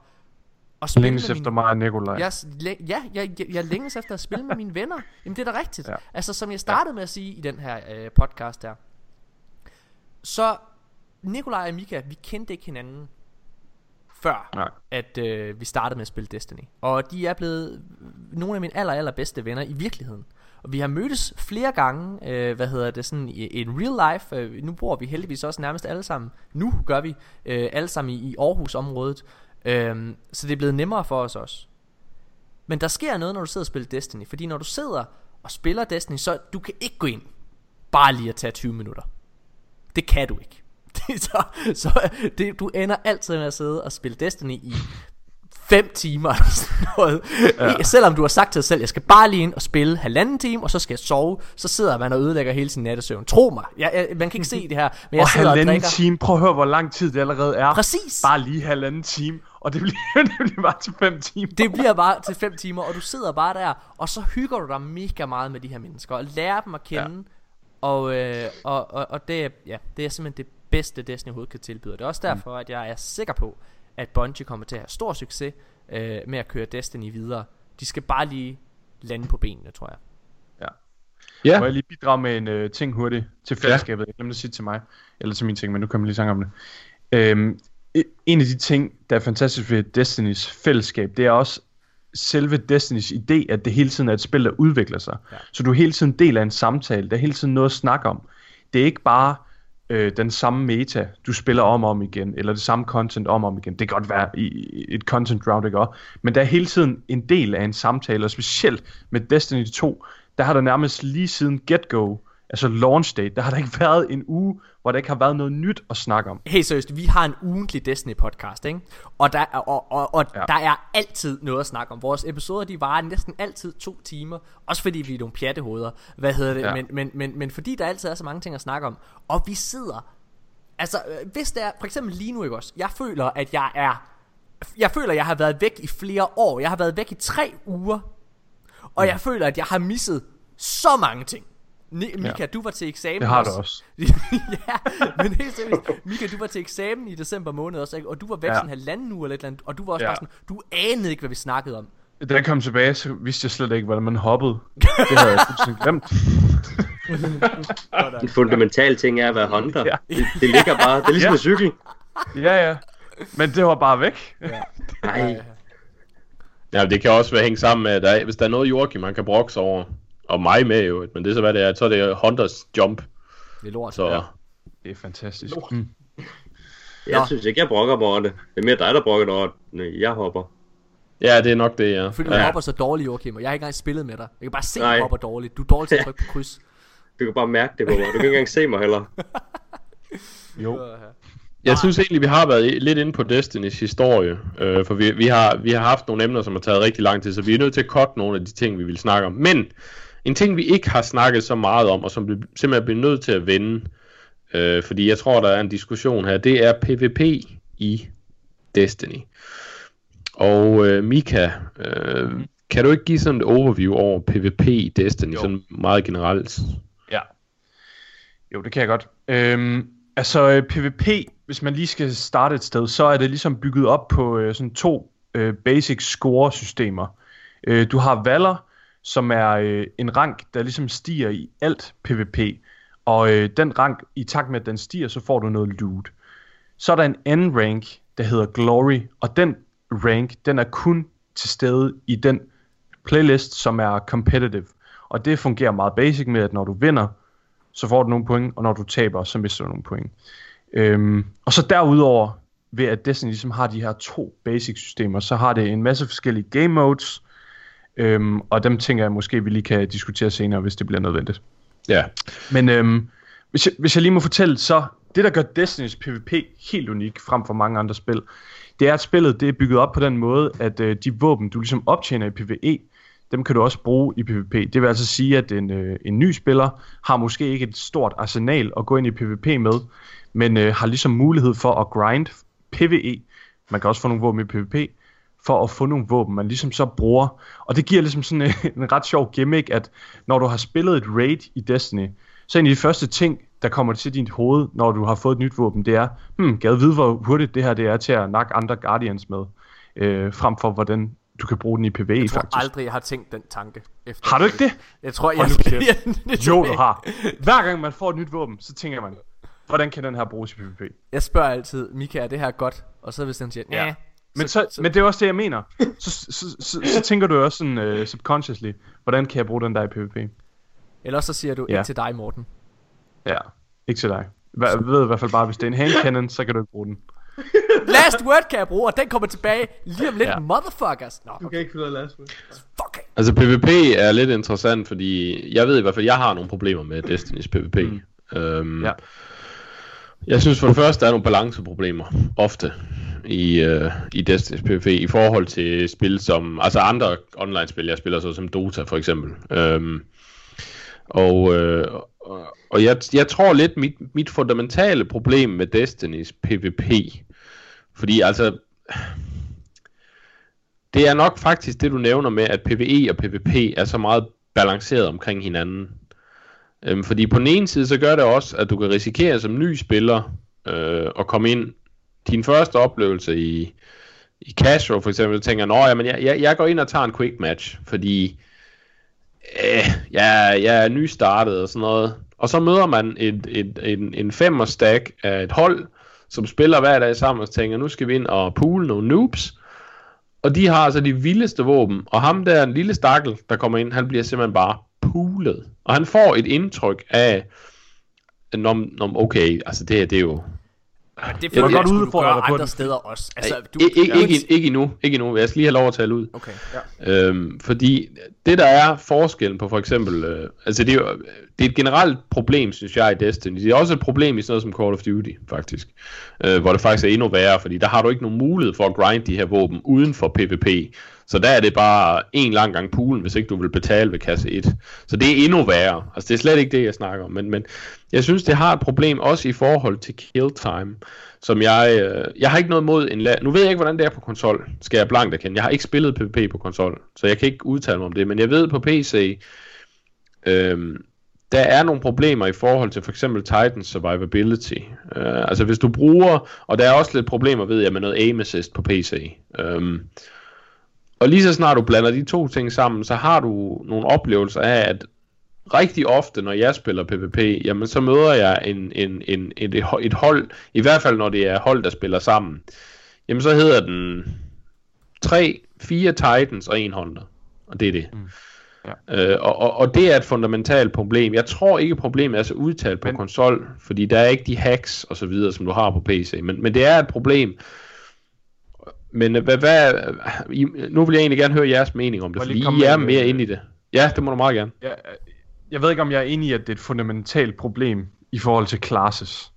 spille Længes efter min- mig og Nikolaj. jeg, læ- ja, jeg, jeg, jeg længes efter at spille med mine venner. Jamen det er da rigtigt. Ja. Ja. Altså som jeg startede med at sige i den her øh, podcast der. Så Nikolaj og Mika, vi kendte ikke hinanden før, Nej. at øh, vi startede med at spille Destiny. Og de er blevet nogle af mine aller, aller bedste venner i virkeligheden. Og vi har mødtes flere gange, øh, hvad hedder det, sådan i, i real life. Øh, nu bor vi heldigvis også nærmest alle sammen, nu gør vi, øh, alle sammen i, i Aarhus-området. Øh, så det er blevet nemmere for os også. Men der sker noget, når du sidder og spiller Destiny. Fordi når du sidder og spiller Destiny, så du kan ikke gå ind bare lige at tage 20 minutter. Det kan du ikke. [LAUGHS] Så så det, du ender altid med at sidde og spille Destiny i 5 timer eller sådan noget. Ja. Selvom du har sagt til dig selv, jeg skal bare lige ind og spille halvanden time, og så skal jeg sove, så sidder man og ødelægger hele sin nattesøvn. Tro mig, jeg, jeg, man kan ikke se det her, men jeg Og sidder og drikker. time, prøv at høre, hvor lang tid det allerede er. Præcis. Bare lige halvanden time, og det bliver, [LAUGHS] det bliver bare til fem timer. Det bliver bare til 5 timer, og du sidder bare der, og så hygger du dig mega meget med de her mennesker, og lærer dem at kende, ja. og, øh, og, og, og det, er, ja, det er simpelthen det bedste Destiny overhovedet kan tilbyde. Det er også derfor, at jeg er sikker på, at Bungie kommer til at have stor succes øh, med at køre Destiny videre. De skal bare lige lande på benene, tror jeg. Ja, Må jeg lige bidrage med en øh, ting hurtigt til fællesskabet? Jeg glemte at sige til mig, eller til min ting, men nu kan man lige snakke om det. Øhm, en af de ting, der er fantastisk ved Destinys fællesskab, det er også selve Destinys idé, at det hele tiden er et spil, der udvikler sig. Ja. Så du er hele tiden del af en samtale, der er hele tiden noget at snakke om. Det er ikke bare øh, den samme meta, du spiller om og om igen, eller det samme content om og om igen. Det kan godt være i, et content round, ikke også? Men der er hele tiden en del af en samtale, og specielt med Destiny 2, der har der nærmest lige siden get-go altså launch date, der har der ikke været en uge, hvor der ikke har været noget nyt at snakke om. Helt seriøst, vi har en ugentlig Destiny podcast, ikke? Og, der, og, og, og ja. Ja. der er altid noget at snakke om. Vores episoder, de varer næsten altid to timer. Også fordi vi er nogle pjattehoveder. Hvad hedder det? Ja. Ja. Men, men, men, men fordi der altid er så mange ting at snakke om. Og vi sidder... Altså, øh, hvis det er... For eksempel lige nu, ikke også? Jeg føler, at jeg er... Jeg føler, at jeg har været væk i flere år. Jeg har været væk i tre uger. Og jeg føler, at jeg har misset så mange ting. Ni- Mika, ja. du var til eksamen Det har du også. [LAUGHS] ja, men helt seriøst. Mika, du var til eksamen i december måned også, ikke? og du var væk ja. Ja. sådan en halvanden uge eller et eller andet, og du var også ja. Ja. bare sådan, du anede ikke, hvad vi snakkede om. Da jeg kom tilbage, så vidste jeg slet ikke, hvordan man hoppede. Det havde jeg fuldstændig glemt. [LAUGHS] En fundamental ting er at være Honda. Ja. Det, det ligger bare, det er ligesom Ja. en cykel. Ja, ja. Men det var bare væk. Nej, Ja, [LAUGHS] det kan også være hængt sammen med, at der, er- hvis der er noget Joachim, man kan brokke sig over, og mig med jo, men det er så hvad det er, så er det Hondas jump, Det er lort. så Ja. Det er fantastisk. Mm. jeg Nå. synes ikke, jeg brokker mig over det. Det er mere dig, der brokker dig over det, jeg hopper. ja, det er nok det, ja. Føler, du ja. hopper så dårligt, Joachim, og jeg har ikke engang spillet med dig. Jeg kan bare se, at du hopper dårligt. Du er dårlig til at trykke på kryds. [LAUGHS] Du kan bare mærke det på mig. Du kan ikke engang se mig heller. [LAUGHS] Jo. [LAUGHS] Jeg synes egentlig, vi har været lidt inde på Destinys historie, øh, for vi, vi, har, vi har haft nogle emner, som har taget rigtig lang tid, så vi er nødt til at cutte nogle af de ting, vi vil snakke om. Men en ting, vi ikke har snakket så meget om, og som vi simpelthen bliver nødt til at vende, øh, fordi jeg tror, der er en diskussion her, det er PvP i Destiny. Og øh, Mika, øh, kan du ikke give sådan et overview over PvP i Destiny, Jo. sådan meget generelt? Ja. Jo, det kan jeg godt. Øhm, altså, øh, PvP, hvis man lige skal starte et sted, så er det ligesom bygget op på øh, sådan to øh, basic score-systemer. Øh, du har Valor, som er øh, en rank, der ligesom stiger i alt PvP. Og øh, den rank, i takt med at den stiger, så får du noget loot. Så er der en anden rank, der hedder Glory, og den rank, den er kun til stede i den playlist, som er competitive. Og det fungerer meget basic med, at når du vinder, så får du nogle point, og når du taber, så mister du nogle point. Øhm, og så derudover, ved at Destiny ligesom har de her to basic systemer, så har det en masse forskellige game modes, øhm, og dem tænker jeg måske, vi lige kan diskutere senere, hvis det bliver nødvendigt. Ja. Men øhm, hvis, jeg, hvis jeg lige må fortælle, så det der gør Destinys PvP helt unik frem for mange andre spil, det er at spillet det er bygget op på den måde, at øh, de våben du ligesom optjener i PvE, dem kan du også bruge i PvP. Det vil altså sige, at en, øh, en ny spiller har måske ikke et stort arsenal at gå ind i PvP med, men øh, har ligesom mulighed for at grind PvE. Man kan også få nogle våben i PvP, for at få nogle våben, man ligesom så bruger. Og det giver ligesom sådan en, en ret sjov gimmick, at når du har spillet et raid i Destiny, så en af de første ting, der kommer til dit hoved, når du har fået et nyt våben, det er, hmm, jeg vide, hvor hurtigt det her det er til at nakke andre Guardians med, øh, frem for hvordan du kan bruge den i PvE Jeg tror faktisk. aldrig, jeg har tænkt den tanke. Efter Har du ikke det? Jeg tror, jeg... [LAUGHS] Jeg, Jo, du har. Hver gang man får et nyt våben, så tænker man, hvordan kan den her bruges i PvP? Jeg spørger altid, Mika, er det her godt? Og så hvis den siger, ja. Men, så, så, men det er også det, jeg mener. Så, så, så, så, så tænker du også sådan uh, subconsciously, hvordan kan jeg bruge den der i PvP? Eller så siger du Ja. ikke til dig, Morten. Ja, ikke til dig. Jeg ved i hvert fald bare, hvis det er en hand cannon, så kan du ikke bruge den. Last word kan jeg bruge, og den kommer tilbage lige om lidt, Ja. motherfuckers. Nå, Du kan ikke finde last fuck. Altså PvP er lidt interessant, fordi jeg ved i hvert fald, jeg har nogle problemer med Destiny's PvP. Mm. Øhm, Ja. Jeg synes for det første, der er nogle balanceproblemer, ofte, i, øh, i Destiny's PvP, i forhold til spil som, altså andre online-spil, jeg spiller så som Dota for eksempel. Øhm, og, øh, og, jeg, jeg tror lidt, mit, mit fundamentale problem med Destiny's PvP, fordi altså, det er nok faktisk det, du nævner med, at PvE og PvP er så meget balanceret omkring hinanden. Øhm, fordi på den ene side, så gør det også, at du kan risikere som ny spiller øh, at komme ind din første oplevelse i, i Castro for eksempel, tænker, nå ja, men jeg, jeg, jeg går ind og tager en quick match, fordi øh, jeg, jeg er nystartet og sådan noget. Og så møder man et, et, en, en femmer stack af et hold, som spiller hver dag sammen og tænker, nu skal vi ind og pool nogle noobs. Og de har altså de vildeste våben, og ham der, en lille stakkel, der kommer ind, han bliver simpelthen bare poolet. Og han får et indtryk af, Nå, okay, altså det her, det er jo, det Jeg føler vil jeg, godt udfordre dig på andre den. steder også. Altså, du, ikke, ikke, ikke, ikke endnu, ikke endnu. Jeg skal lige have lov at tale ud. Okay. Øhm, fordi det der er forskellen på for eksempel, øh, altså det er, jo, det er et generelt problem, synes jeg, i Destiny. Det er også et problem i sådan noget som Call of Duty, faktisk. Øh, hvor det faktisk er endnu værre, fordi der har du ikke nogen mulighed for at grinde de her våben uden for PvP. Så der er det bare en lang gang poolen, hvis ikke du vil betale ved kasse 1. Så det er endnu værre. Altså det er slet ikke det, jeg snakker om. Men, men jeg synes, det har et problem også i forhold til kill time som jeg, øh, jeg har ikke noget mod en la- Nu ved jeg ikke, hvordan det er på konsol, skal jeg blankt erkende. Jeg har ikke spillet PvP på konsol, så jeg kan ikke udtale mig om det, men jeg ved på PC, øhm, der er nogle problemer i forhold til for eksempel Titans survivability. Øh, altså hvis du bruger, og der er også lidt problemer, ved jeg, med noget aim assist på PC. Øhm, og lige så snart du blander de to ting sammen, så har du nogle oplevelser af, at rigtig ofte, når jeg spiller PvP, jamen så møder jeg en, en, en, et, et hold, i hvert fald når det er hold, der spiller sammen, jamen så hedder den 3, 4 Titans og en Hunter. Og det er det. Mm. Ja. Øh, og, og, og det er et fundamentalt problem. Jeg tror ikke, problemet er så udtalt på Men- konsol, fordi der er ikke de hacks og så videre, som du har på PC. Men, men det er et problem. Men øh, hvad, hvad, I, nu vil jeg egentlig gerne høre jeres mening om det, fordi I er med mere øh, inde i det. Ja, det må du meget gerne. Jeg, jeg ved ikke, om jeg er enig i, at det er et fundamentalt problem i forhold til classes.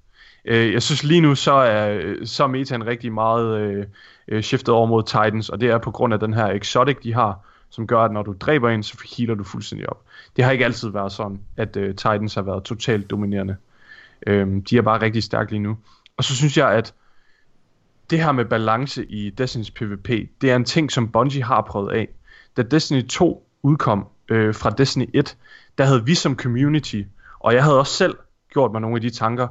Øh, Jeg synes lige nu, så er, så er metaen rigtig meget øh, øh, shiftet over mod Titans, og det er på grund af den her exotic, de har, som gør, at når du dræber en, så healer du fuldstændig op. Det har ikke altid været sådan, at øh, Titans har været totalt dominerende. Øh, de er bare rigtig stærke lige nu. Og så synes jeg, at det her med balance i Destiny's PvP, det er en ting, som Bungie har prøvet af. Da Destiny 2 udkom øh, fra Destiny 1, der havde vi som community, og jeg havde også selv gjort mig nogle af de tanker,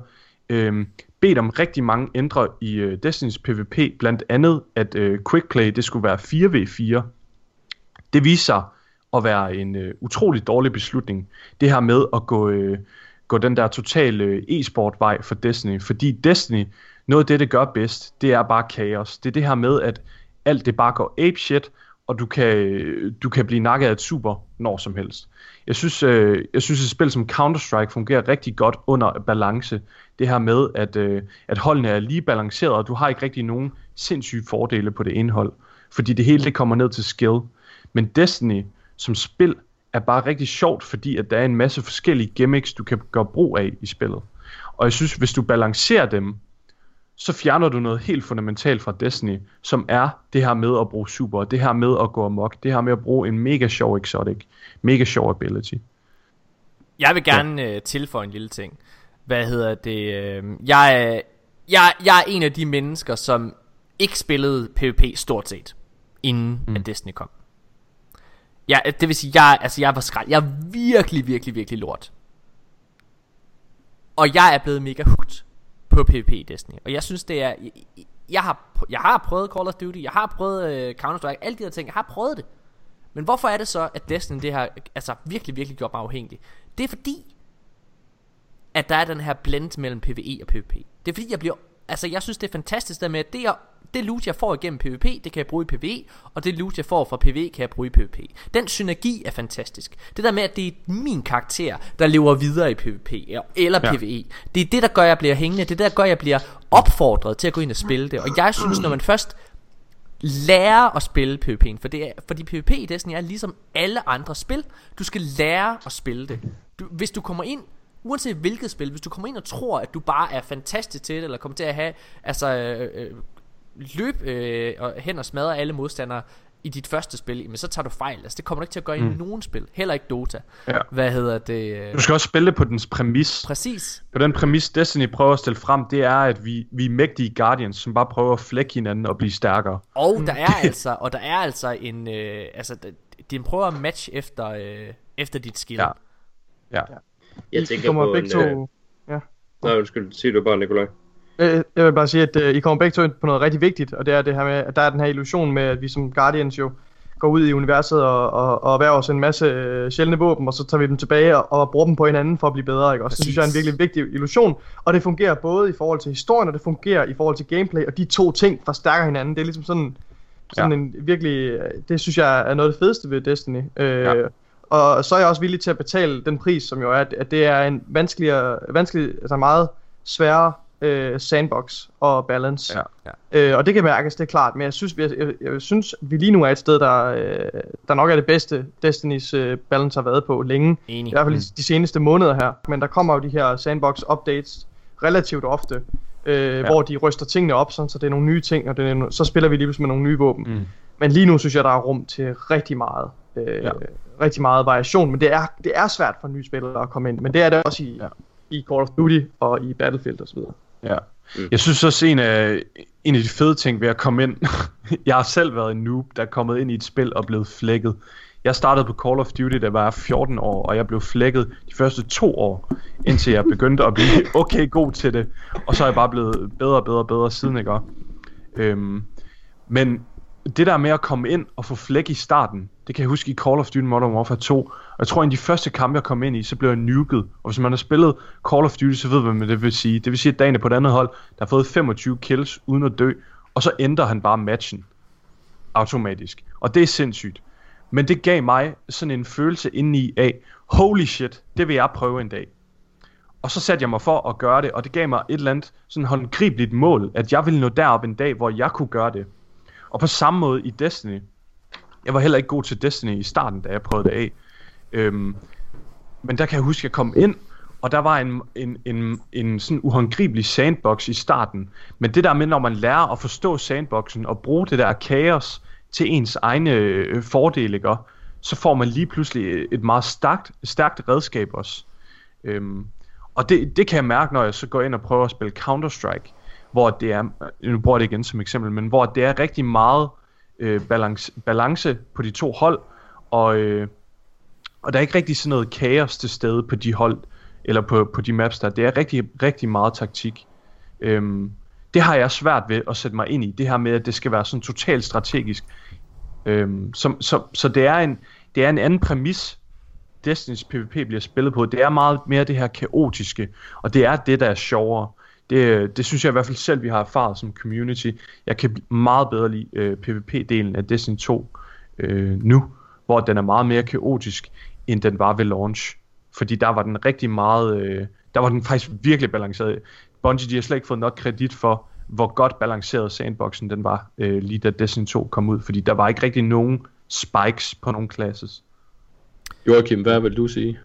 øh, bedt om rigtig mange ændre i øh, Destiny's PvP, blandt andet at øh, quickplay, det skulle være 4v4. Det viste sig at være en øh, utrolig dårlig beslutning, det her med at gå, øh, gå den der totale øh, e-sport vej for Destiny, fordi Destiny, noget af det, det gør bedst, det er bare kaos. Det er det her med, at alt det bare går ape shit, og du kan, du kan blive nakket af et super når som helst. Jeg synes, øh, jeg synes et spil som Counter-Strike fungerer rigtig godt under balance. Det her med, at, øh, at holdene er lige balanceret, og du har ikke rigtig nogen sindssyge fordele på det indhold. Fordi det hele det kommer ned til skill. Men Destiny som spil er bare rigtig sjovt, fordi at der er en masse forskellige gimmicks, du kan gøre brug af i spillet. Og jeg synes, hvis du balancerer dem, så fjerner du noget helt fundamentalt fra Destiny, som er det her med at bruge super, det her med at gå amok, det her med at bruge en mega sjov exotic, mega sjov ability. Jeg vil gerne ja. øh, tilføje en lille ting. Hvad hedder det? Øh, jeg, er- jeg, jeg er en af de mennesker, som ikke spillede PvP stort set, inden mm. at Destiny kom. Ja, det vil sige, jeg, altså jeg var skræt. Jeg er virkelig, virkelig, virkelig lort. Og jeg er blevet mega hooked på PvP i Destiny. Og jeg synes, det er... Jeg, jeg, har, jeg har prøvet Call of Duty, jeg har prøvet uh, Counter-Strike, alle de der ting, jeg har prøvet det. Men hvorfor er det så, at Destiny det har altså, virkelig, virkelig gjort mig afhængig? Det er fordi, at der er den her blend mellem PvE og PvP. Det er fordi, jeg bliver... Altså, jeg synes, det er fantastisk der med, at det, jeg, det loot, jeg får igennem PvP, det kan jeg bruge i PvE, og det loot, jeg får fra PvE, kan jeg bruge i PvP. Den synergi er fantastisk. Det der med, at det er min karakter, der lever videre i PvP eller Ja. PvE. Det er det, der gør, at jeg bliver hængende. Det er det, der gør, at jeg bliver opfordret til at gå ind og spille det. Og jeg [CLEARS THROAT] synes, når man først lære at spille PvP'en, for det er, fordi PvP i Destiny er ligesom alle andre spil. Du skal lære at spille det. Du, hvis du kommer ind, uanset hvilket spil, hvis du kommer ind og tror, at du bare er fantastisk til det, eller kommer til at have, altså, øh, øh, løb øh, og hen og smadre alle modstandere i dit første spil, men så tager du fejl. Altså, det kommer du ikke til at gøre i nogen spil. Heller ikke Dota. Ja. Hvad hedder det? øh, Du skal også spille det på dens præmis. Præcis. På den præmis, Destiny prøver at stille frem, det er, at vi, vi er mægtige Guardians, som bare prøver at flække hinanden og blive stærkere. Og der er [LAUGHS] altså, og der er altså en, øh, altså, d- din prøver at match efter, øh, efter dit skill. Ja. Ja. Jeg I tænker kommer på begge en... to... Øh... Nej, undskyld, sig du bare, Nikolaj. Jeg vil bare sige, at øh, I kommer begge to ind på noget rigtig vigtigt, og det er det her med, at der er den her illusion med, at vi som Guardians jo går ud i universet og, og, og erhverver os en masse øh, sjældne våben, og så tager vi dem tilbage og, og bruger dem på hinanden for at blive bedre, ikke også? Det synes jeg er en virkelig vigtig illusion, og det fungerer både i forhold til historien, og det fungerer i forhold til gameplay, og de to ting forstærker hinanden. Det er ligesom sådan, sådan Ja. en virkelig, øh, det synes jeg er noget af det fedeste ved Destiny. Øh, Ja. Og så er jeg også villig til at betale den pris, som jo er, at det er en vanskeligere, vanskelig, altså meget sværere øh, sandbox og balance. Ja. Øh, og det kan mærkes, det er klart, men jeg synes, jeg, jeg, jeg synes vi lige nu er et sted, der, øh, der nok er det bedste Destinys øh, balance har været på længe. Enig. I hvert fald de seneste måneder her. Men der kommer jo de her sandbox updates relativt ofte, øh, ja. hvor de ryster tingene op, sådan, så det er nogle nye ting, og det er, så spiller vi lige pludselig med nogle nye våben. Mm. Men lige nu synes jeg, der er rum til rigtig meget, øh, Ja. rigtig meget variation. Men det er, det er svært for nye spillere at komme ind. Men det er det også i, Ja. i Call of Duty og i Battlefield osv. Ja. Jeg synes også, en af, en af de fede ting ved at komme ind... [LAUGHS] jeg har selv været en noob, der er kommet ind i et spil og blevet flækket. Jeg startede på Call of Duty, da jeg var 14 år, og jeg blev flækket de første to år, indtil jeg begyndte at blive [LAUGHS] okay god til det. Og så er jeg bare blevet bedre og bedre og bedre siden, ikke? Øhm, men det der med at komme ind og få flæk i starten, det kan jeg huske i Call of Duty Modern Warfare 2. Og jeg tror, en af de første kampe, jeg kom ind i, så blev jeg nuket. Og hvis man har spillet Call of Duty, så ved man, hvad det vil sige. Det vil sige, at dagen er på et andet hold, der har fået 25 kills uden at dø. Og så ændrer han bare matchen automatisk. Og det er sindssygt. Men det gav mig sådan en følelse indeni af, holy shit, det vil jeg prøve en dag. Og så satte jeg mig for at gøre det, og det gav mig et eller andet sådan håndgribeligt mål, at jeg ville nå derop en dag, hvor jeg kunne gøre det. Og på samme måde i Destiny. Jeg var heller ikke god til Destiny i starten, da jeg prøvede det af. Øhm, men der kan jeg huske, at jeg kom ind, og der var en, en, en, en sådan uhåndgribelig sandbox i starten. Men det der med, når man lærer at forstå sandboxen og bruge det der kaos til ens egne øh, fordele, ikke? så får man lige pludselig et meget stærkt, stærkt redskab også. Øhm, og det, det kan jeg mærke, når jeg så går ind og prøver at spille Counter-Strike, hvor det er, øh, nu bruger jeg det igen som eksempel, men hvor det er rigtig meget øh, balance, balance på de to hold, og, øh, og der er ikke rigtig sådan noget kaos til stede på de hold, eller på, på de maps der. Det er rigtig, rigtig meget taktik. Øhm, det har jeg svært ved at sætte mig ind i, det her med, at det skal være sådan totalt strategisk. Øhm, så, så, så det er en, det er en anden præmis, Destiny's PvP bliver spillet på. Det er meget mere det her kaotiske, og det er det, der er sjovere. Det, det synes jeg i hvert fald selv, vi har erfaret som community. Jeg kan meget bedre lide øh, PvP-delen af Destiny 2 øh, nu, hvor den er meget mere kaotisk, end den var ved launch. Fordi der var den rigtig meget, øh, der var den faktisk virkelig balanceret. Bungie, de har slet ikke fået nok kredit for, hvor godt balanceret sandboxen den var, øh, lige da Destiny 2 kom ud. Fordi der var ikke rigtig nogen spikes på nogen classes. Joachim, hvad vil du sige?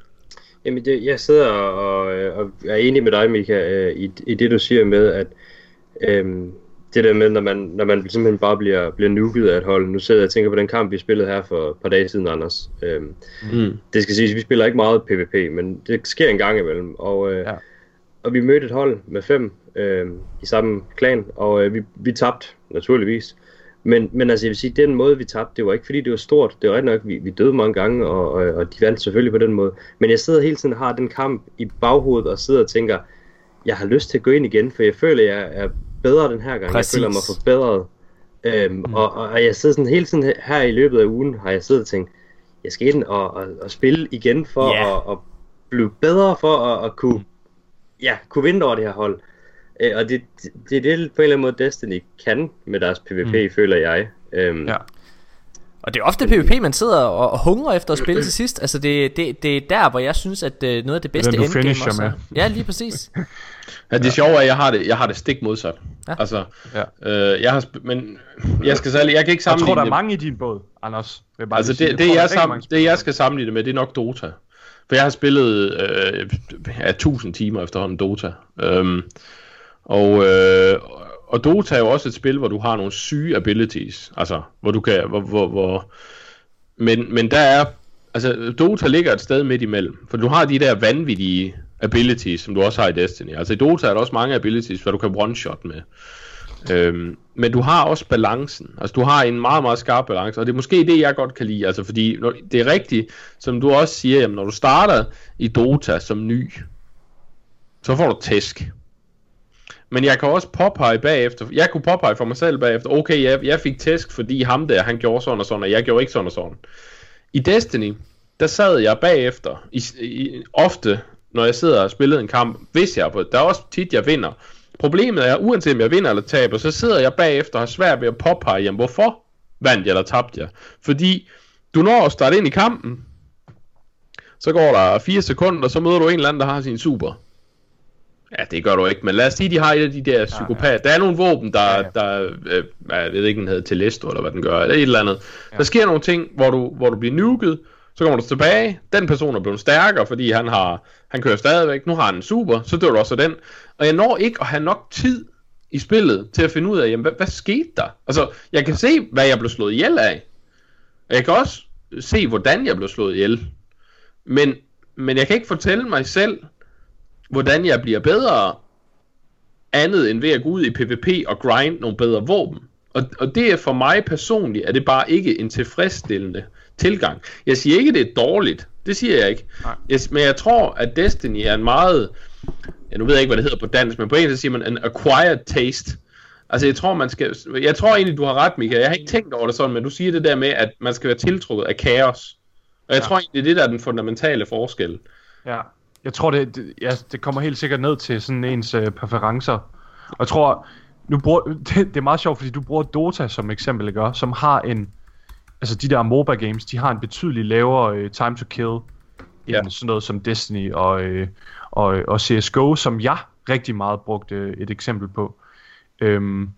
Jamen, det, jeg sidder og, og er enig med dig, Mika, øh, i, i det du siger med, at øhm, det der med, når man, når man simpelthen bare bliver, bliver nuket af et hold. Nu sidder jeg og tænker på den kamp, vi spillede her for et par dage siden, Anders. Øhm, Mm. det skal siges, vi spiller ikke meget PvP, men det sker en gang imellem. Og, øh, ja. og vi mødte et hold med fem øh, i samme klan, og øh, vi, vi tabte, naturligvis. Men, men altså, jeg vil sige, den måde, vi tabte, det var ikke fordi, det var stort. Det var rigtig nok, vi, vi døde mange gange, og, og, og de vandt selvfølgelig på den måde. Men jeg sidder hele tiden og har den kamp i baghovedet, og sidder og tænker, jeg har lyst til at gå ind igen, for jeg føler, jeg er bedre den her gang. Præcis. Jeg føler mig forbedret. Øhm, mm. og, og, jeg sidder sådan hele tiden her i løbet af ugen, har jeg siddet og tænkt, jeg skal ind og, og, og spille igen for Ja. at, at blive bedre for at, at kunne, ja, kunne vinde over det her hold. Øh, og det, det, det er det på en eller anden måde Destiny kan med deres PvP, mm. føler jeg. Øhm, Ja. Og det er ofte PvP, man sidder og, og hungrer efter at spille til [CLEARS THROAT] sidst. Altså det, det, det er der, hvor jeg synes, at øh, noget af det bedste du endgame også er. med. Ja, lige præcis. [LAUGHS] Ja, det sjove er, at jeg har det, jeg har det stik modsat. Ja. Altså, Ja. øh, jeg har, sp- men jeg skal særlig, jeg kan ikke Jeg tror, sammenligne der er det. mange i din båd, Anders. Vil jeg bare Altså det, det, er jeg rigtig sam, mange det jeg skal sammenligne det med, det er nok Dota. For jeg har spillet øh, ja, 1000 timer efterhånden Dota. Øhm, og, øh, og Dota er jo også et spil, hvor du har nogle syge abilities. Altså, hvor du kan... Hvor, hvor, hvor, men, men der er... Altså, Dota ligger et sted midt imellem. For du har de der vanvittige abilities, som du også har i Destiny. Altså i Dota er der også mange abilities, hvor du kan one-shot med. Øhm, men du har også balancen. Altså du har en meget, meget skarp balance, og det er måske det, jeg godt kan lide. Altså fordi når, det er rigtigt, som du også siger, jamen, når du starter i Dota som ny, så får du tæsk. Men jeg kan også påpege bagefter, jeg kunne påpege for mig selv bagefter, okay, jeg, jeg fik tæsk, fordi ham der, han gjorde sådan og sådan, og jeg gjorde ikke sådan og sådan. I Destiny, der sad jeg bagefter, i, i, ofte, når jeg sidder og spiller en kamp, hvis jeg, på, der er også tit, jeg vinder. Problemet er, uanset om jeg vinder eller taber, så sidder jeg bagefter og har svært ved at påpege, jamen hvorfor vandt jeg eller tabte jeg? Fordi du når at starte ind i kampen, så går der 4 sekunder, og så møder du en eller anden, der har sin super. Ja, det gør du ikke, men lad os sige, de har et af de der psykopat. Der er nogle våben, der, Ja, ja, ja. der øh, jeg ved ikke, den hedder Telesto, eller hvad den gør, eller et eller andet. Ja. Der sker nogle ting, hvor du, hvor du bliver nuket, så kommer du tilbage, den person er blevet stærkere, fordi han har, han kører stadigvæk, nu har han en super, så dør du også den. Og jeg når ikke at have nok tid i spillet til at finde ud af, jamen, hvad, hvad skete der? Altså, jeg kan se, hvad jeg blev slået ihjel af. Og jeg kan også se, hvordan jeg blev slået ihjel. Men, men jeg kan ikke fortælle mig selv, hvordan jeg bliver bedre, andet end ved at gå ud i PvP og grind nogle bedre våben. Og, og det er for mig personligt, er det bare ikke en tilfredsstillende tilgang. Jeg siger ikke, det er dårligt. Det siger jeg ikke. Nej. Jeg, men jeg tror, at Destiny er en meget... Ja, nu ved jeg ikke, hvad det hedder på dansk, men på engelsk siger man en acquired taste. Altså, jeg tror, man skal... Jeg tror egentlig, du har ret, Michael. Jeg har ikke tænkt over det sådan, men du siger det der med, at man skal være tiltrukket af kaos. Og jeg Ja. tror egentlig, det er det, der er den fundamentale forskel. Ja, jeg tror, det, det, ja, det kommer helt sikkert ned til sådan ens øh, præferencer. Og jeg tror, nu bruger, [LAUGHS] det, det er meget sjovt, fordi du bruger Dota som eksempel, ikke? Som har en, altså de der MOBA games, de har en betydelig lavere øh, time to kill, Ja. end sådan noget som Destiny og, øh, og, og CSGO, som jeg rigtig meget brugte øh, et eksempel på. Øhm,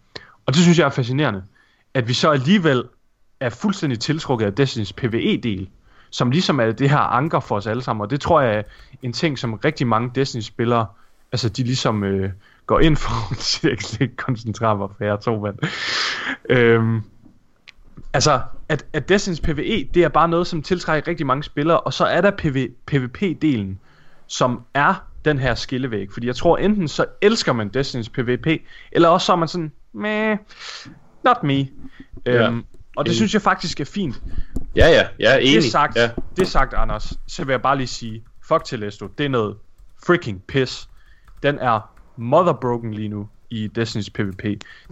og det synes jeg er fascinerende, at vi så alligevel er fuldstændig tiltrukket af Destinys PvE-del, som ligesom er det her anker for os alle sammen, og det tror jeg er en ting, som rigtig mange Destiny-spillere, altså de ligesom øh, går ind for, jeg kan slet ikke koncentrere mig, for jeg er to mand. Øhm, altså, at, at Destinys PvE, det er bare noget, som tiltrækker rigtig mange spillere, og så er der PV, PvP-delen, som er den her skillevæg, fordi jeg tror enten så elsker man Destinys PvP, eller også så er man sådan, meh, not me. Øhm, og det Enig. synes jeg faktisk er fint. Ja, ja, jeg er enig. Det sagt, Ja. det sagt, Anders, så vil jeg bare lige sige, fuck Telesto, det er noget freaking piss. Den er motherbroken lige nu i Destiny's PvP.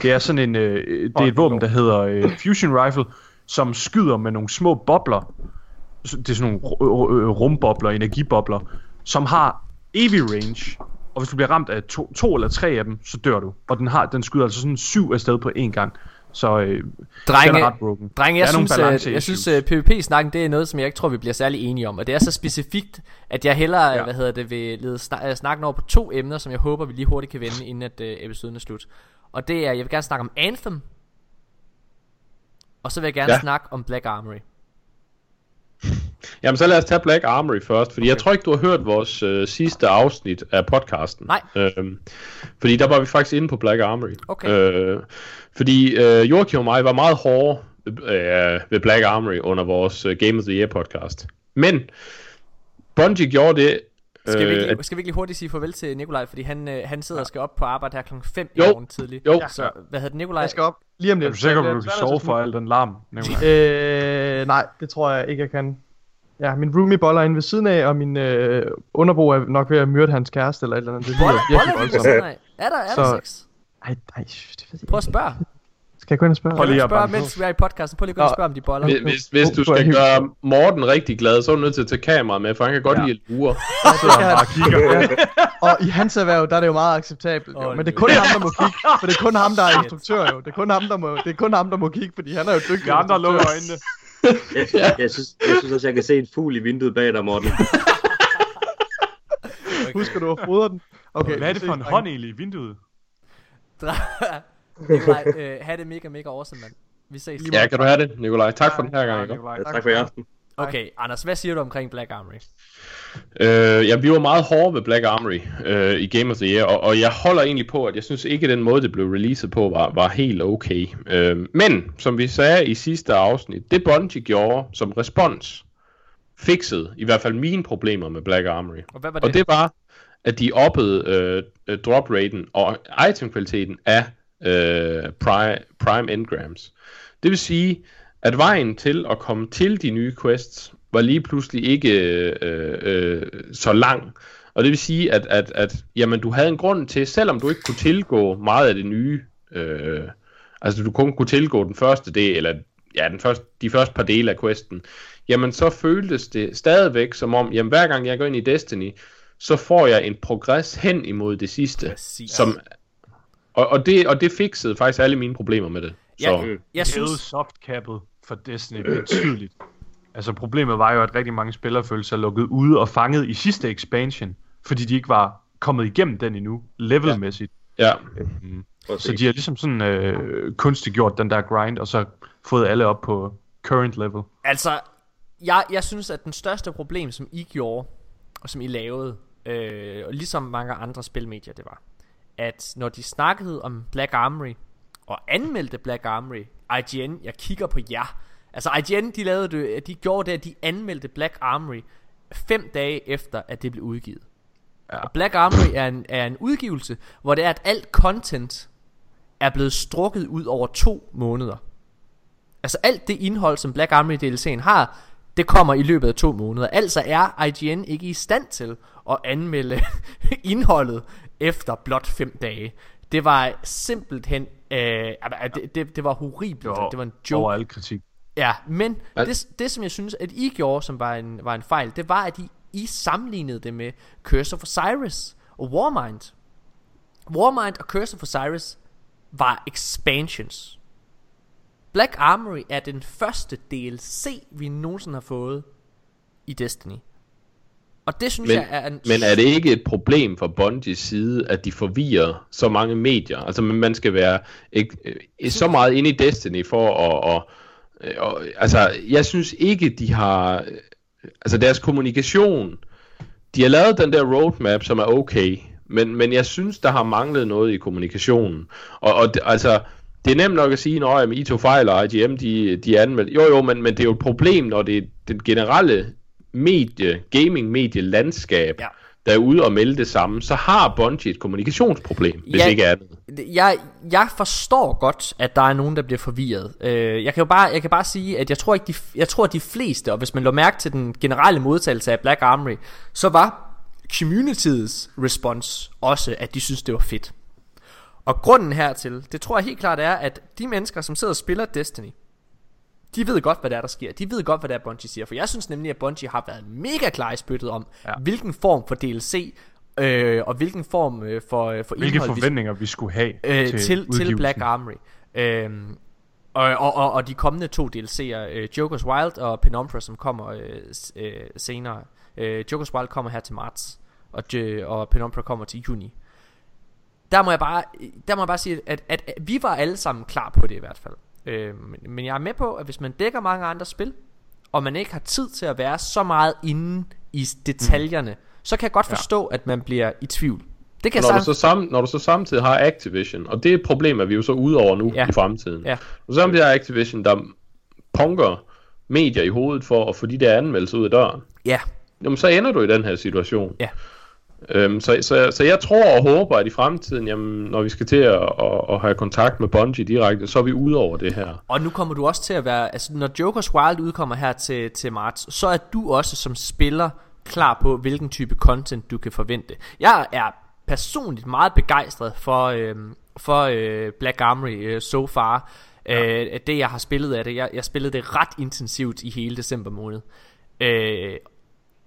Det er sådan en, øh, det er et våben, der hedder øh, Fusion Rifle, som skyder med nogle små bobler. Det er sådan nogle øh, rumbobler, energibobler, som har evig range. Og hvis du bliver ramt af to, to eller tre af dem, så dør du. Og den, har, den skyder altså sådan syv afsted på én gang. Så øh, den Drenge, er ret broken. drenge Der jeg synes, øh, jeg issues. synes uh, PvP-snakken, det er noget, som jeg ikke tror, vi bliver særlig enige om. Og det er så specifikt, at jeg hellere, Ja. hvad hedder det, vil lede snak, snakken over på to emner, som jeg håber, vi lige hurtigt kan vende, inden at uh, episoden er slut. Og det er, jeg vil gerne snakke om Anthem. Og så vil jeg gerne ja. snakke om Black Armory. Jamen, så lad os tage Black Armory først, fordi okay. jeg tror ikke, du har hørt vores øh, sidste afsnit af podcasten. Nej. Øhm, fordi der var vi faktisk inde på Black Armory. Okay. Øh, fordi øh, Joachim og mig var meget hårde øh, ved Black Armory under vores øh, Game of the Year podcast. Men Bungie gjorde det... Skal, vi øh, ikke, at- lige- skal vi ikke lige hurtigt sige farvel til Nikolaj, fordi han, øh, han sidder og skal op på arbejde her klokken 5 i morgen tidligt. Jo. Så hvad hedder det, Nikolaj? Jeg skal op lige om lidt. Er du sikker at du kan sove for al den larm? Nikolaj? Øh, nej, det tror jeg ikke, jeg kan. Ja, min roomie boller inde ved siden af, og min øh, underbo er nok ved at myrde hans kæreste eller et eller andet. Det lyder Boller, virkelig voldsomt. er der, er der Så- sex? Ej, ej, det ved jeg Prøv at spørge. Skal jeg gå ind og spørge? Prøv lige at Spørg, banke på. mens vi er i podcasten. Prøv lige at gå ind og spørge, om de boller. Hvis, hvis, hvis du skal gøre Morten rigtig glad, så er du nødt til at tage kameraet med, for han kan godt Ja. lide at lure. Så han bare kigger. [LAUGHS] Og i hans erhverv, der er det jo meget acceptabelt. Jo. Men det er kun ham, der må kigge. For det er kun ham, der er instruktør jo. Det er kun ham, der må, det er kun ham, der må kigge, fordi han er jo dygtig. De andre lukker øjnene. Jeg, jeg, jeg, synes, jeg synes også, jeg kan se en fugl i vinduet bag dig, Morten. Husker du at fodre den? Okay, Hvad er det for en drenge. hånd egentlig i vinduet? [LAUGHS] Nikolaj, øh, have det mega, mega awesome, mand. Vi ses. Ja, kan du have det, Nikolaj? Tak for den her gang. Nikolaj. Ja, tak for i aften. Okay, Anders, hvad siger du omkring Black Armory? Øh, ja, vi var meget hårde ved Black Armory øh, i Game of the Year, og, og jeg holder egentlig på, at jeg synes ikke, at den måde, det blev releaset på, var, var helt okay. Øh, men, som vi sagde i sidste afsnit, det Bungie gjorde som respons, fixede i hvert fald mine problemer med Black Armory. Og hvad var det? Og det var, at de oppede øh, øh, drop raten og item-kvaliteten af øh, prime, prime engrams. Det vil sige, at vejen til at komme til de nye quests var lige pludselig ikke øh, øh, så lang. Og det vil sige, at, at, at jamen, du havde en grund til, selvom du ikke kunne tilgå meget af det nye, øh, altså du kun kunne tilgå den første del, eller ja, den første, de første par dele af questen, jamen så føltes det stadigvæk som om, jamen hver gang jeg går ind i Destiny, så får jeg en progress hen imod det sidste. Præcis. Som, og, og, det, og det fikset faktisk alle mine problemer med det. Så, Ja, Mm. jeg hævede synes... softcappet for Destiny betydeligt. Altså problemet var jo, at rigtig mange spillere følte sig lukket ude og fanget i sidste expansion, fordi de ikke var kommet igennem den endnu, levelmæssigt. Ja. Prøv at så de har ligesom sådan øh, kunstigt gjort den der grind, og så fået alle op på current level. Altså, jeg, jeg synes, at den største problem, som I gjorde, og som I lavede, øh, og ligesom mange andre spilmedier, det var, at når de snakkede om Black Armory, og anmeldte Black Armory, IGN, jeg kigger på jer, altså IGN, de, lavede det, de gjorde det, at de anmeldte Black Armory fem dage efter, at det blev udgivet. Ja. Og Black Armory er en, er en udgivelse, hvor det er, at alt content er blevet strukket ud over to måneder. Altså alt det indhold, som Black Armory DLC'en har, det kommer i løbet af to måneder. Altså er IGN ikke i stand til at anmelde [LAUGHS] indholdet efter blot fem dage. Det var simpelthen, øh, det, det, det var horribelt. Jo, det var en Over joke. al kritik. Ja, men det, det som jeg synes, at I gjorde, som var en, var en fejl, det var, at I, I sammenlignede det med Curse of Osiris og Warmind. Warmind og Curse of Osiris var expansions. Black Armory er den første DLC, vi nogensinde har fået i Destiny. Og det synes Men, jeg er en... men er det ikke et problem fra Bungies side, at de forvirrer så mange medier? Altså man skal være ikke, øh, så meget inde i Destiny for at... Og, Øh, og, altså jeg synes ikke, de har... Øh, altså deres kommunikation... De har lavet den der roadmap, som er okay, men, men jeg synes, der har manglet noget i kommunikationen. Og, og altså, det er nemt nok at sige, at I tog fejl, og IGM, de, de anmeldte. Jo, jo, men, men det er jo et problem, når det er den generelle medie, gaming-medie landskab, Ja der er ude og melde det samme, så har Bungie et kommunikationsproblem, hvis Ja. ikke andet. jeg, jeg forstår godt, at der er nogen, der bliver forvirret. Øh, jeg kan jo bare, jeg kan bare sige, at jeg tror ikke, de, jeg tror, at de fleste, og hvis man lå mærke til den generelle modtagelse af Black Armory, så var communityets response også, at de synes, det var fedt. Og grunden hertil, det tror jeg helt klart er, at de mennesker, som sidder og spiller Destiny, de ved godt, hvad der er, der sker. De ved godt, hvad det er, Bungie siger. For jeg synes nemlig, at Bungie har været mega klar i spyttet om, ja. Hvilken form for DLC, øh, og hvilken form øh, for, øh, for Hvilke indhold, vi forventninger vi skulle have øh, til, til, til. Black Armory. Øhm, og, og, og, og de kommende to DLC'er, øh, Joker's Wild og Penumbra, som kommer øh, øh, senere. Øh, Joker's Wild kommer her til marts, og, og Penumbra kommer til juni. Der må jeg bare, der må jeg bare sige, at, at, at vi var alle sammen klar på det i hvert fald. Øh, men, jeg er med på, at hvis man dækker mange andre spil, og man ikke har tid til at være så meget inde i detaljerne, mm. så kan jeg godt forstå, ja. at man bliver i tvivl. Det kan Når jeg du, så sam, når du så samtidig har Activision, og det er et problem, at vi jo så ude over nu ja. i fremtiden. Ja. Og så samtidig har Activision, der punker medier i hovedet for at få de der anmeldelser ud af døren. Ja, Jamen, så ender du i den her situation. Ja. Øhm, så, så, så jeg tror og håber, at i fremtiden, jamen, når vi skal til at, at, at have kontakt med Bungie direkte, så er vi ude over det her. Og nu kommer du også til at være, altså når Joker's Wild udkommer her til, til marts, så er du også som spiller klar på, hvilken type content du kan forvente. Jeg er personligt meget begejstret for, øh, for øh, Black Armory øh, so far. Ja. Øh, det jeg har spillet af det, jeg, jeg spillede det ret intensivt i hele december måned. Øh,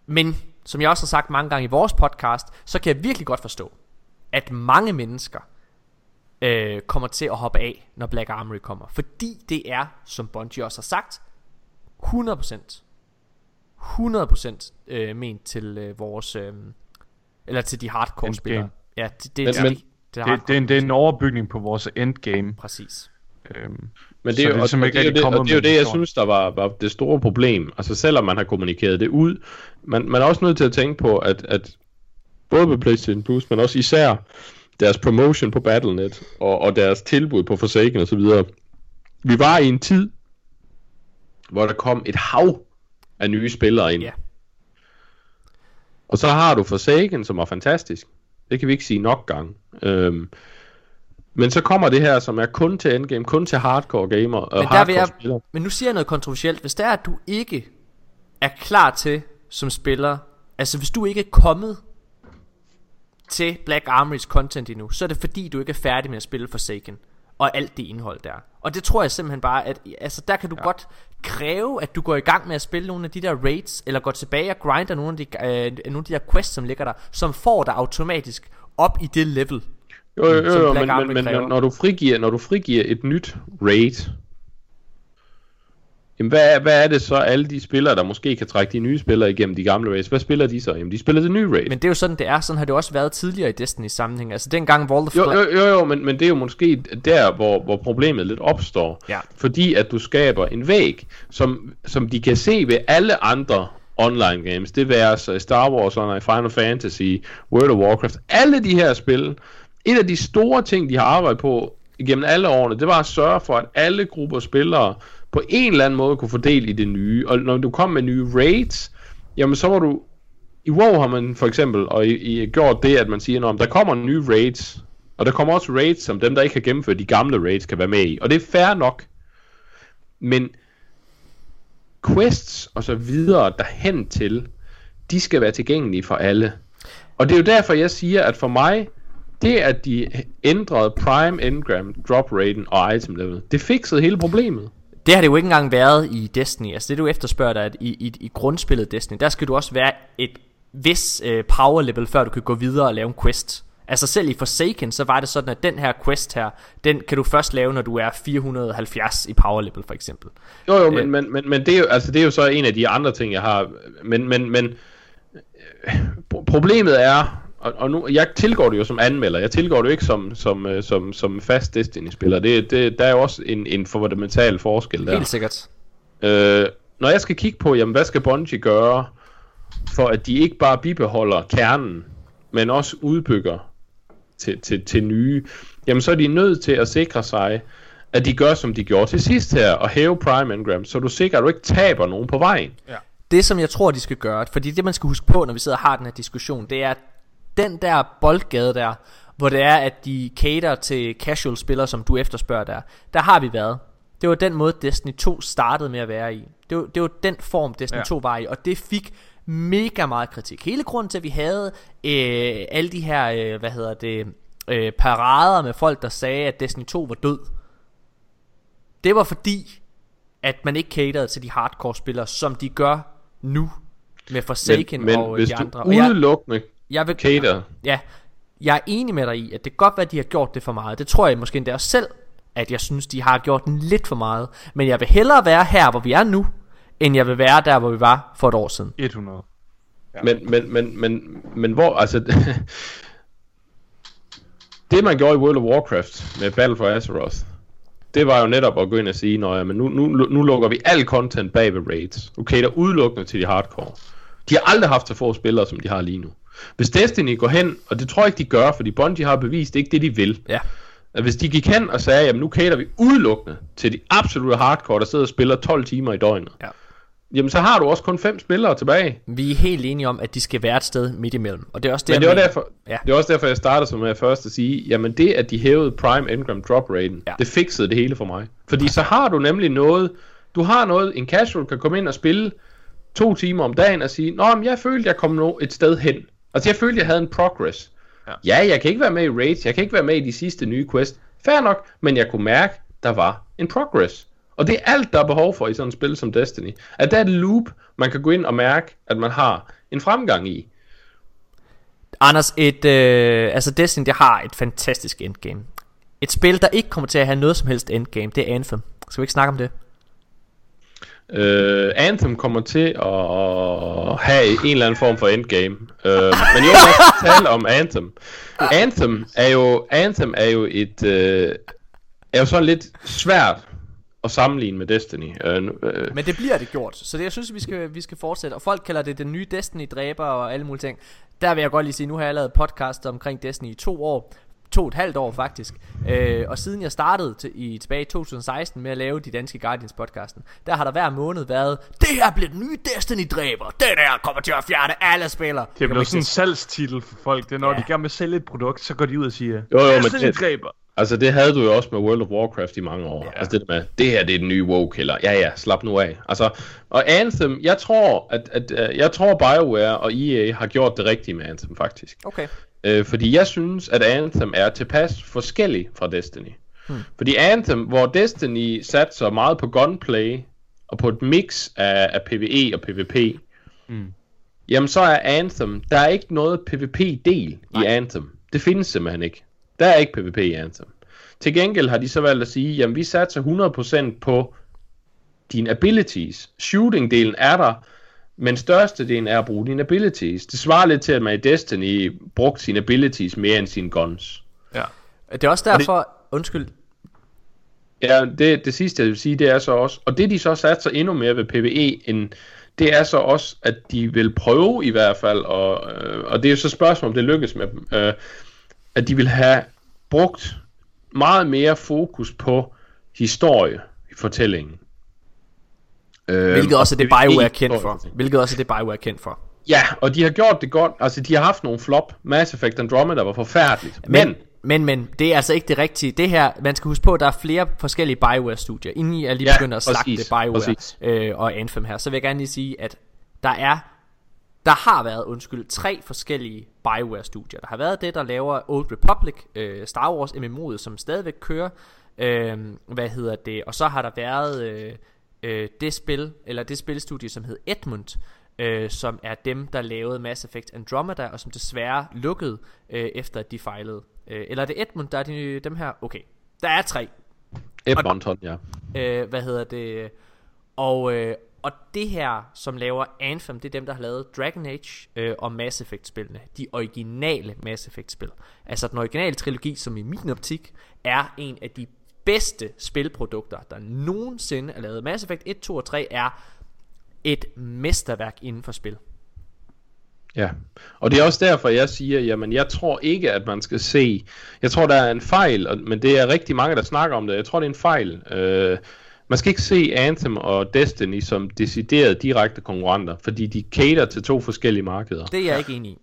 men som jeg også har sagt mange gange i vores podcast, så kan jeg virkelig godt forstå, at mange mennesker øh, kommer til at hoppe af, når Black Armory kommer. Fordi det er, som Bungie også har sagt, 100% 100% øh, ment til øh, vores øh, eller til de hardcore Endgame. spillere. Ja, det, det, Men- det, men- det, det, Det, det, er en, det er en overbygning på vores endgame. Præcis. Øhm, Men det er, det er og, og, det, er det, og det er jo det, jeg synes, der var, var det store problem. Altså selvom man har kommunikeret det ud, man, man er også nødt til at tænke på, at, at både på PlayStation Plus, men også især deres promotion på Battle.net, og, og deres tilbud på Forsaken og så videre. Vi var i en tid, hvor der kom et hav af nye spillere ind. Ja. Og så har du Forsaken, som er fantastisk. Det kan vi ikke sige nok gange. Øhm, men så kommer det her, som er kun til endgame, kun til hardcore gamer og Men der hardcore jeg, spillere. men nu siger jeg noget kontroversielt. Hvis det er, at du ikke er klar til som spiller, altså hvis du ikke er kommet til Black Armorys content endnu, så er det fordi, du ikke er færdig med at spille Forsaken og alt det indhold der. Og det tror jeg simpelthen bare, at altså, der kan du ja. godt kræve, at du går i gang med at spille nogle af de der raids, eller går tilbage og grinder nogle af de, øh, nogle af de der quests, som ligger der, som får dig automatisk op i det level. Jo, jo, jo, jo men, men, når, når, du frigiver, når du frigiver et nyt raid, jamen hvad, er, hvad er det så alle de spillere, der måske kan trække de nye spillere igennem de gamle raids? Hvad spiller de så? Jamen de spiller det nye raid. Men det er jo sådan, det er. Sådan har det også været tidligere i Destiny sammenhæng. Altså dengang Vault of Jo, jo, jo, jo men, men det er jo måske der, hvor, hvor problemet lidt opstår. Ja. Fordi at du skaber en væg, som, som de kan se ved alle andre online games. Det være så Star Wars Online, Final Fantasy, World of Warcraft. Alle de her spil. Et af de store ting, de har arbejdet på igennem alle årene, det var at sørge for, at alle grupper spillere på en eller anden måde kunne få del i det nye. Og når du kom med nye raids, jamen så var du i WoW har man for eksempel og i, i gjort det, at man siger, at der kommer nye raids, og der kommer også raids, som dem, der ikke har gennemført de gamle raids, kan være med i. Og det er fair nok. Men quests og så videre derhen til, de skal være tilgængelige for alle. Og det er jo derfor, jeg siger, at for mig, det at de ændrede Prime Engram, drop raten og item level, det fikset hele problemet. Det har det jo ikke engang været i Destiny. Altså det du efterspørger dig, at i, i, i grundspillet Destiny, der skal du også være et vis øh, power level, før du kan gå videre og lave en quest. Altså selv i Forsaken, så var det sådan, at den her quest her, den kan du først lave, når du er 470 i power level for eksempel. Jo, jo, Øh. men, men, men, men det, er jo, altså, det er jo så en af de andre ting, jeg har. Men, men, men øh, pro- problemet er, og, og nu, jeg tilgår det jo som anmelder, jeg tilgår det jo ikke som, som, øh, som, som fast Destiny-spiller. Det, det, der er jo også en, en fundamental forskel der. Helt sikkert. Øh, når jeg skal kigge på, jamen, hvad skal Bungie gøre, for at de ikke bare bibeholder kernen, men også udbygger til, til, til nye, jamen så er de nødt til at sikre sig, at de gør, som de gjorde til sidst her, og hæve Prime Engram, så du sikrer, at du ikke taber nogen på vejen. Det som jeg tror de skal gøre Fordi det man skal huske på når vi sidder og har den her diskussion Det er at den der boldgade der Hvor det er at de cater til casual spillere Som du efterspørger der Der har vi været Det var den måde Destiny 2 startede med at være i Det var, det var den form Destiny ja. Ja. 2 var i Og det fik mega meget kritik Hele grunden til at vi havde øh, Alle de her øh, Hvad hedder det øh, Parader med folk der sagde at Destiny 2 var død Det var fordi at man ikke caterede til de hardcore spillere, som de gør nu med Forsaken Men, men og hvis de du andre. Og jeg, udelukkende jeg vil, cater, ja, jeg er enig med dig i, at det kan godt være, at de har gjort det for meget. Det tror jeg måske endda også selv, at jeg synes, de har gjort den lidt for meget. Men jeg vil hellere være her, hvor vi er nu, end jeg vil være der, hvor vi var for et år siden. 100. men, men, men, men, men hvor, altså, [LAUGHS] det man gjorde i World of Warcraft med Battle for Azeroth, det var jo netop at gå ind og sige, at men nu, nu, nu lukker vi al content bag ved raids. Du cater udelukkende til de hardcore. De har aldrig haft så få spillere, som de har lige nu. Hvis Destiny går hen, og det tror jeg ikke, de gør, fordi Bungie har bevist, det er ikke det, de vil. Ja. At hvis de gik hen og sagde, jamen nu cater vi udelukkende til de absolutte hardcore, der sidder og spiller 12 timer i døgnet. Ja. Jamen så har du også kun fem spillere tilbage. Vi er helt enige om, at de skal være et sted midt imellem. Og det er også det, Men jeg det var, mener. derfor, Ja. det var også derfor, jeg startede som med først at sige, jamen det, at de hævede Prime Engram drop raten, Ja. ja. det fikset det hele for mig. Fordi så har du nemlig noget, du har noget, en casual kan komme ind og spille to timer om dagen og sige, Nå, men jeg følte, jeg kom et sted hen. Altså jeg følte, jeg havde en progress. Ja. Ja. jeg kan ikke være med i raids, jeg kan ikke være med i de sidste nye quest. Fair nok, men jeg kunne mærke, der var en progress. Og det er alt, der er behov for i sådan et spil som Destiny. At der er et loop, man kan gå ind og mærke, at man har en fremgang i. Anders, et, øh, altså Destiny, det har et fantastisk endgame. Et spil, der ikke kommer til at have noget som helst endgame, det er Anthem. Skal vi ikke snakke om det? Uh, Anthem kommer til at have en eller anden form for endgame. Uh, men jo, jeg skal tale om Anthem. Anthem er jo, Anthem er jo et, uh, er jo sådan lidt svært at sammenligne med Destiny. Uh, uh, Men det bliver det gjort, så det jeg synes, vi skal, vi skal fortsætte. Og folk kalder det den nye Destiny-dræber og alle mulige ting. Der vil jeg godt lige sige, nu har jeg lavet podcast omkring Destiny i to år. To og et halvt år faktisk. Øh, og siden jeg startede til, i, tilbage i 2016 med at lave de danske Guardians podcasten, der har der hver måned været, det her bliver den nye Destiny-dræber. Den her kommer til at fjerne alle spillere. Det er ikke sådan en salgstitel for folk. Det er, når Ja. de gerne vil sælge et produkt, så går de ud og siger, Jo, jo, men Destiny det- dræber. altså det havde du jo også med World of Warcraft i mange år. Ja. Altså det der med, det her det er den nye WoW-killer. Ja, ja, slap nu af. Altså, og Anthem, jeg tror, at, at, at jeg tror BioWare og EA har gjort det rigtige med Anthem faktisk. Okay. Øh, fordi jeg synes, at Anthem er tilpas forskellig fra Destiny. Hmm. Fordi Anthem, hvor Destiny satte sig meget på gunplay, og på et mix af, af PvE og PvP, Mm. jamen så er Anthem, der er ikke noget PvP-del i Anthem. Det findes simpelthen ikke. Der er ikke PvP i Anthem. Til gengæld har de så valgt at sige, jamen vi satser 100% på dine abilities. Shooting-delen er der, men størstedelen er at bruge dine abilities. Det svarer lidt til, at man i Destiny brugte sine abilities mere end sine guns. Ja. Det er også derfor, det... undskyld, Ja, det, det sidste jeg vil sige, det er så også, og det de så satser endnu mere ved PvE, end, det er så også, at de vil prøve i hvert fald, og, øh, og det er jo så spørgsmål, om det lykkes med dem, øh, at de vil have brugt meget mere fokus på historie i fortællingen. Hvilket også er det BioWare er kendt for. Hvilket også er det BioWare er kendt for. Ja, og de har gjort det godt. Altså, de har haft nogle flop. Mass Effect Andromeda var forfærdeligt. Men, men Men, men det er altså ikke det rigtige. Det her, man skal huske på, at der er flere forskellige BioWare-studier. Inden I er lige Ja, begyndt at slagte præcis, BioWare præcis. øh, og Anthem her, så vil jeg gerne lige sige, at der er der har været, undskyld, tre forskellige BioWare-studier. Der har været det, der laver Old Republic, øh, Star Wars MMO'et, som stadigvæk kører. Øh, hvad hedder det? Og så har der været øh, øh, det spil, eller det spilstudie, som hed Edmund, øh, som er dem, der lavede Mass Effect Andromeda, og som desværre lukkede, øh, efter at de fejlede. Øh, eller er det Edmund, der er de, dem her? Okay, der er tre. Edmonton, ja. Øh, hvad hedder det? Og, øh, og det her, som laver Anthem, det er dem, der har lavet Dragon Age øh, og Mass Effect-spillene. De originale Mass Effect-spil. Altså den originale trilogi, som i min optik er en af de bedste spilprodukter, der nogensinde er lavet. Mass Effect 1, 2 og 3 er et mesterværk inden for spil. Ja, og det er også derfor, jeg siger, jamen jeg tror ikke, at man skal se, jeg tror, der er en fejl, men det er rigtig mange, der snakker om det, jeg tror, det er en fejl. Øh, man skal ikke se Anthem og Destiny som decideret direkte konkurrenter, fordi de cater til to forskellige markeder. Det er jeg ikke enig i.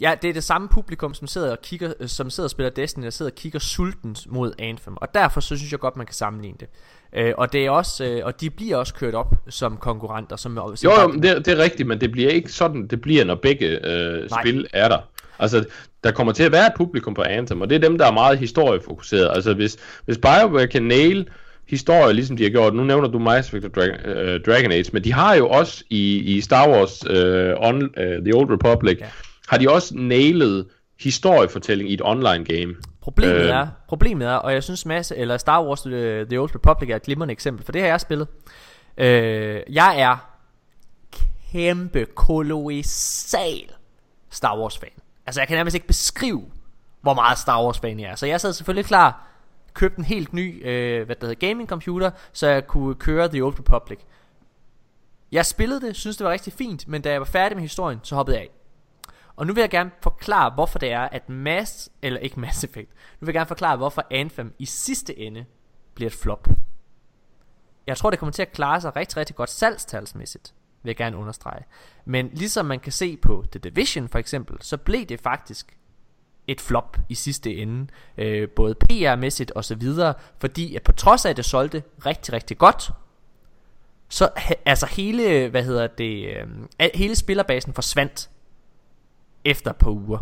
Ja, det er det samme publikum, som sidder og kigger, øh, som sidder og spiller Destiny, der sidder og kigger sultent mod Anthem. Og derfor så synes jeg godt, man kan sammenligne det. Øh, og det er også, øh, og de bliver også kørt op som konkurrenter. Som, som Jo, jo, men det, det er rigtigt, men det bliver ikke sådan, det bliver, når begge øh, Nej. spil er der. Altså, der kommer til at være et publikum på Anthem, og det er dem, der er meget historiefokuseret. Altså, hvis, hvis BioWare kan nail historie, ligesom de har gjort, nu nævner du Mass Effect og Dragon, øh, Dragon Age, men de har jo også i, i Star Wars øh, on, øh, The Old Republic, Ja. Har de også nailet historiefortælling i et online game. Problemet Øh. er, problemet er, og jeg synes masse, eller Star Wars The, The Old Republic er et glimrende eksempel, for det har jeg spillet. Øh, jeg er kæmpe kolossal Star Wars fan. Altså jeg kan nærmest ikke beskrive, hvor meget Star Wars fan jeg er. Så jeg sad selvfølgelig klar, købte en helt ny, øh, hvad der hedder, gaming computer, så jeg kunne køre The Old Republic. Jeg spillede det, synes det var rigtig fint, men da jeg var færdig med historien, så hoppede jeg af. Og nu vil jeg gerne forklare, hvorfor det er, at Mass, eller ikke Mass Effect, nu vil jeg gerne forklare, hvorfor Anthem i sidste ende bliver et flop. Jeg tror, det kommer til at klare sig rigtig, rigtig godt salgstalsmæssigt, vil jeg gerne understrege. Men ligesom man kan se på The Division for eksempel, så blev det faktisk et flop i sidste ende, øh, både PR-mæssigt og så videre, fordi at på trods af, at det solgte rigtig, rigtig godt, så altså hele, hvad hedder det, øh, hele spillerbasen forsvandt efter et par uger.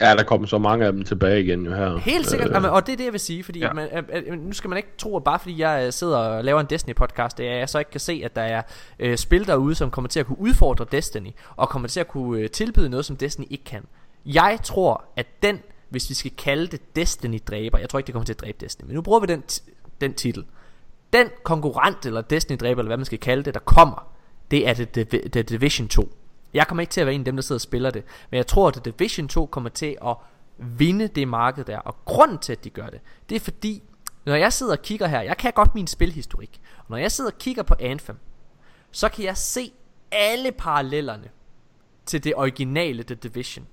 Ja, der kommer så mange af dem tilbage igen jo her. Helt sikkert, øh, jamen, og det er det jeg vil sige, fordi ja. man, øh, nu skal man ikke tro, at bare fordi jeg øh, sidder og laver en Destiny podcast, det er, jeg så ikke kan se, at der er øh, spil derude, som kommer til at kunne udfordre Destiny, og kommer til at kunne øh, tilbyde noget, som Destiny ikke kan. Jeg tror, at den, hvis vi skal kalde det Destiny dræber, jeg tror ikke, det kommer til at dræbe Destiny, men nu bruger vi den, t- den titel. Den konkurrent, eller Destiny dræber, eller hvad man skal kalde det, der kommer, det er The, The, The Division 2. Jeg kommer ikke til at være en af dem, der sidder og spiller det. Men jeg tror, at The Division 2 kommer til at vinde det marked der. Og grund til, at de gør det, det er fordi, når jeg sidder og kigger her, jeg kan godt min spilhistorik. Og når jeg sidder og kigger på Anthem, så kan jeg se alle parallellerne til det originale The Division.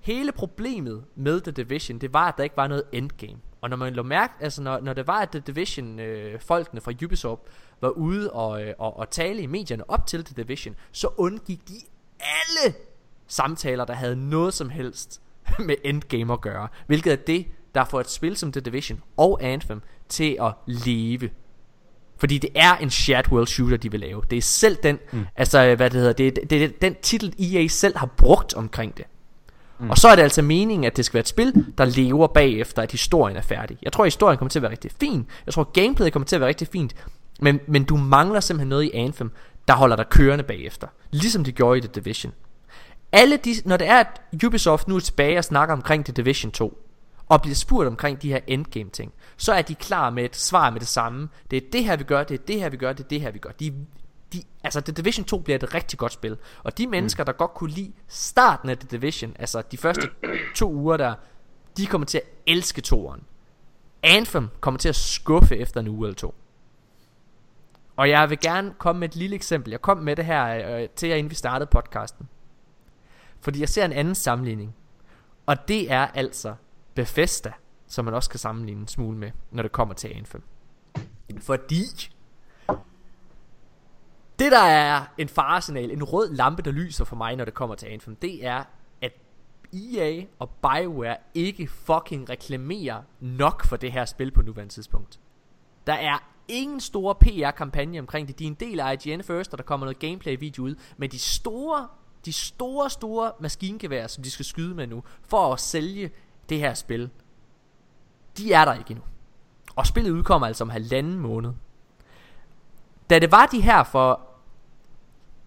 Hele problemet med The Division, det var, at der ikke var noget endgame. Og når man lå mærke, altså når, når det var, at The Division, øh, folkene fra Ubisoft, var ude og, øh, og, og tale i medierne op til The Division, så undgik de alle samtaler, der havde noget som helst [LAUGHS] med endgame at gøre. Hvilket er det, der får et spil som The Division og Anthem til at leve. Fordi det er en shared world shooter, de vil lave. Det er selv den, mm. altså hvad det hedder, det er, det er den titel EA selv har brugt omkring det. Mm. Og så er det altså meningen, at det skal være et spil, der lever bagefter, at historien er færdig. Jeg tror, at historien kommer til at være rigtig fin. Jeg tror, at gameplayet kommer til at være rigtig fint. Men, men du mangler simpelthen noget i Anthem, der holder dig kørende bagefter. Ligesom de gjorde i The Division. Alle de, når det er, at Ubisoft nu er tilbage og snakker omkring The Division 2, og bliver spurgt omkring de her endgame ting, så er de klar med et svar med det samme. Det er det her vi gør, det er det her vi gør, det er det her vi gør. De, de, altså The Division 2 bliver et rigtig godt spil, og de mennesker, der godt kunne lide starten af The Division, altså de første to uger der, de kommer til at elske toeren. Anthem kommer til at skuffe efter en uge eller to. Og jeg vil gerne komme med et lille eksempel. Jeg kom med det her øh, til jer, inden vi startede podcasten. Fordi jeg ser en anden sammenligning. Og det er altså Bethesda, som man også kan sammenligne en smule med, når det kommer til Anthem. Fordi det der er en faresignal, en rød lampe, der lyser for mig, når det kommer til Anthem, det er, at EA og Bioware ikke fucking reklamerer nok for det her spil på nuværende tidspunkt. Der er ingen store PR-kampagne omkring det. De er en del af IGN First, og der kommer noget gameplay-video ud. Men de store, de store, store maskingeværer, som de skal skyde med nu, for at sælge det her spil, de er der ikke endnu. Og spillet udkommer altså om halvanden måned. Da det var de her for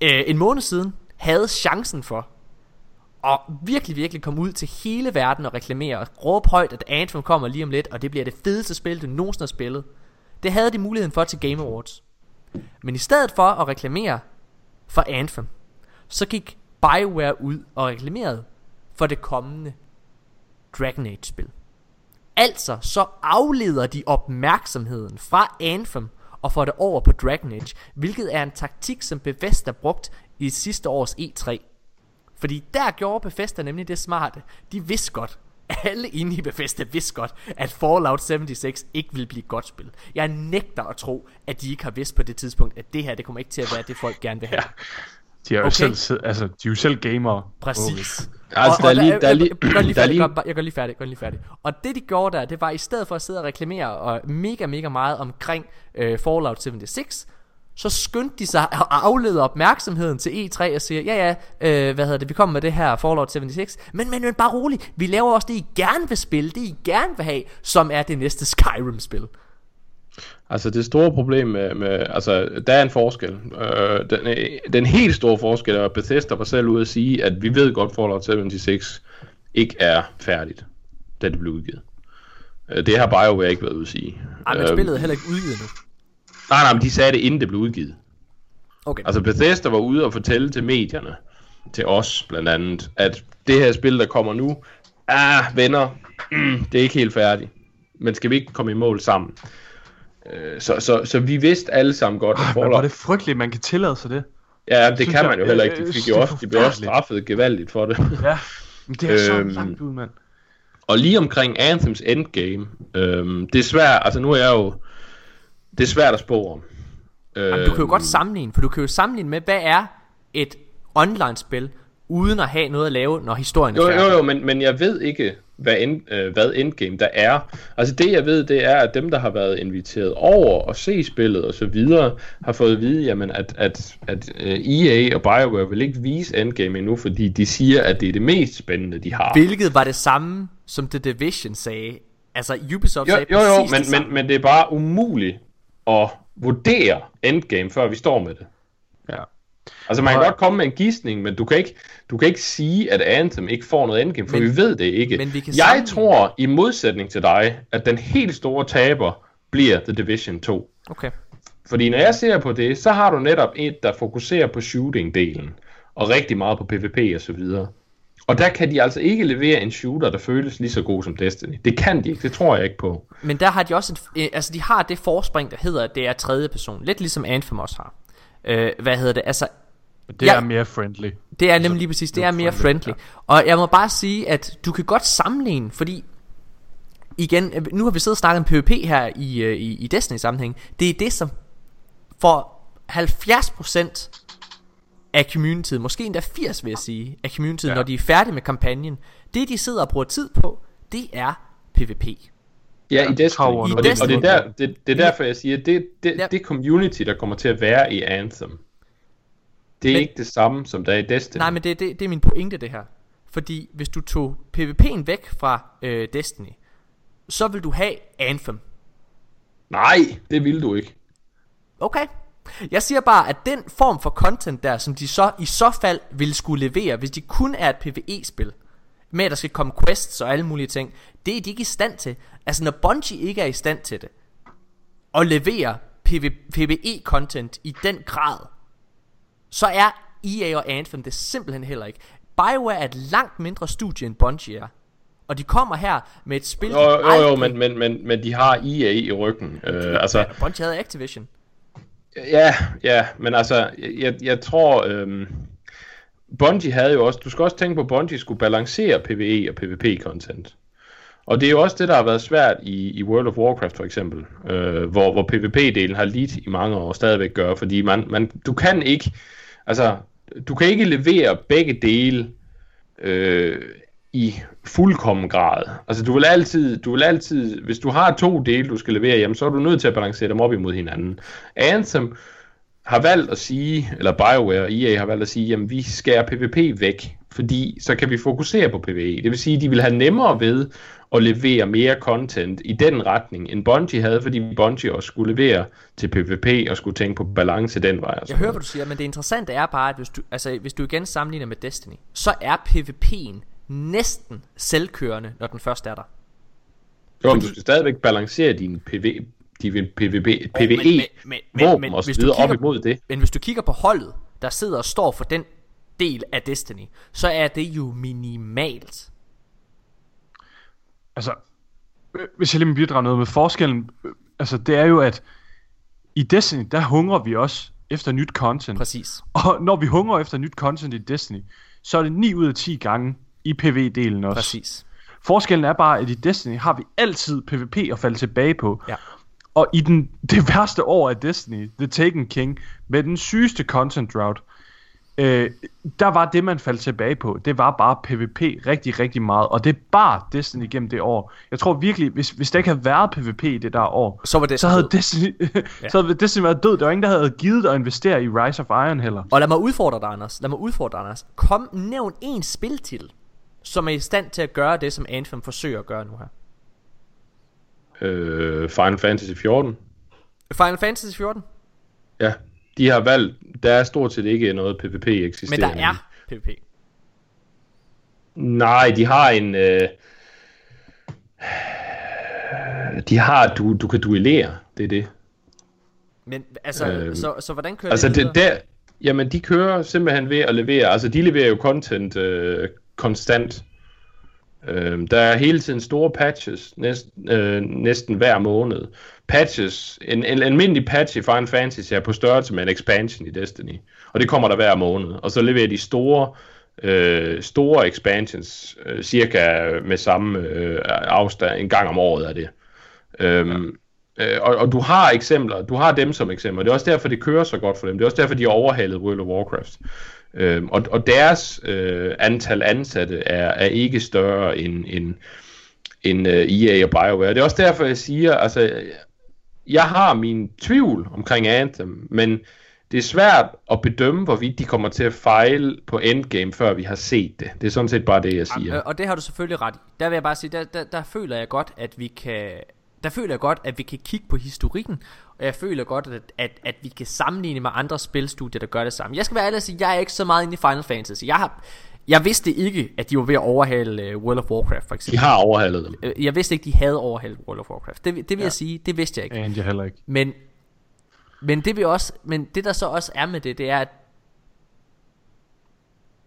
øh, en måned siden, havde chancen for og virkelig, virkelig komme ud til hele verden og reklamere og råbe højt, at Anthem kommer lige om lidt, og det bliver det fedeste spil, du nogensinde har spillet. Det havde de muligheden for til Game Awards. Men i stedet for at reklamere for Anthem, så gik BioWare ud og reklamerede for det kommende Dragon Age spil. Altså så afleder de opmærksomheden fra Anthem og får det over på Dragon Age, hvilket er en taktik, som Bethesda brugt i sidste års E3. Fordi der gjorde Bethesda nemlig det smarte. De vidste godt, alle inde i Bethesda vidste godt, at Fallout 76 ikke ville blive et godt spil. Jeg nægter at tro, at de ikke har vidst på det tidspunkt, at det her, det kommer ikke til at være det, folk gerne vil have. De er jo Okay. selv, altså, de er jo selv gamere. Præcis. Altså, der er lige... Der er lige, jeg, er lige jeg gør lige færdig, gør lige færdig. Og det de gjorde der, det var i stedet for at sidde og reklamere og mega, mega meget omkring øh, Fallout 76, så skyndte de sig at aflede opmærksomheden til E3 og siger, ja ja, øh, hvad hedder det, vi kommer med det her Fallout 76, men, men, men bare rolig, vi laver også det, I gerne vil spille, det I gerne vil have, som er det næste Skyrim-spil. Altså det store problem med, med altså der er en forskel. Øh, den, øh, den helt store forskel er, at Bethesda var selv ude at sige, at vi ved godt, Fallout 76 ikke er færdigt, da det blev udgivet. Øh, det har BioWare ikke været ude at sige. Ej, men Øh, spillet er heller ikke udgivet nu. Nej, nej, men de sagde det, inden det blev udgivet. Okay. Altså Bethesda var ude og fortælle til medierne, til os blandt andet, at det her spil, der kommer nu, ah, venner, mm, det er ikke helt færdigt. Men skal vi ikke komme i mål sammen? Øh, Så, så, så vi vidste alle sammen godt, at er Fallout... det frygteligt, man kan tillade sig det. Ja, det synes kan jeg, man jo heller ikke. øh, De, fik det jo også, de blev også straffet gevaldigt for det. [LAUGHS] Ja. Men det er så Øhm, langt ud, mand. Og lige omkring Anthems endgame, øhm, det er svært, altså nu er jeg jo, det er svært at spå om. Jamen, du kan jo godt sammenligne, for du kan jo sammenligne med, hvad er et online-spil, uden at have noget at lave, når historien er Jo, færdig. jo, jo, men, men jeg ved ikke, hvad, end, øh, hvad endgame der er. Altså det jeg ved, det er, at dem, der har været inviteret over og se spillet og så videre, har fået at vide, jamen, at, at, at øh, EA og BioWare vil ikke vise endgame endnu, fordi de siger, at det er det mest spændende, de har. Hvilket var det samme, som The Division sagde. Altså, Ubisoft Jo, sagde jo, jo, præcis men, det samme. men, men det er bare umuligt at vurdere endgame, før vi står med det. Ja. Altså man kan Og- godt komme med en gidsning, men du kan ikke, du kan ikke sige, at Anthem ikke får noget endgame, for Men- vi ved det ikke. men vi kan Jeg sammenligne- tror, i modsætning til dig, at den helt store taber bliver The Division 2. Okay. Fordi når jeg ser på det, så har du netop et, der fokuserer på shooting-delen, og rigtig meget på PvP og så videre. Og der kan de altså ikke levere en shooter, der føles lige så god som Destiny. Det kan de ikke, det tror jeg ikke på. Men der har de også et, øh, altså de har det forspring, der hedder, at det er tredje person. Lidt ligesom Anthem også har. Øh, hvad hedder det? Altså, Det Ja. er mere friendly. det er nemlig lige præcis, det er mere friendly. Og jeg må bare sige, at du kan godt sammenligne, fordi igen, nu har vi siddet og snakket om PvP her i, øh, i, i Destiny sammenhæng. Det er det, som for 70% af communityet, måske endda 80 vil jeg sige, af communityet, ja. Når de er færdige med kampagnen, det de sidder og bruger tid på, det er PvP. Ja, i Destiny. Power og, det, og det, er der, det, det er derfor, jeg siger, det, det, Ja. det community, der kommer til at være i Anthem, det er Men- ikke det samme, som der er i Destiny. Nej, men det, det, det er min pointe det her. Fordi hvis du tog PvP'en væk fra øh, Destiny, så vil du have Anthem. Nej, det vil du ikke. Okay. Jeg siger bare, at den form for content der, som de så i så fald ville skulle levere, hvis de kun er et PvE-spil, med at der skal komme quests og alle mulige ting, det er de ikke i stand til. Altså når Bungie ikke er i stand til det, og levere PV, PvE-content i den grad, så er EA og Anthem det simpelthen heller ikke. BioWare er et langt mindre studie end Bungie er. Og de kommer her med et spil, Jo, jo, jo, men, men, men, men de har EA i ryggen. Øh, altså, Bungie havde Activision. Ja, ja, men altså, jeg, jeg tror, øhm, Bungie havde jo også, du skal også tænke på, at Bungie skulle balancere PvE og PvP-content. Og det er jo også det, der har været svært i, i World of Warcraft for eksempel, øh, hvor, hvor PvP-delen har lidt i mange år stadigvæk gør, fordi man, man, du kan ikke, altså, du kan ikke levere begge dele øh, i fuldkommen grad. Altså du vil altid, du vil altid, hvis du har to dele, du skal levere, jamen så er du nødt til at balancere dem op imod hinanden. Anthem har valgt at sige, eller BioWare og EA har valgt at sige, jamen vi skærer PvP væk, fordi så kan vi fokusere på PvE. Det vil sige, at de vil have nemmere ved at levere mere content i den retning, end Bungie havde, fordi Bungie også skulle levere til PvP og skulle tænke på balance den vej. Jeg hører, hvad du siger, men det interessante er bare, at hvis du, altså, hvis du igen sammenligner med Destiny, så er PvP'en næsten selvkørende, når den først er der. Jo, men du skal stadigvæk balancere din PV, din PvP, PvE, men- men- men- våben men og så hvis du videre op kigger- imod det. Men hvis du kigger på holdet, der sidder og står for den del af Destiny, så er det jo minimalt. Altså, øh, hvis jeg lige må bidrage noget med forskellen, øh, altså det er jo, at i Destiny, der hungrer vi også efter nyt content. Præcis. Og når vi hungrer efter nyt content i Destiny, så er det 9 ud af 10 gange i PvE-delen også. Præcis. Forskellen er bare, at i Destiny har vi altid PvP at falde tilbage på. Ja. Og i den, [LAUGHS] det værste år af Destiny, The Taken King, med den sygeste content drought, øh, der var det, man faldt tilbage på. Det var bare PvP rigtig, rigtig meget. Og det bar Destiny gennem det år. Jeg tror virkelig, hvis, hvis der ikke havde været PvP i det der år, Så var det så havde død. Destiny, [LAUGHS] så havde Destiny været død. Der var ingen, der havde givet at investere i Rise of Iron heller. Og lad mig udfordre dig, Anders. Lad mig udfordre dig, Anders. Kom, nævn en spiltitel, som er i stand til at gøre det, som Anthem forsøger at gøre nu her. Øh, Final Fantasy 14. Final Fantasy 14? Ja, de har valgt, der er stort set ikke noget PvP Men eksisterende. der er PvP. Nej, de har en... Øh, de har, du, du kan duellere, det er det. Men altså, Øhm, så, så hvordan kører Altså det det, der, jamen de kører simpelthen ved at levere, altså de leverer jo content øh, konstant. Øh, der er hele tiden store patches, næst, øh, næsten hver måned. Patches, en, en, almindelig patch i Final Fantasy er på størrelse med en expansion i Destiny. Og det kommer der hver måned. Og så leverer de store, øh, store expansions, øh, cirka med samme øh, afstand, en gang om året er det. Øhm, øh, og, og du har eksempler, du har dem som eksempler. Det er også derfor, det kører så godt for dem. Det er også derfor, de har overhalet World of Warcraft. Øhm, og, og deres øh, antal ansatte er, er ikke større end, end, end øh, EA og BioWare. Det er også derfor, jeg siger, altså, jeg har min tvivl omkring Anthem, men det er svært at bedømme, hvorvidt de kommer til at fejle på endgame, før vi har set det. Det er sådan set bare det, jeg siger. Og, Og det har du selvfølgelig ret i. Der vil jeg bare sige, der, der, der føler jeg godt, at vi kan... Der føler jeg godt, at vi kan kigge på historikken, og jeg føler godt, at, at, at vi kan sammenligne med andre spilstudier, der gør det samme. Jeg skal være ærlig og sige, jeg er ikke så meget inde i Final Fantasy. Jeg, har, jeg vidste ikke, at de var ved at overhale uh, World of Warcraft, for De eksempel. har overhalet dem. Øh, Jeg vidste ikke, de havde overhalet World of Warcraft. Det, det vil ja. jeg sige, det vidste jeg ikke. And jeg heller ikke. Men, men det vi også, men det der så også er med det, det er at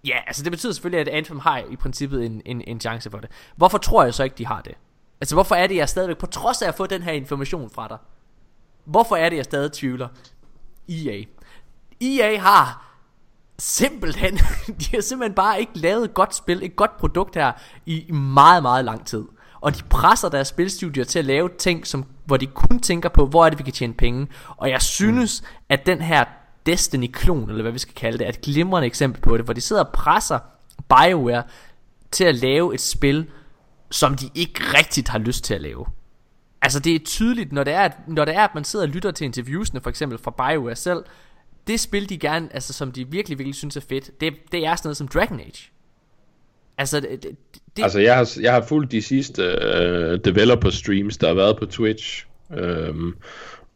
Ja, altså det betyder selvfølgelig, at Anthem har i princippet en, en, en chance for det. Hvorfor tror jeg så ikke, de har det? Altså hvorfor er det, jeg stadigvæk, på trods af at få den her information fra dig, hvorfor er det, jeg stadig tvivler? EA. EA har simpelthen, [LAUGHS] de har simpelthen bare ikke lavet et godt spil, et godt produkt her i meget, meget lang tid. Og de presser deres spilstudier til at lave ting, som, hvor de kun tænker på, hvor er det, vi kan tjene penge. Og jeg synes, mm. at den her Destiny-klon, eller hvad vi skal kalde det, er et glimrende eksempel på det, hvor de sidder og presser BioWare til at lave et spil, som de ikke rigtigt har lyst til at lave. Altså det er tydeligt, når det er, at, når det er, at man sidder og lytter til interviewsene, for eksempel fra BioWare selv, det spil, de gerne, altså som de virkelig, virkelig synes er fedt, det, det er sådan noget som Dragon Age. Altså, det, det, Altså, jeg har, jeg har fulgt de sidste øh, developer streams, der har været på Twitch, øhm,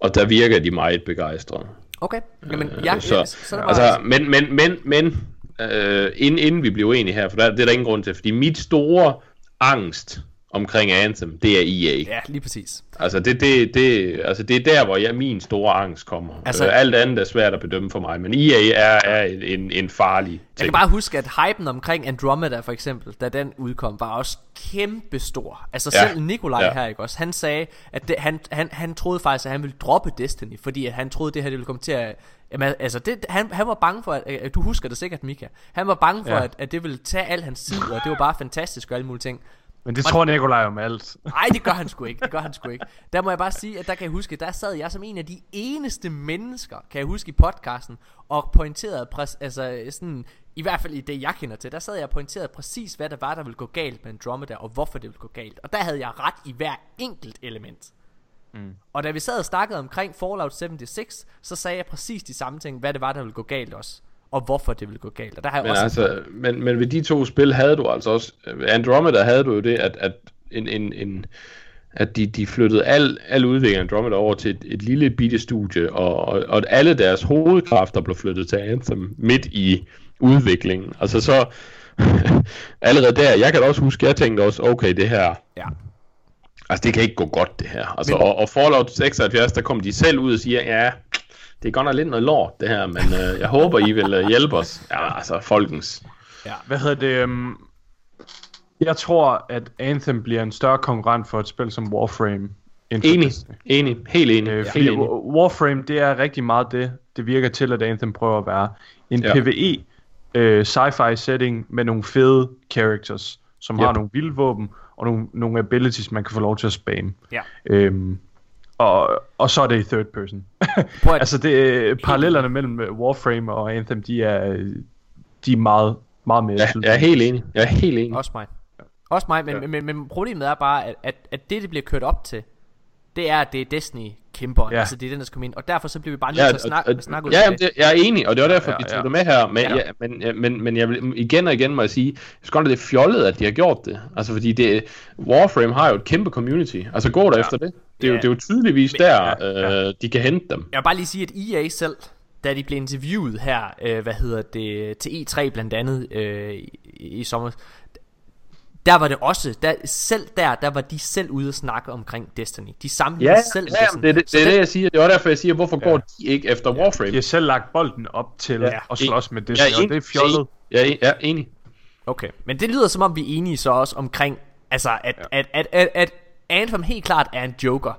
og der virker de meget begejstrede. okay. Jamen, jeg, så, jeg, så er det bare, altså, men, men, men, men, øh, inden, inden vi bliver enige her, for der, det er der ingen grund til, fordi mit store angst omkring Anthem, det er EA. Ja, lige præcis. Altså, det, det, det, altså, det er der, hvor jeg, min store angst kommer. Altså- øh, alt andet er svært at bedømme for mig, men EA er, er en, en farlig Jeg ting. kan bare huske, at hypen omkring Andromeda for eksempel, da den udkom, var også kæmpe stor. Altså Ja. selv Nikolaj Ja. her, ikke også? Han sagde, at det, han, han, han troede faktisk, at han ville droppe Destiny, fordi at han troede, det her det ville komme til at... Jamen, altså, det, han, han var bange for, at, at... Du husker det sikkert, Mika. Han var bange for, ja. at, at det ville tage al hans tid, og det var bare fantastisk og alle mulige ting. Men det tror Nikolaj om alt. [LAUGHS] Nej, det gør han sgu ikke. Det gør han sgu ikke. Der må jeg bare sige, at der kan jeg huske, der sad jeg som en af de eneste mennesker, kan jeg huske i podcasten, og pointerede, præs, altså sådan, i hvert fald i det jeg kender til, der sad jeg og pointerede præcis, hvad der var, der ville gå galt med Andromeda, og hvorfor det ville gå galt. Og der havde jeg ret i hver enkelt element. Mm. Og da vi sad og snakkede omkring Fallout 76, så sagde jeg præcis de samme ting, hvad det var, der ville gå galt også. Og hvorfor det ville gå galt. Og der har jeg Men, også... altså, men, men ved de to spil havde du altså også... Andromeda havde du jo det, at, at, en, en, en, at de, de flyttede al, al udvikling af Andromeda over til et, et lille bitte studie, og, og, og alle deres hovedkræfter blev flyttet til Anthem midt i udviklingen. Altså så... [LAUGHS] allerede der, jeg kan også huske, jeg tænkte også, okay, det her... Ja. Altså, det kan ikke gå godt, det her. Altså, Men- og, og Fallout 76, der kom de selv ud og siger, ja, det er godt nok lidt noget lort, det her, men øh, jeg håber, I vil øh, hjælpe os. Ja, altså, folkens. Hvad hedder det? Um, jeg tror, at Anthem bliver en større konkurrent for et spil som Warframe. end for Enig, Destiny. enig, helt enig. Øh, Ja, fordi helt enig. Wa- Warframe, det er rigtig meget det, det virker til, at Anthem prøver at være. En Ja. PvE øh, sci-fi setting med nogle fede characters, som Yep. har nogle vilde våben og nogle, nogle abilities, man kan få lov til at spamme. Ja. Øhm, og, og så er det i third person. [LAUGHS] Altså det, parallellerne mellem øh, Warframe og Anthem, de er, de er meget, meget mere Ja, jeg er helt enig. Jeg er helt enig. Også mig. Også mig, men, Ja. men, men, men problemet er bare, at, at, at det, det bliver kørt op til, det er, at det er Destiny kæmper. Ja. Altså, det er den, der skal komme ind. Og derfor så bliver vi bare nødt Ja, til at snakke, og- og- snakke ud ja jamen, det, jeg er enig, og det var derfor, Ja, vi ja. tog det med her. Men, Ja. ja. men, men, men jeg vil igen og igen må jeg sige, jeg synes godt, at det er fjollet, at de har gjort det. Altså, fordi det, Warframe har jo et kæmpe community. Altså, gå der Ja. efter det. Det er, jo, Ja. det er jo tydeligvis der, ja, øh, de kan hente dem. Jeg vil bare lige sige, at EA selv, da de blev interviewet her, øh, hvad hedder det, til E3 blandt andet øh, i, i sommer, der var det også, der, selv der, der var de selv ude og snakke omkring Destiny. De sammenlignede Ja, selv ja det, er det, Så det er det, jeg siger. Det var derfor, jeg siger, hvorfor Ja. går de ikke efter Warframe? De har selv lagt bolden op til Ja. at slås med det, Jeg og det er fjollet. Er, jeg er enig. Okay, men det lyder som om vi er enige så også omkring, altså at, Ja. ja. at, at, at, at Anthem helt klart er en joker.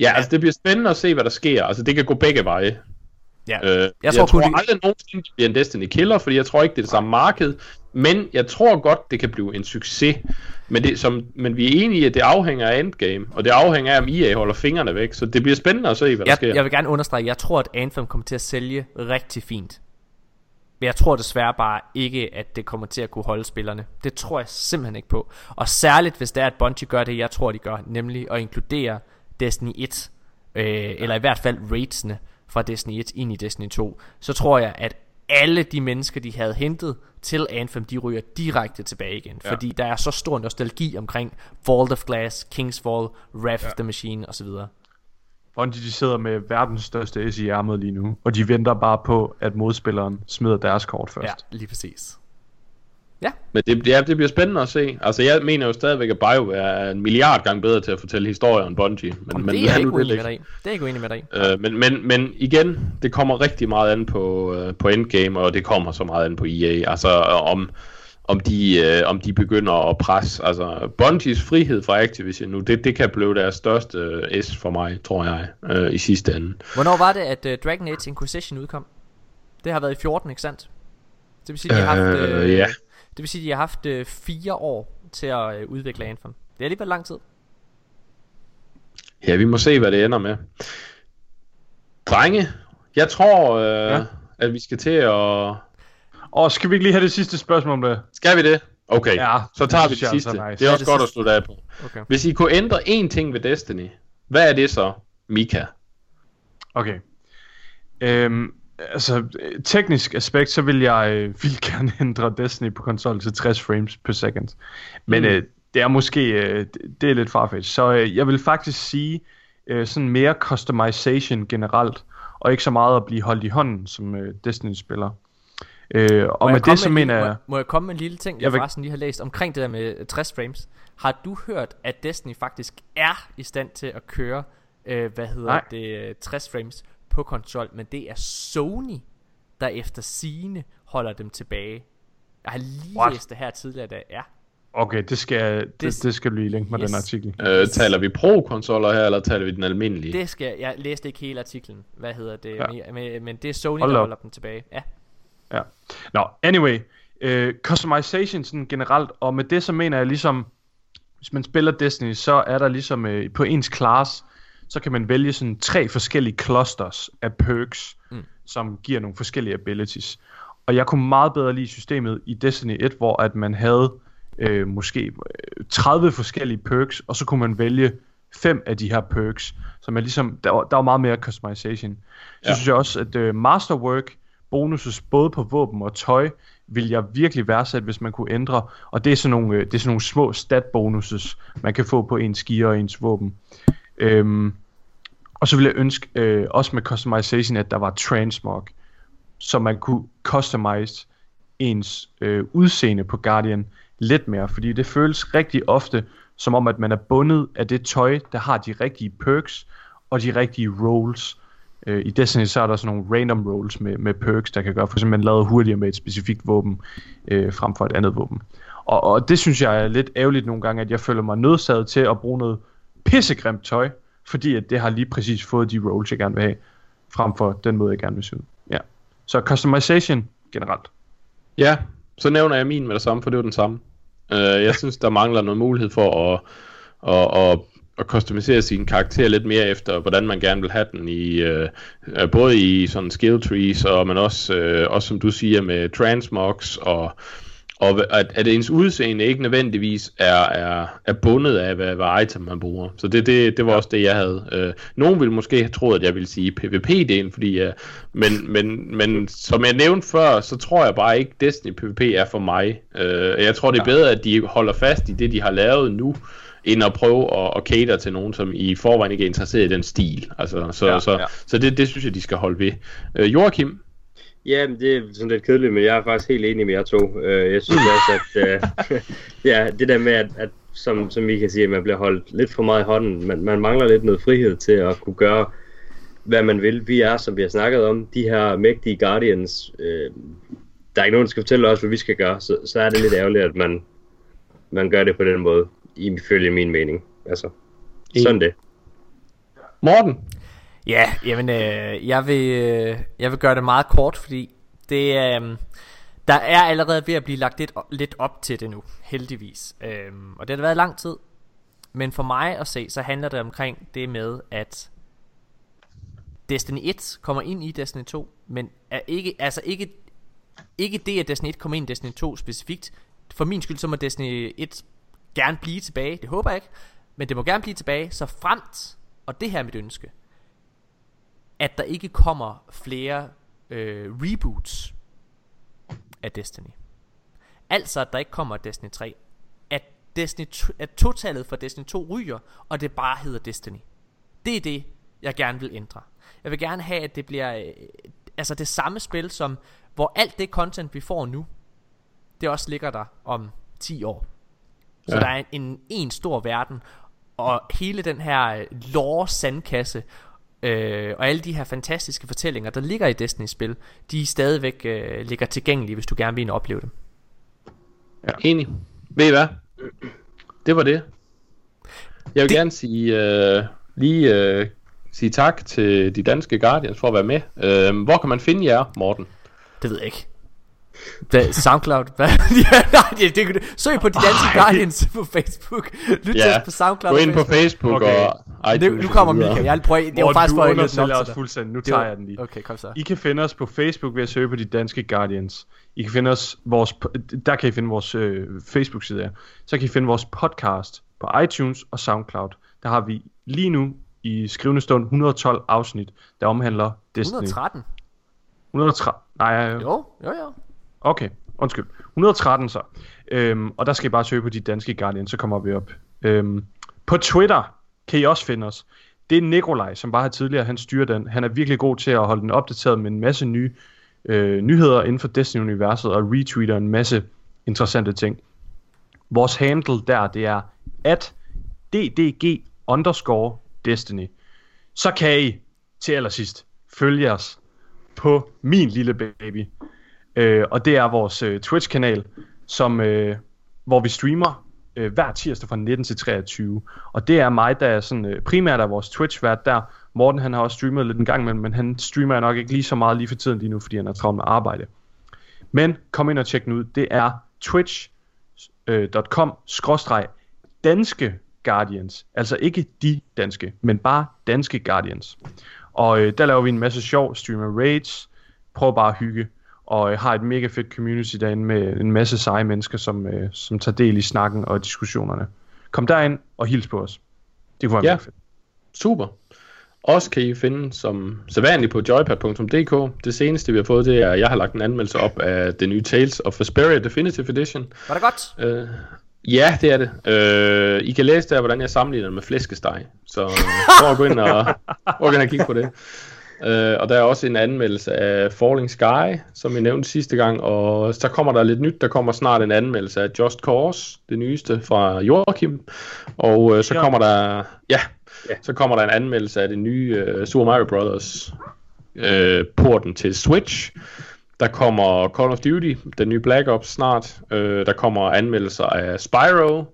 Ja, altså det bliver spændende at se, hvad der sker. Altså det kan gå begge veje. Ja. Øh, jeg, Jeg tror, jeg tror aldrig nogensinde, det bliver en Destiny killer, fordi jeg tror ikke, det er det samme marked. Men jeg tror godt, det kan blive en succes. Men, det, som, men vi er enige i, at det afhænger af endgame, og det afhænger af, om EA holder fingrene væk. Så det bliver spændende at se, hvad der jeg, sker. jeg vil gerne understrege, jeg tror, at Anthem kommer til at sælge rigtig fint. Men jeg tror desværre bare ikke, at det kommer til at kunne holde spillerne. Det tror jeg simpelthen ikke på. Og særligt, hvis det er, at Bungie gør det, jeg tror, de gør, nemlig at inkludere Destiny 1, øh, eller i hvert fald raidsene fra Destiny 1 ind i Destiny 2, så tror jeg, at alle de mennesker, de havde hentet til Anthem, de ryger direkte tilbage igen. Ja. Fordi der er så stor nostalgi omkring Vault of Glass, King's Fall, Wrath of the Machine osv. Bungie de sidder med verdens største S i ærmet lige nu, og de venter bare på, at modspilleren smider deres kort først. Ja, lige præcis. Men det, ja, det bliver spændende at se. Altså jeg mener jo stadigvæk, at BioWare er en milliard gange bedre til at fortælle historier end Bungie. Men, Jamen, men det er jeg ikke nu det uenig med dig. Det er jeg ikke uenig med dig. Øh, men, men, men igen, det kommer rigtig meget an på, øh, på endgame, og det kommer så meget an på EA. Altså om, om, de, øh, om de begynder at presse. Altså Bungies frihed fra Activision nu, det, det kan blive deres største øh, S for mig, tror jeg, øh, i sidste ende. Hvornår var det, at uh, Dragon Age Inquisition udkom? Det har været i 14, ikke sandt? Det vil sige, de har haft, Øh, øh, ja. det vil sige, de har haft øh, fire år til at øh, udvikle Anthem. Det er alligevel lang tid. Ja, vi må se, hvad det ender med. Drenge, jeg tror, øh, ja. at vi skal til at... Og skal vi ikke lige have det sidste spørgsmål om det? Skal vi det? Okay, Ja, så tager det vi det jeg sidste. altså er nice. Det er også det godt at sidste. slutte af på. Okay. Hvis I kunne ændre én ting ved Destiny, hvad er det så, Mika? Okay. Øhm, altså, teknisk aspekt, så vil jeg øh, [LAUGHS] vil gerne ændre Destiny på konsol til 60 frames per second. Men Mm. øh, det er måske, øh, det- det er lidt farfetched. Så øh, jeg vil faktisk sige, øh, sådan mere customization generelt, og ikke så meget at blive holdt i hånden som øh, Destiny-spiller. Øh, og Må med det så en mener jeg... må, må jeg komme med en lille ting, jeg, Jeg forresten lige har læst omkring det der med 60 frames. Har du hørt, at Destiny faktisk er i stand til at køre, øh, hvad hedder Nej. det, 60 frames på konsol, men det er Sony, der efter sine holder dem tilbage. Jeg har lige What? læst det her tidligere, da ja. Okay, det skal, det, Det- det skal du lige linke mig, Yes. den artikel. Øh, taler vi pro-konsoller her, eller taler vi den almindelige? Det skal jeg læste ikke hele artiklen, hvad hedder det, Ja. men, men, men det er Sony, Hold der op. holder dem tilbage. Ja. Ja. Nå, anyway. Øh, customization sådan generelt, og med det så mener jeg ligesom, hvis man spiller Destiny, så er der ligesom øh, på ens class, så kan man vælge sådan tre forskellige clusters af perks, mm. som giver nogle forskellige abilities. Og jeg kunne meget bedre lide systemet i Destiny 1, hvor at man havde øh, måske øh, 30 forskellige perks, og så kunne man vælge fem af de her perks, så man ligesom, der var, der var meget mere customization. Så ja. synes jeg også, at øh, Masterwork, bonuses både på våben og tøj, vil jeg virkelig værdsætte, hvis man kunne ændre. Og det er sådan nogle, øh, det er sådan nogle små stat bonuses, man kan få på ens gear og ens våben. Øhm, og så vil jeg ønske, øh, også med customization, at der var transmog, så man kunne customize ens øh, udseende på Guardian lidt mere, fordi det føles rigtig ofte som om, at man er bundet af det tøj, der har de rigtige perks og de rigtige roles. Øh, I Destiny så er der sådan nogle random rolls med, med perks, der kan gøre, for eksempel man lader hurtigere med et specifikt våben, øh, frem for et andet våben. Og, og det synes jeg er lidt ærgerligt nogle gange, at jeg føler mig nødsaget til at bruge noget pissegrimt tøj, fordi at det har lige præcis fået de rolls, jeg gerne vil have, frem for den måde, jeg gerne vil se ud. Ja. Så customization generelt. Ja, så nævner jeg min med det samme, for det er jo den samme. Uh, jeg [LAUGHS] synes, der mangler noget mulighed for at, at, at, at customisere sin karakter lidt mere efter, hvordan man gerne vil have den i uh, uh, både i sådan skill trees, og men også, uh, også som du siger, med transmogs, og, og at, at ens udseende ikke nødvendigvis er, er, er bundet af, hvad, hvad item man bruger. Så det, det, det var også det, jeg havde. Uh, nogen ville måske have troet, at jeg ville sige PvP-delen, fordi, uh, men, men, men som jeg nævnte før, så tror jeg bare ikke, Destiny PvP er for mig. Uh, jeg tror, det er bedre, at de holder fast i det, de har lavet nu, end at prøve at, at cater til nogen, som i forvejen ikke er interesseret i den stil. Altså, så Ja, så, ja. så det, det synes jeg, de skal holde ved. Uh, Joachim? Ja, men det er sådan lidt kedeligt, men jeg er faktisk helt enig med jer to. Øh, Jeg synes [LAUGHS] også, at øh, [LAUGHS] ja, det der med, at, at som, som I kan sige, at man bliver holdt lidt for meget i hånden. Man, man mangler lidt noget frihed til at kunne gøre, hvad man vil. Vi er, som vi har snakket om, de her mægtige Guardians. Øh, der er ikke nogen, der skal fortælle os, hvad vi skal gøre, så, så er det lidt ærgerligt, at man, man gør det på den måde, ifølge min mening. Altså, sådan det. Morten? Ja, jamen, øh, jeg, vil, øh, jeg vil gøre det meget kort, fordi det øh, der er allerede ved at blive lagt lidt, lidt op til det nu, heldigvis. Øh, og det har været lang tid. Men for mig at se, så handler det omkring det med, at Destiny 1 kommer ind i Destiny 2, men er ikke, altså ikke, ikke det, at Destiny 1 kommer ind i Destiny 2 specifikt. For min skyld, så må Destiny 1 gerne blive tilbage. Det håber jeg ikke. Men det må gerne blive tilbage, så fremt, og det her er mit ønske, at der ikke kommer flere øh, reboots af Destiny. Altså at der ikke kommer Destiny 3. At, Destiny, at totallet for Destiny 2 ryger, og det bare hedder Destiny. Det er det, jeg gerne vil ændre. Jeg vil gerne have, at det bliver øh, altså det samme spil, som hvor alt det content, vi får nu, det også ligger der om 10 år. Så Ja. der er en, en, stor verden, og hele den her øh, lore sandkasse, øh, og alle de her fantastiske fortællinger, der ligger i Destiny-spil, de er stadigvæk øh, ligger tilgængelige, hvis du gerne vil ind og opleve dem. Enig. Ved I hvad? Det var det. Jeg vil Det- gerne sige øh, lige øh, sige tak til de danske Guardians for at være med. Øh, hvor kan man finde jer, Morten? Det ved jeg ikke. Hvad, SoundCloud? Hvad? [LAUGHS] ja, nej, det, det, det, søg på de danske Guardians på Facebook. Lyt til os på SoundCloud. gå ind på Facebook Okay. og Nu, iTunes. nu kommer så videre. Mika. Jeg prøver, det er jo Morten, faktisk for at os til dig. fuldstændig. Nu Det var- tager jeg den lige. Okay, kom så. I kan finde os på Facebook ved at søge på de danske Guardians. I kan finde os vores, der kan I finde vores øh, Facebook-side her. Så kan I finde vores podcast på iTunes og SoundCloud. Der har vi lige nu i skrivende stund 112 afsnit, der omhandler Destiny. 113. 113. Nej, øh, Jo, jo, jo okay. Undskyld. 113 så. Øhm, og der skal I bare søge på de danske Guardian, så kommer vi op. Øhm, på Twitter kan I også finde os. Det er Nikolaj, som bare har tidligere, han styrer den. Han er virkelig god til at holde den opdateret med en masse nye øh, nyheder inden for Destiny-universet og retweeter en masse interessante ting. Vores handle der, det er at ddg underscore destiny. Så kan I til allersidst følge os på min lille baby. Øh, og det er vores øh, Twitch-kanal, som, øh, hvor vi streamer øh, hver tirsdag fra 19 til 23. Og det er mig, der er sådan, øh, primært er vores Twitch-vært der. Morten han har også streamet lidt en gang imellem, men han streamer nok ikke lige så meget lige for tiden lige nu, fordi han er travlt med arbejde. Men kom ind og tjek den ud. Det er twitch.com øh, danske Guardians. Altså ikke de danske, men bare danske Guardians. Og øh, der laver vi en masse sjov, streamer raids, prøver bare at hygge, og øh, har et mega fedt community derinde med en masse seje mennesker, som, øh, som tager del i snakken og diskussionerne. Kom derind og hils på os. Det kunne være Ja. mega fedt. Super. Også kan I finde som sædvanligt på joypad.dk. Det seneste vi har fået, det er, at jeg har lagt en anmeldelse op af det nye Tales of Vesperia Definitive Edition. Var det godt? Øh, ja, det er det. Øh, I kan læse der, hvordan jeg sammenligner det med flæskesteg. Så øh, prøv at gå ind og, [LAUGHS] prøv at gå ind og kigge på det. Øh, og der er også en anmeldelse af Falling Sky, som jeg nævnte sidste gang. Og så kommer der lidt nyt. Der kommer snart en anmeldelse af Just Cause, det nyeste fra Joachim. Og øh, så kommer der... Ja, så kommer der en anmeldelse af det nye øh, Super Mario Bros. Øh, porten til Switch. Der kommer Call of Duty, den nye Black Ops snart. Øh, der kommer anmeldelser af Spyro,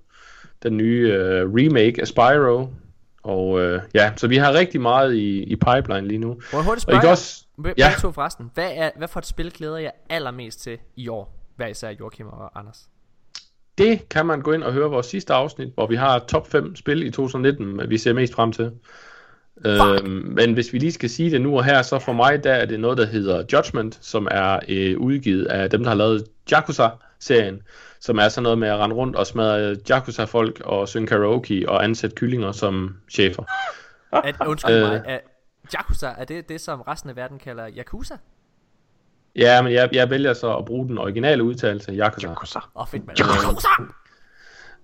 den nye øh, remake af Spyro. Og øh, ja, så vi har rigtig meget i, i pipeline lige nu. Må jeg hurtigt spørge jer? også... Be- Ja. to forresten. Hvad, er, hvad for et spil glæder jeg allermest til i år? Hver især Joachim og Anders. Det kan man gå ind og høre vores sidste afsnit, hvor vi har top 5 spil i 2019, vi ser mest frem til. Øhm, men hvis vi lige skal sige det nu og her, så for mig der er det noget, der hedder Judgment, som er øh, udgivet af dem, der har lavet Yakuza-serien, som er sådan noget med at rende rundt og smadre Yakuza-folk og synge karaoke og ansætte kyllinger som chefer. At, undskyld Øh. mig. Er, Yakuza, er det det, som resten af verden kalder Yakuza? Ja, men jeg, jeg vælger så at bruge den originale udtalelse, Yakuza. Yakuza. Åh, oh, fedt mand. Yakuza!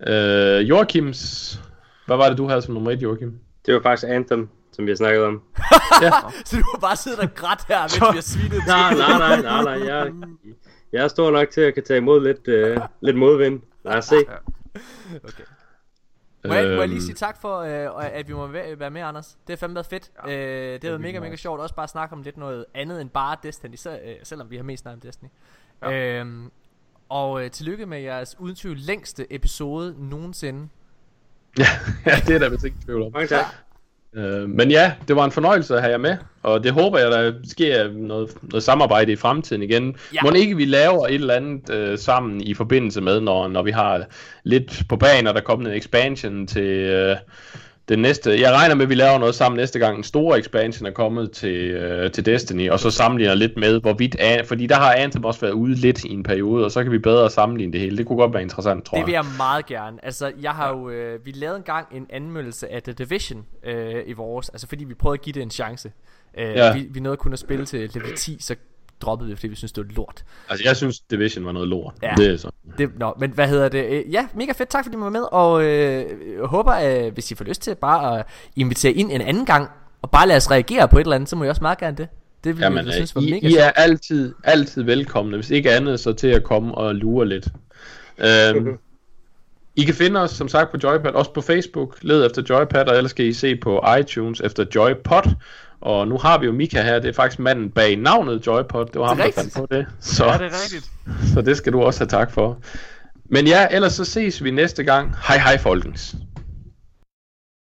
Øh, Joachims, hvad var det, du havde som nummer 1, Joachim? Det var faktisk Anthem, som vi har snakket om. [LAUGHS] Ja, Så du har bare siddet og grædt her, mens vi har svinet. Nej, nej, nej, nej, nej. Jeg, jeg er stor nok til at kan tage imod lidt, øh, lidt modvind. Lad os se. Okay. Må jeg, må jeg lige Øhm, sige tak for, øh, at vi må væ- være med, Anders. Det har fandme været fedt. Ja, øh, det har været mega, mega sjovt. Også bare at snakke om lidt noget andet end bare Destiny, så, øh, selvom vi har mest snakket om Destiny. Ja. Øhm, og øh, tillykke med jeres uden tvivl længste episode nogensinde. ja, [LAUGHS] det er der vist ikke tvivl om. Mange tak. Øh, men ja, det var en fornøjelse at have jer med, og det håber jeg, der sker noget, noget samarbejde i fremtiden igen. Ja. Må ikke vi laver et eller andet øh, sammen i forbindelse med, når, når vi har lidt på banen, og der kommer en expansion til øh, den næste. Jeg regner med, at vi laver noget sammen næste gang. En stor expansion er kommet til, øh, til Destiny, og så sammenligner lidt med, hvorvidt... An- fordi der har Anthem også været ude lidt i en periode, og så kan vi bedre sammenligne det hele. Det kunne godt være interessant, tror Det vil jeg. jeg meget gerne. Altså, jeg har jo, øh, vi lavede engang en anmeldelse af The Division øh, i vores, altså fordi vi prøvede at give det en chance. Øh, Ja. vi, vi nåede kun at spille til level 10, så droppede vi, fordi vi synes det var lort. Altså, jeg synes, Division var noget lort. Ja. Det er så. Det, nå, men hvad hedder det? Øh, Ja, mega fedt. Tak fordi du var med. Og øh, jeg håber, øh, hvis I får lyst til bare at invitere ind en anden gang, og bare lade os reagere på et eller andet, så må I også meget gerne det. Det vil Jamen, jeg synes var I, mega I er altid, altid velkomne, hvis ikke andet, så til at komme og lure lidt. Øhm, I kan finde os, som sagt, på Joypad, også på Facebook. Led efter Joypad, og ellers skal I se på iTunes efter Joypod. Og nu har vi jo Mika her, det er faktisk manden bag navnet Joypod. Det var ham, der rigtigt. fandt på det. Så, Ja, det er rigtigt. så det skal du også have tak for. Men ja, ellers så ses vi næste gang. Hej hej folkens.